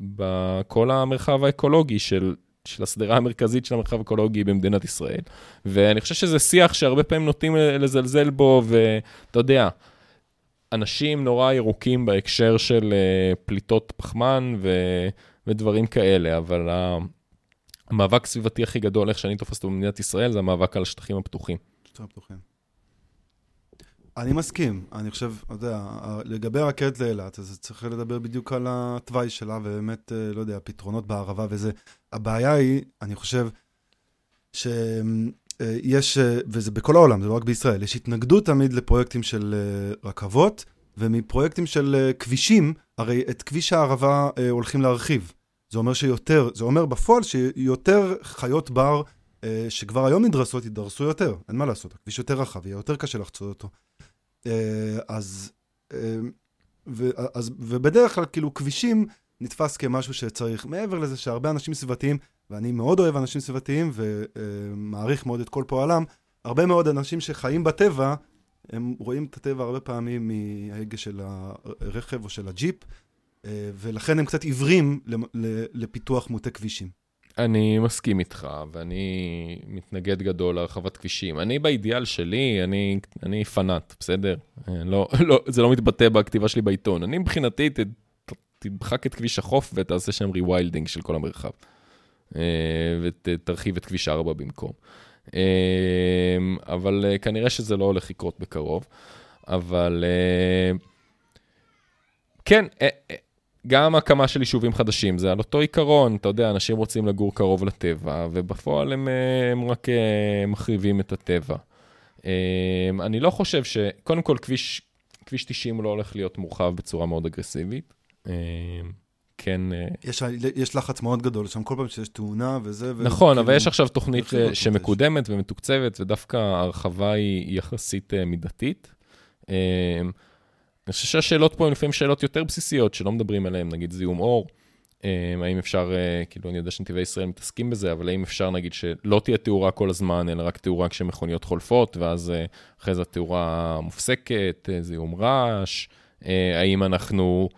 בכל המרחב האקולוגי של, של השדרה המרכזית של המרחב האקולוגי במדינת ישראל. ואני חושב שזה שיח שהרבה פעמים נוטים לזלזל בו, ואתה יודע, אנשים נורא ירוקים בהקשר של uh, פליטות פחמן ו, ודברים כאלה, אבל המאבק הסביבתי הכי גדול, איך שאני תופס אותו במדינת ישראל, זה המאבק על השטחים הפתוחים. שטחים הפתוחים. אני מסכים, אני חושב, אתה יודע, לגבי הרכבת לאילת, אז צריך לדבר בדיוק על התוואי שלה, ובאמת, אה, לא יודע, פתרונות בערבה וזה. הבעיה היא, אני חושב, שיש, אה, וזה בכל העולם, זה לא רק בישראל, יש התנגדות תמיד לפרויקטים של אה, רכבות, ומפרויקטים של כבישים, הרי את כביש הערבה הולכים להרחיב. זה אומר שיותר, זה אומר בפועל שיותר חיות בר שכבר היום נדרסות, ידרסו יותר, אין מה לעשות, הכביש יותר רחב, יהיה יותר קשה לחצות אותו. אה, אז, אה, ו, אז, ובדרך כלל כאילו כבישים נתפס כמשהו שצריך, מעבר לזה שהרבה אנשים סביבתיים, ואני מאוד אוהב אנשים סביבתיים ומעריך מאוד את כל פועלם, הרבה מאוד אנשים שחיים בטבע, הם רואים את הטבע הרבה פעמים מההגה של הרכב או של הג'יפ, אה, ולכן הם קצת עיוורים לפיתוח מוטה כבישים. אני מסכים איתך, ואני מתנגד גדול להרחבת כבישים. אני באידיאל שלי, אני, אני פנאט, בסדר? לא, לא, זה לא מתבטא בכתיבה שלי בעיתון. אני מבחינתי, ת, תמחק את כביש החוף ותעשה שם rewilding של כל המרחב. אה, ותרחיב את כביש 4 במקום. אה, אבל אה, כנראה שזה לא הולך לקרות בקרוב. אבל כן, גם הקמה של יישובים חדשים, זה על אותו עיקרון, אתה יודע, אנשים רוצים לגור קרוב לטבע, ובפועל הם, אה, הם רק אה, מחריבים את הטבע. אה, אני לא חושב ש... קודם כל, כביש, כביש 90 לא הולך להיות מורחב בצורה מאוד אגרסיבית. כן... יש, יש לחץ מאוד גדול שם, כל פעם שיש תאונה וזה... נכון, וכאילו... אבל יש עכשיו תוכנית שמקודמת ומתוקצבת, ודווקא ההרחבה היא יחסית מידתית. אני חושב שהשאלות פה הן לפעמים שאלות יותר בסיסיות, שלא מדברים עליהן, נגיד זיהום אור. אה, האם אפשר, אה, כאילו, אני יודע שנתיבי ישראל מתעסקים בזה, אבל האם אפשר, נגיד, שלא תהיה תאורה כל הזמן, אלא רק תאורה כשמכוניות חולפות, ואז אה, אחרי זה התאורה מופסקת, זיהום רעש? האם אנחנו,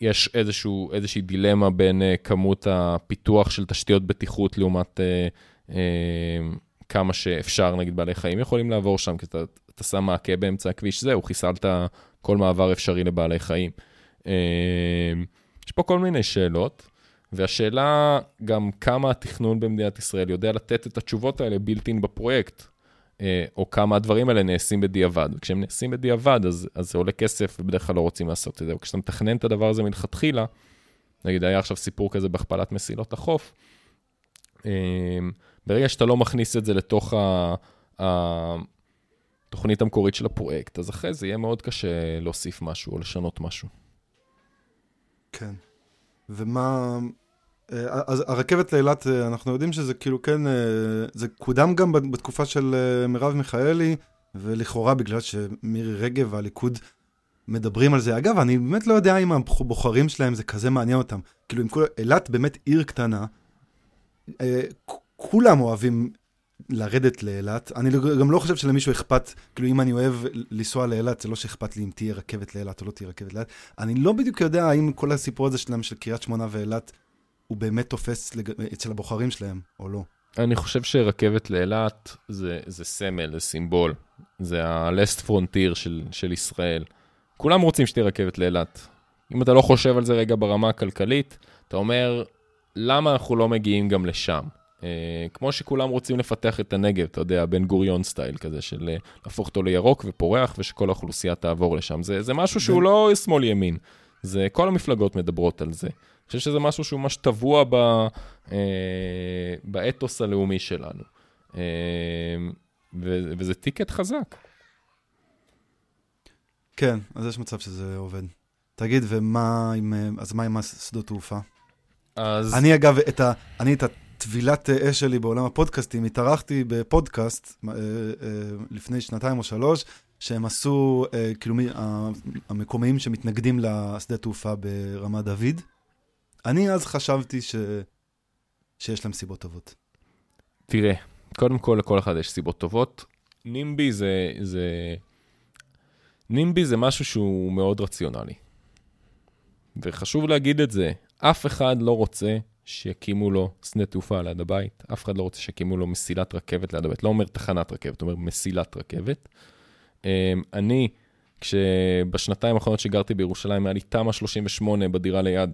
יש איזשהו, איזושהי דילמה בין כמות הפיתוח של תשתיות בטיחות לעומת כמה שאפשר, נגיד, בעלי חיים יכולים לעבור שם, כי אתה, אתה שם מעקה באמצע הכביש, זהו, חיסלת כל מעבר אפשרי לבעלי חיים. אמ, יש פה כל מיני שאלות, והשאלה גם כמה התכנון במדינת ישראל יודע לתת את התשובות האלה בילטין בפרויקט, אה, או כמה הדברים האלה נעשים בדיעבד. וכשהם נעשים בדיעבד, אז, אז זה עולה כסף, ובדרך כלל לא רוצים לעשות את זה. וכשאתה מתכנן את הדבר הזה מלכתחילה, נגיד היה עכשיו סיפור כזה בהכפלת מסילות החוף, אמ, ברגע שאתה לא מכניס את זה לתוך ה... התוכנית המקורית של הפרויקט, אז אחרי זה יהיה מאוד קשה להוסיף משהו או לשנות משהו. כן. ומה... אה, אז הרכבת לאילת, אה, אנחנו יודעים שזה כאילו כן, אה, זה קודם גם בתקופה של מרב מיכאלי, ולכאורה בגלל שמירי רגב והליכוד מדברים על זה. אגב, אני באמת לא יודע אם הבוחרים שלהם זה כזה מעניין אותם. כאילו, אם כולם, אילת באמת עיר קטנה, כולם אוהבים לרדת לאילת. אני גם לא חושב שלמישהו אכפת, כאילו אם אני אוהב לנסוע לאילת, זה לא שאכפת לי אם תהיה רכבת לאילת או לא תהיה רכבת לאילת. אני לא בדיוק יודע האם כל הסיפור הזה שלהם של קריית שמונה ואילת, הוא באמת תופס לג... אצל הבוחרים שלהם, או לא. אני חושב שרכבת לאילת זה, זה סמל, זה סימבול. זה ה-last frontier של, של ישראל. כולם רוצים שתהיה רכבת לאילת. אם אתה לא חושב על זה רגע ברמה הכלכלית, אתה אומר, למה אנחנו לא מגיעים גם לשם? Uh, כמו שכולם רוצים לפתח את הנגב, אתה יודע, בן גוריון סטייל כזה, של uh, להפוך אותו לירוק ופורח, ושכל האוכלוסייה תעבור לשם. זה, זה משהו שהוא לא שמאל-ימין, זה, כל המפלגות מדברות על זה. אני חושב שזה משהו שהוא ממש טבוע ב, uh, באתוס הלאומי שלנו. Uh, ו- וזה טיקט חזק. כן, אז יש מצב שזה עובד. תגיד, ומה עם, אה, אז מה עם השדות תעופה? אז... אני אגב, את ה, אני את הטבילת אש שלי בעולם הפודקאסטים, התארחתי בפודקאסט אה, אה, לפני שנתיים או שלוש, שהם עשו, אה, כאילו, המקומיים שמתנגדים לשדה תעופה ברמת דוד. אני אז חשבתי ש... שיש להם סיבות טובות. תראה, קודם כל לכל אחד יש סיבות טובות. נימבי זה, זה... נימבי זה משהו שהוא מאוד רציונלי. וחשוב להגיד את זה, אף אחד לא רוצה שיקימו לו שדה תעופה ליד הבית, אף אחד לא רוצה שיקימו לו מסילת רכבת ליד הבית. לא אומר תחנת רכבת, אומר מסילת רכבת. אמ, אני, כשבשנתיים האחרונות שגרתי בירושלים, היה לי תמ"א 38 בדירה ליד.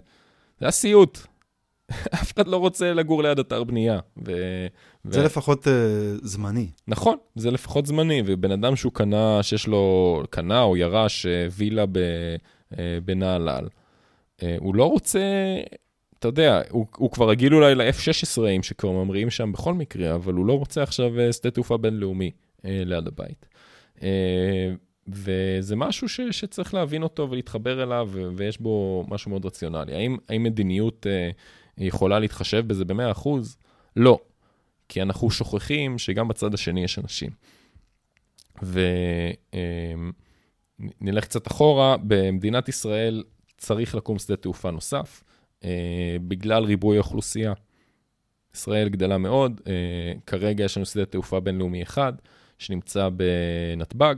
זה היה סיוט. אף אחד לא רוצה לגור ליד אתר בנייה. ו... זה לפחות uh, זמני. נכון, זה לפחות זמני, ובן אדם שהוא קנה, שיש לו, קנה או ירש אה, וילה ב, אה, בנהלל, הוא לא רוצה, אתה יודע, הוא, הוא כבר רגיל אולי ל-F-16 שכבר ממריאים שם בכל מקרה, אבל הוא לא רוצה עכשיו אה, שדה תעופה בינלאומי אה, ליד הבית. אה, וזה משהו ש, שצריך להבין אותו ולהתחבר אליו, ויש בו משהו מאוד רציונלי. האם, האם מדיניות אה, יכולה להתחשב בזה ב-100%? לא. כי אנחנו שוכחים שגם בצד השני יש אנשים. ונלך קצת אחורה, במדינת ישראל צריך לקום שדה תעופה נוסף, אה, בגלל ריבוי האוכלוסייה. ישראל גדלה מאוד, אה, כרגע יש לנו שדה תעופה בינלאומי אחד, שנמצא בנתב"ג,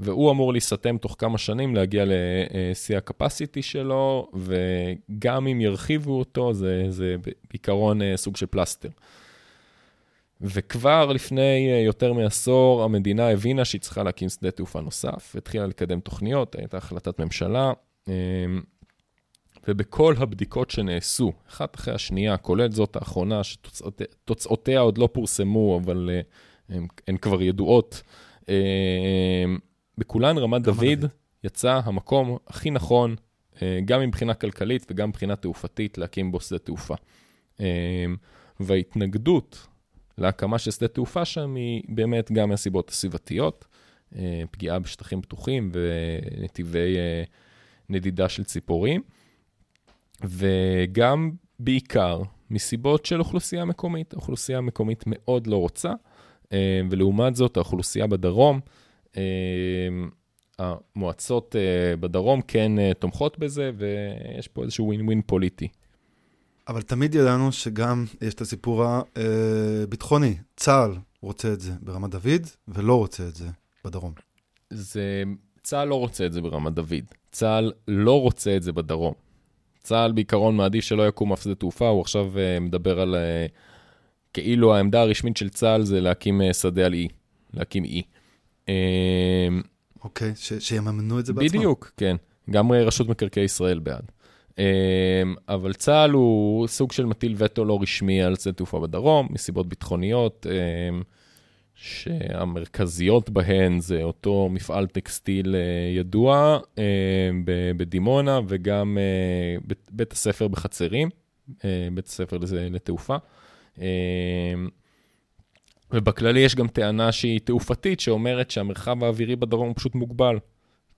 והוא אמור להיסתם תוך כמה שנים, להגיע לשיא הקפסיטי שלו, וגם אם ירחיבו אותו, זה, זה בעיקרון אה, סוג של פלסטר. וכבר לפני אה, יותר מעשור המדינה הבינה שהיא צריכה להקים שדה תעופה נוסף, התחילה לקדם תוכניות, הייתה החלטת ממשלה, אה, ובכל הבדיקות שנעשו, אחת אחרי השנייה, כולל זאת האחרונה, שתוצאותיה עוד לא פורסמו, אבל אה, הן, הן כבר ידועות, בכולן רמת דוד, דוד יצא המקום הכי נכון, גם מבחינה כלכלית וגם מבחינה תעופתית, להקים בו שדה תעופה. וההתנגדות להקמה של שדה תעופה שם היא באמת גם מהסיבות הסביבתיות, אה, פגיעה בשטחים פתוחים ונתיבי אה, נדידה של ציפורים, וגם בעיקר מסיבות של אוכלוסייה מקומית. האוכלוסייה המקומית מאוד לא רוצה, אה, ולעומת זאת האוכלוסייה בדרום, המועצות בדרום כן תומכות בזה, ויש פה איזשהו ווין ווין פוליטי. אבל תמיד ידענו שגם יש את הסיפור הביטחוני. צה"ל רוצה את זה ברמת דוד, ולא רוצה את זה בדרום. זה... צה"ל לא רוצה את זה ברמת דוד. צה"ל לא רוצה את זה בדרום. צה"ל בעיקרון מעדיף שלא יקום אף שדה תעופה, הוא עכשיו uh, מדבר על... Uh, כאילו העמדה הרשמית של צה"ל זה להקים uh, שדה על אי, להקים אי. אוקיי, okay, שיממנו את זה בעצמם. בדיוק, כן. גם רשות מקרקעי ישראל בעד. אמ, אבל צה"ל הוא סוג של מטיל וטו לא רשמי על שדה תעופה בדרום, מסיבות ביטחוניות, אמ, שהמרכזיות בהן זה אותו מפעל טקסטיל אה, ידוע אמ, בדימונה, וגם אה, בית הספר בחצרים, אה, בית הספר לתעופה. ובכללי יש גם טענה שהיא תעופתית, שאומרת שהמרחב האווירי בדרום הוא פשוט מוגבל.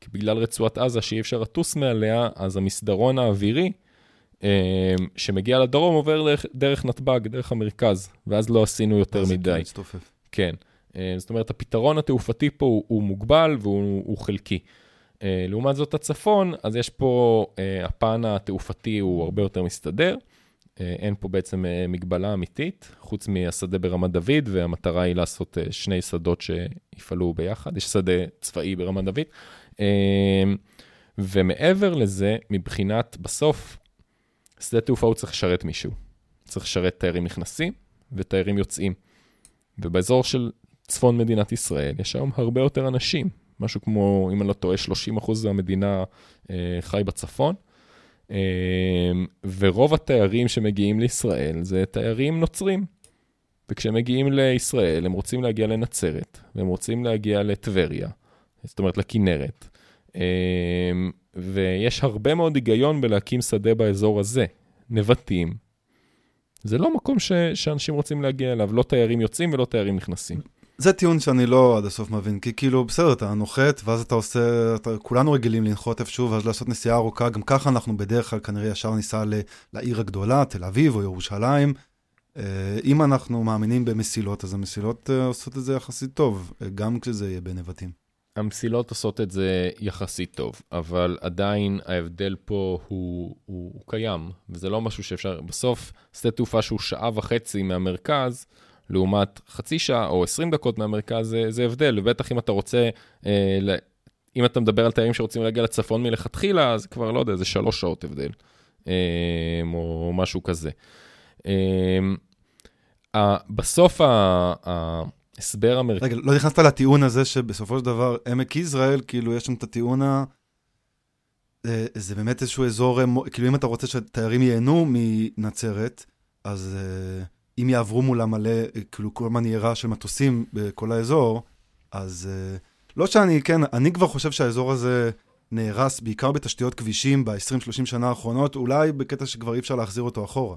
כי בגלל רצועת עזה שאי אפשר לטוס מעליה, אז המסדרון האווירי אה, שמגיע לדרום עובר דרך, נתב"ג, דרך המרכז, ואז לא עשינו יותר מדי. כן. אה, זאת אומרת, הפתרון התעופתי פה הוא, הוא מוגבל והוא חלקי. אה, לעומת זאת הצפון, אז יש פה, הפן התעופתי הוא הרבה יותר מסתדר. אין פה בעצם מגבלה אמיתית, חוץ מהשדה ברמת דוד, והמטרה היא לעשות שני שדות שיפעלו ביחד. יש שדה צבאי ברמת דוד, ומעבר לזה, מבחינת, בסוף, שדה תעופה הוא צריך לשרת מישהו. צריך לשרת תיירים נכנסים ותיירים יוצאים. ובאזור של צפון מדינת ישראל יש היום הרבה יותר אנשים. משהו כמו, אם אני לא טועה, 30% מהמדינה אה, חי בצפון. אה, ורוב התיירים שמגיעים לישראל זה תיירים נוצרים. וכשהם מגיעים לישראל, הם רוצים להגיע לנצרת, והם רוצים להגיע לטבריה, זאת אומרת לכנרת. אמ, ויש הרבה מאוד היגיון בלהקים שדה באזור הזה, נבטים. זה לא מקום ש, שאנשים רוצים להגיע אליו, לא תיירים יוצאים ולא תיירים נכנסים. זה טיעון שאני לא עד הסוף מבין, כי כאילו, בסדר, אתה נוחת, ואז אתה עושה, אתה, כולנו רגילים לנחות איפשהו, ואז לעשות נסיעה ארוכה, גם ככה אנחנו בדרך כלל כנראה ישר ניסע ל, לעיר הגדולה, תל אביב או ירושלים. אה, אם אנחנו מאמינים במסילות, אז המסילות אה, עושות את זה יחסית טוב, אה, גם כשזה יהיה בנבטים. המסילות עושות את זה יחסית טוב, אבל עדיין ההבדל פה הוא, הוא, הוא קיים, וזה לא משהו שאפשר, בסוף, שדה תעופה שהוא שעה וחצי מהמרכז, לעומת חצי שעה או 20 דקות מהמרכז, זה, זה הבדל, ובטח אם אתה רוצה, אה, אם אתה מדבר על תיירים שרוצים להגיע לצפון מלכתחילה, אז כבר, לא יודע, זה שלוש שעות הבדל, אה, או משהו כזה. אה, בסוף ההסבר המרכזי... רגע, לא נכנסת לטיעון הזה שבסופו של דבר עמק יזרעאל, כאילו יש שם את הטיעון ה... אה, זה באמת איזשהו אזור, אה, כאילו אם אתה רוצה שתיירים ייהנו מנצרת, אז... אה, אם יעברו מולה מלא, כאילו כל הזמן יהיה רעש של מטוסים בכל האזור, אז uh, לא שאני, כן, אני כבר חושב שהאזור הזה נהרס בעיקר בתשתיות כבישים ב-20-30 שנה האחרונות, אולי בקטע שכבר אי אפשר להחזיר אותו אחורה.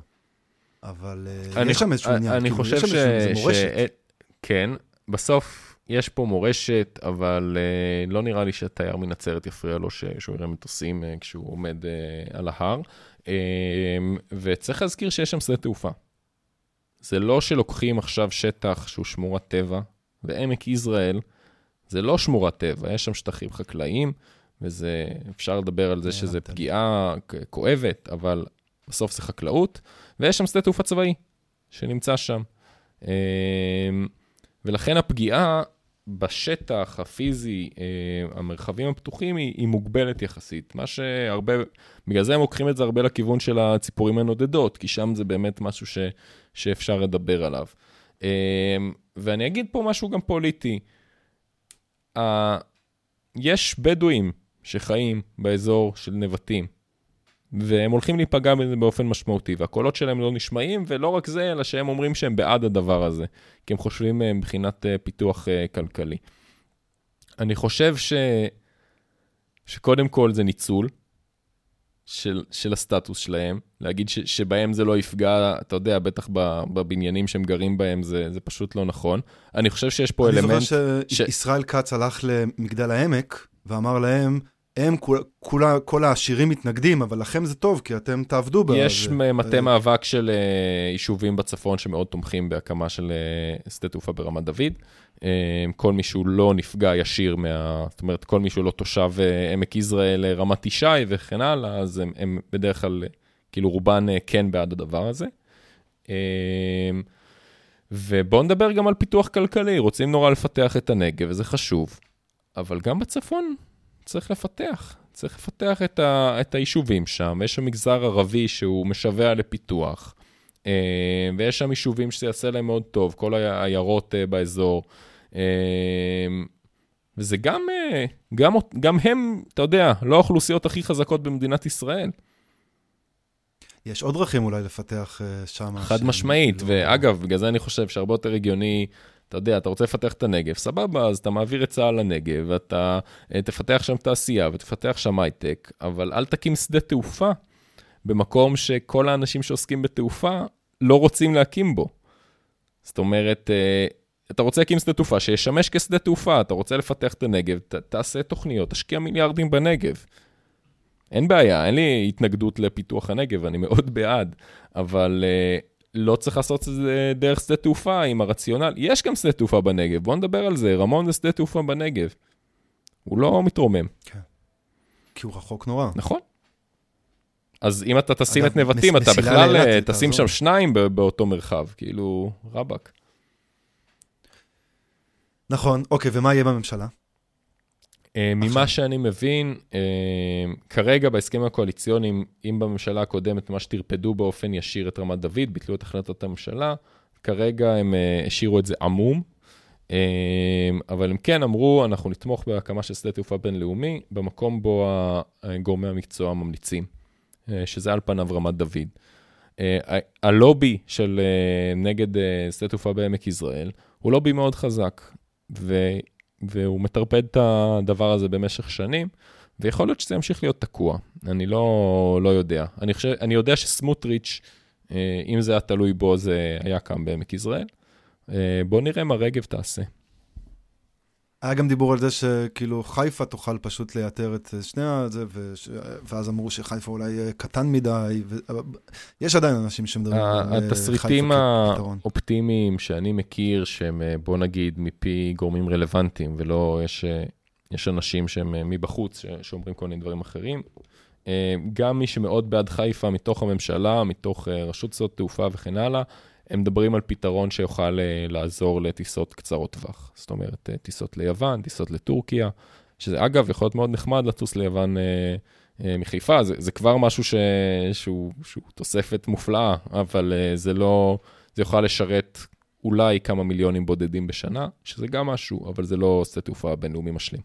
אבל uh, אני, יש שם איזשהו עניין, אני כאילו, חושב ש... זה מורשת. ש... כן, בסוף יש פה מורשת, אבל uh, לא נראה לי שהתייר מנצרת יפריע לו ש... שהוא יראה מטוסים uh, כשהוא עומד uh, על ההר. וצריך להזכיר שיש שם שדה תעופה. זה לא שלוקחים עכשיו שטח שהוא שמורת טבע, ועמק יזרעאל זה לא שמורת טבע, יש שם שטחים חקלאיים, וזה, אפשר לדבר על זה שזה פגיעה כואבת, אבל בסוף זה חקלאות, ויש שם שדה תעופה צבאי שנמצא שם. אמ, ולכן הפגיעה בשטח הפיזי, אה, המרחבים הפתוחים, היא, היא מוגבלת יחסית. מה שהרבה, בגלל זה הם לוקחים את זה הרבה לכיוון של הציפורים הנודדות, כי שם זה באמת משהו ש, שאפשר לדבר עליו. אה, ואני אגיד פה משהו גם פוליטי. יש בדואים שחיים באזור של נבטים, והם הולכים להיפגע בזה באופן משמעותי, והקולות שלהם לא נשמעים, ולא רק זה, אלא שהם אומרים שהם בעד הדבר הזה, כי הם חושבים אה, מבחינת אה, פיתוח אה, כלכלי. אני חושב ש... שקודם כל זה ניצול של, של הסטטוס שלהם, להגיד ש, שבהם זה לא יפגע, אתה יודע, בטח בבניינים שהם גרים בהם, זה, זה פשוט לא נכון. אני חושב שיש פה אני אלמנט... אני זוכר שישראל ש... כץ הלך למגדל העמק ואמר להם, הם, כול, כולה, כל העשירים מתנגדים, אבל לכם זה טוב, כי אתם תעבדו בזה. יש מטה מאבק של uh, יישובים בצפון שמאוד תומכים בהקמה של uh, שדה תעופה ברמת דוד. כל מי שהוא לא נפגע ישיר מה... זאת אומרת, כל מי שהוא לא תושב עמק יזרעאל, רמת ישי וכן הלאה, אז הם, הם בדרך כלל, כאילו רובן כן בעד הדבר הזה. ובואו נדבר גם על פיתוח כלכלי, רוצים נורא לפתח את הנגב, וזה חשוב, אבל גם בצפון צריך לפתח. צריך לפתח את, ה, את היישובים שם. יש שם מגזר ערבי שהוא משווע לפיתוח, אה, ויש שם יישובים שזה יעשה להם מאוד טוב, כל העיירות אה, באזור. אה, וזה גם, גם, גם הם, אתה יודע, לא האוכלוסיות הכי חזקות במדינת ישראל. יש עוד דרכים אולי לפתח שם. חד משמעית, לא... ואגב, בגלל זה אני חושב שהרבה יותר הגיוני אתה יודע, אתה רוצה לפתח את הנגב, סבבה, אז אתה מעביר את צה"ל לנגב, ואתה אה, תפתח שם תעשייה ותפתח שם הייטק, אבל אל תקים שדה תעופה במקום שכל האנשים שעוסקים בתעופה לא רוצים להקים בו. זאת אומרת, אה, אתה רוצה להקים שדה תעופה שישמש כשדה תעופה, אתה רוצה לפתח את הנגב, ת, תעשה תוכניות, תשקיע מיליארדים בנגב. אין בעיה, אין לי התנגדות לפיתוח הנגב, אני מאוד בעד, אבל uh, לא צריך לעשות את זה דרך שדה תעופה עם הרציונל. יש גם שדה תעופה בנגב, בואו נדבר על זה. רמון זה שדה תעופה בנגב. הוא לא מתרומם. כן. כי הוא רחוק נורא. נכון. אז אם אתה תשים את נבטים, אתה בכלל אה, תשים שם שניים באותו מרחב, כאילו, רבאק. נכון, אוקיי, ומה יהיה בממשלה? אה, ממה שאני מבין, אה, כרגע בהסכמים הקואליציוניים, אם בממשלה הקודמת מה שטרפדו באופן ישיר את רמת דוד, ביטלו את החלטת הממשלה, כרגע הם אה, השאירו את זה עמום, אבל הם כן אמרו, אנחנו נתמוך בהקמה של שדה תעופה בינלאומי, במקום בו גורמי המקצוע ממליצים, שזה על פניו רמת דוד. הלובי של נגד שדה תעופה בעמק יזרעאל הוא לובי מאוד חזק, והוא מטרפד את הדבר הזה במשך שנים, ויכול להיות שזה ימשיך להיות תקוע, אני לא, לא יודע. אני, חושב, אני יודע שסמוטריץ', אה, אם זה היה תלוי בו, זה היה קם בעמק יזרעאל. אה, בוא נראה מה רגב תעשה. היה גם דיבור על זה שכאילו חיפה תוכל פשוט לייתר את שני הזה, וש... ואז אמרו שחיפה אולי קטן מדי, ו... יש עדיין אנשים שמדברים על חיפה כפתרון. התסריטים האופטימיים שאני מכיר, שהם בוא נגיד מפי גורמים רלוונטיים, ולא יש, יש אנשים שהם מבחוץ, שאומרים כל מיני דברים אחרים. גם מי שמאוד בעד חיפה מתוך הממשלה, מתוך רשות שדות תעופה וכן הלאה, הם מדברים על פתרון שיוכל uh, לעזור לטיסות קצרות טווח. זאת אומרת, uh, טיסות ליוון, טיסות לטורקיה, שזה אגב יכול להיות מאוד נחמד לטוס ליוון uh, uh, מחיפה, זה, זה כבר משהו ש, שהוא, שהוא תוספת מופלאה, אבל uh, זה לא, זה יוכל לשרת אולי כמה מיליונים בודדים בשנה, שזה גם משהו, אבל זה לא שדה תעופה בינלאומי משלים.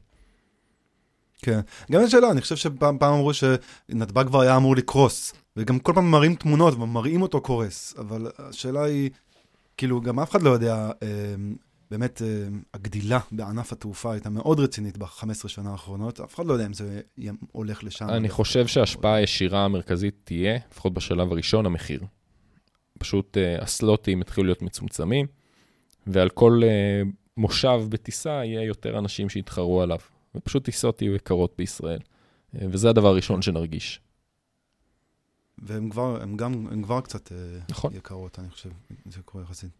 כן, גם יש שאלה, אני חושב שפעם אמרו שנתב"ג כבר היה אמור לקרוס, וגם כל פעם מראים תמונות ומראים אותו קורס, אבל השאלה היא, כאילו, גם אף אחד לא יודע, אה, באמת, אה, הגדילה בענף התעופה הייתה מאוד רצינית ב-15 שנה האחרונות, אף אחד לא יודע אם זה הולך לשם. אני חושב שההשפעה הישירה המרכזית תהיה, לפחות בשלב הראשון, המחיר. פשוט אה, הסלוטים יתחילו להיות מצומצמים, ועל כל אה, מושב בטיסה יהיה יותר אנשים שיתחרו עליו. ופשוט טיסות יהיו יקרות בישראל. אה, וזה הדבר הראשון שנרגיש. והן כבר, הם גם, הם כבר קצת אה, נכון. יקרות, אני חושב, זה קורה יחסית.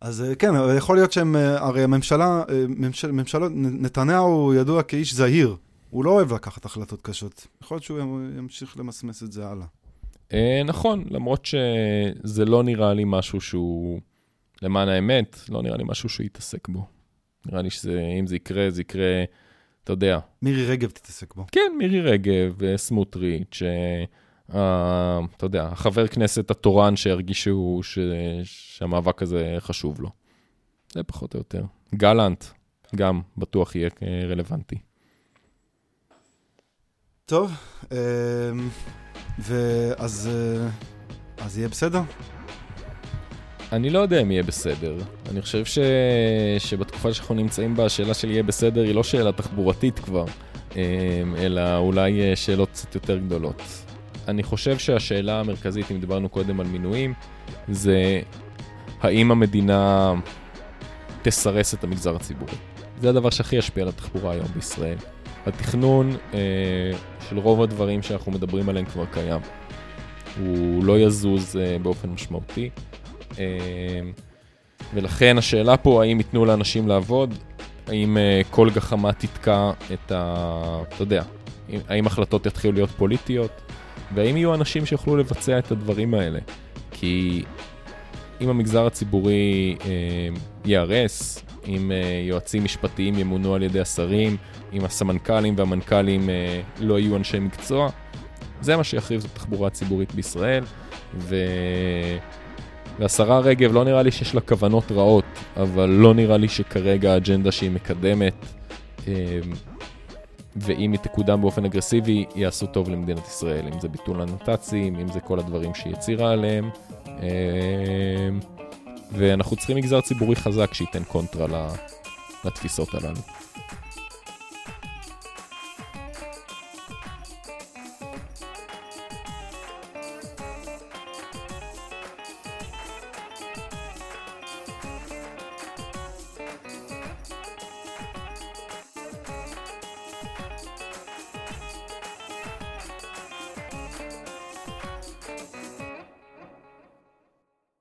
אז אה, כן, יכול להיות שהם, הרי הממשלה, ממשל, ממשלות, נתניהו ידוע כאיש זהיר, הוא לא אוהב לקחת החלטות קשות. יכול להיות שהוא ימשיך למסמס את זה הלאה. נכון, למרות שזה לא נראה לי משהו שהוא, למען האמת, לא נראה לי משהו שהוא יתעסק בו. נראה לי שאם זה יקרה, זה יקרה אתה יודע. מירי רגב תתעסק בו. כן, מירי רגב, סמוטריץ', uh, אתה יודע, החבר כנסת התורן שירגישו ש... שהמאבק הזה חשוב לו. זה פחות או יותר. גלנט, גם בטוח יהיה רלוונטי. טוב, ואז אז יהיה בסדר? אני לא יודע אם יהיה בסדר. אני חושב ש... שבתקופה שאנחנו נמצאים בה, השאלה של יהיה בסדר היא לא שאלה תחבורתית כבר, אלא אולי אה, שאלות קצת יותר גדולות. אני חושב שהשאלה המרכזית, אם דיברנו קודם על מינויים, זה האם המדינה תסרס את המגזר הציבורי. זה הדבר שהכי ישפיע על התחבורה היום בישראל. התכנון אה, של רוב הדברים שאנחנו מדברים עליהם כבר קיים. הוא לא יזוז אה, באופן משמעותי. אמ, ולכן השאלה פה, האם ייתנו לאנשים לעבוד, האם אה, כל גחמה תתקע את ה... אתה יודע, האם החלטות יתחילו להיות פוליטיות, והאם יהיו אנשים שיוכלו לבצע את הדברים האלה. כי אם המגזר הציבורי אה, ייהרס, אם אה, יועצים משפטיים ימונו על ידי השרים, אם הסמנכ"לים והמנכ"לים אה, לא יהיו אנשי מקצוע, זה מה שיחריב את התחבורה הציבורית בישראל, ו... והשרה רגב, לא נראה לי שיש לה כוונות רעות, אבל לא נראה לי שכרגע האג'נדה שהיא מקדמת, אמ, ואם היא תקודם באופן אגרסיבי, יעשו טוב למדינת ישראל, אם זה ביטול הנת"צים, אם זה כל הדברים שהיא הצהירה עליהם. אמ, ואנחנו צריכים מגזר ציבורי חזק שייתן קונטרה לתפיסות הללו.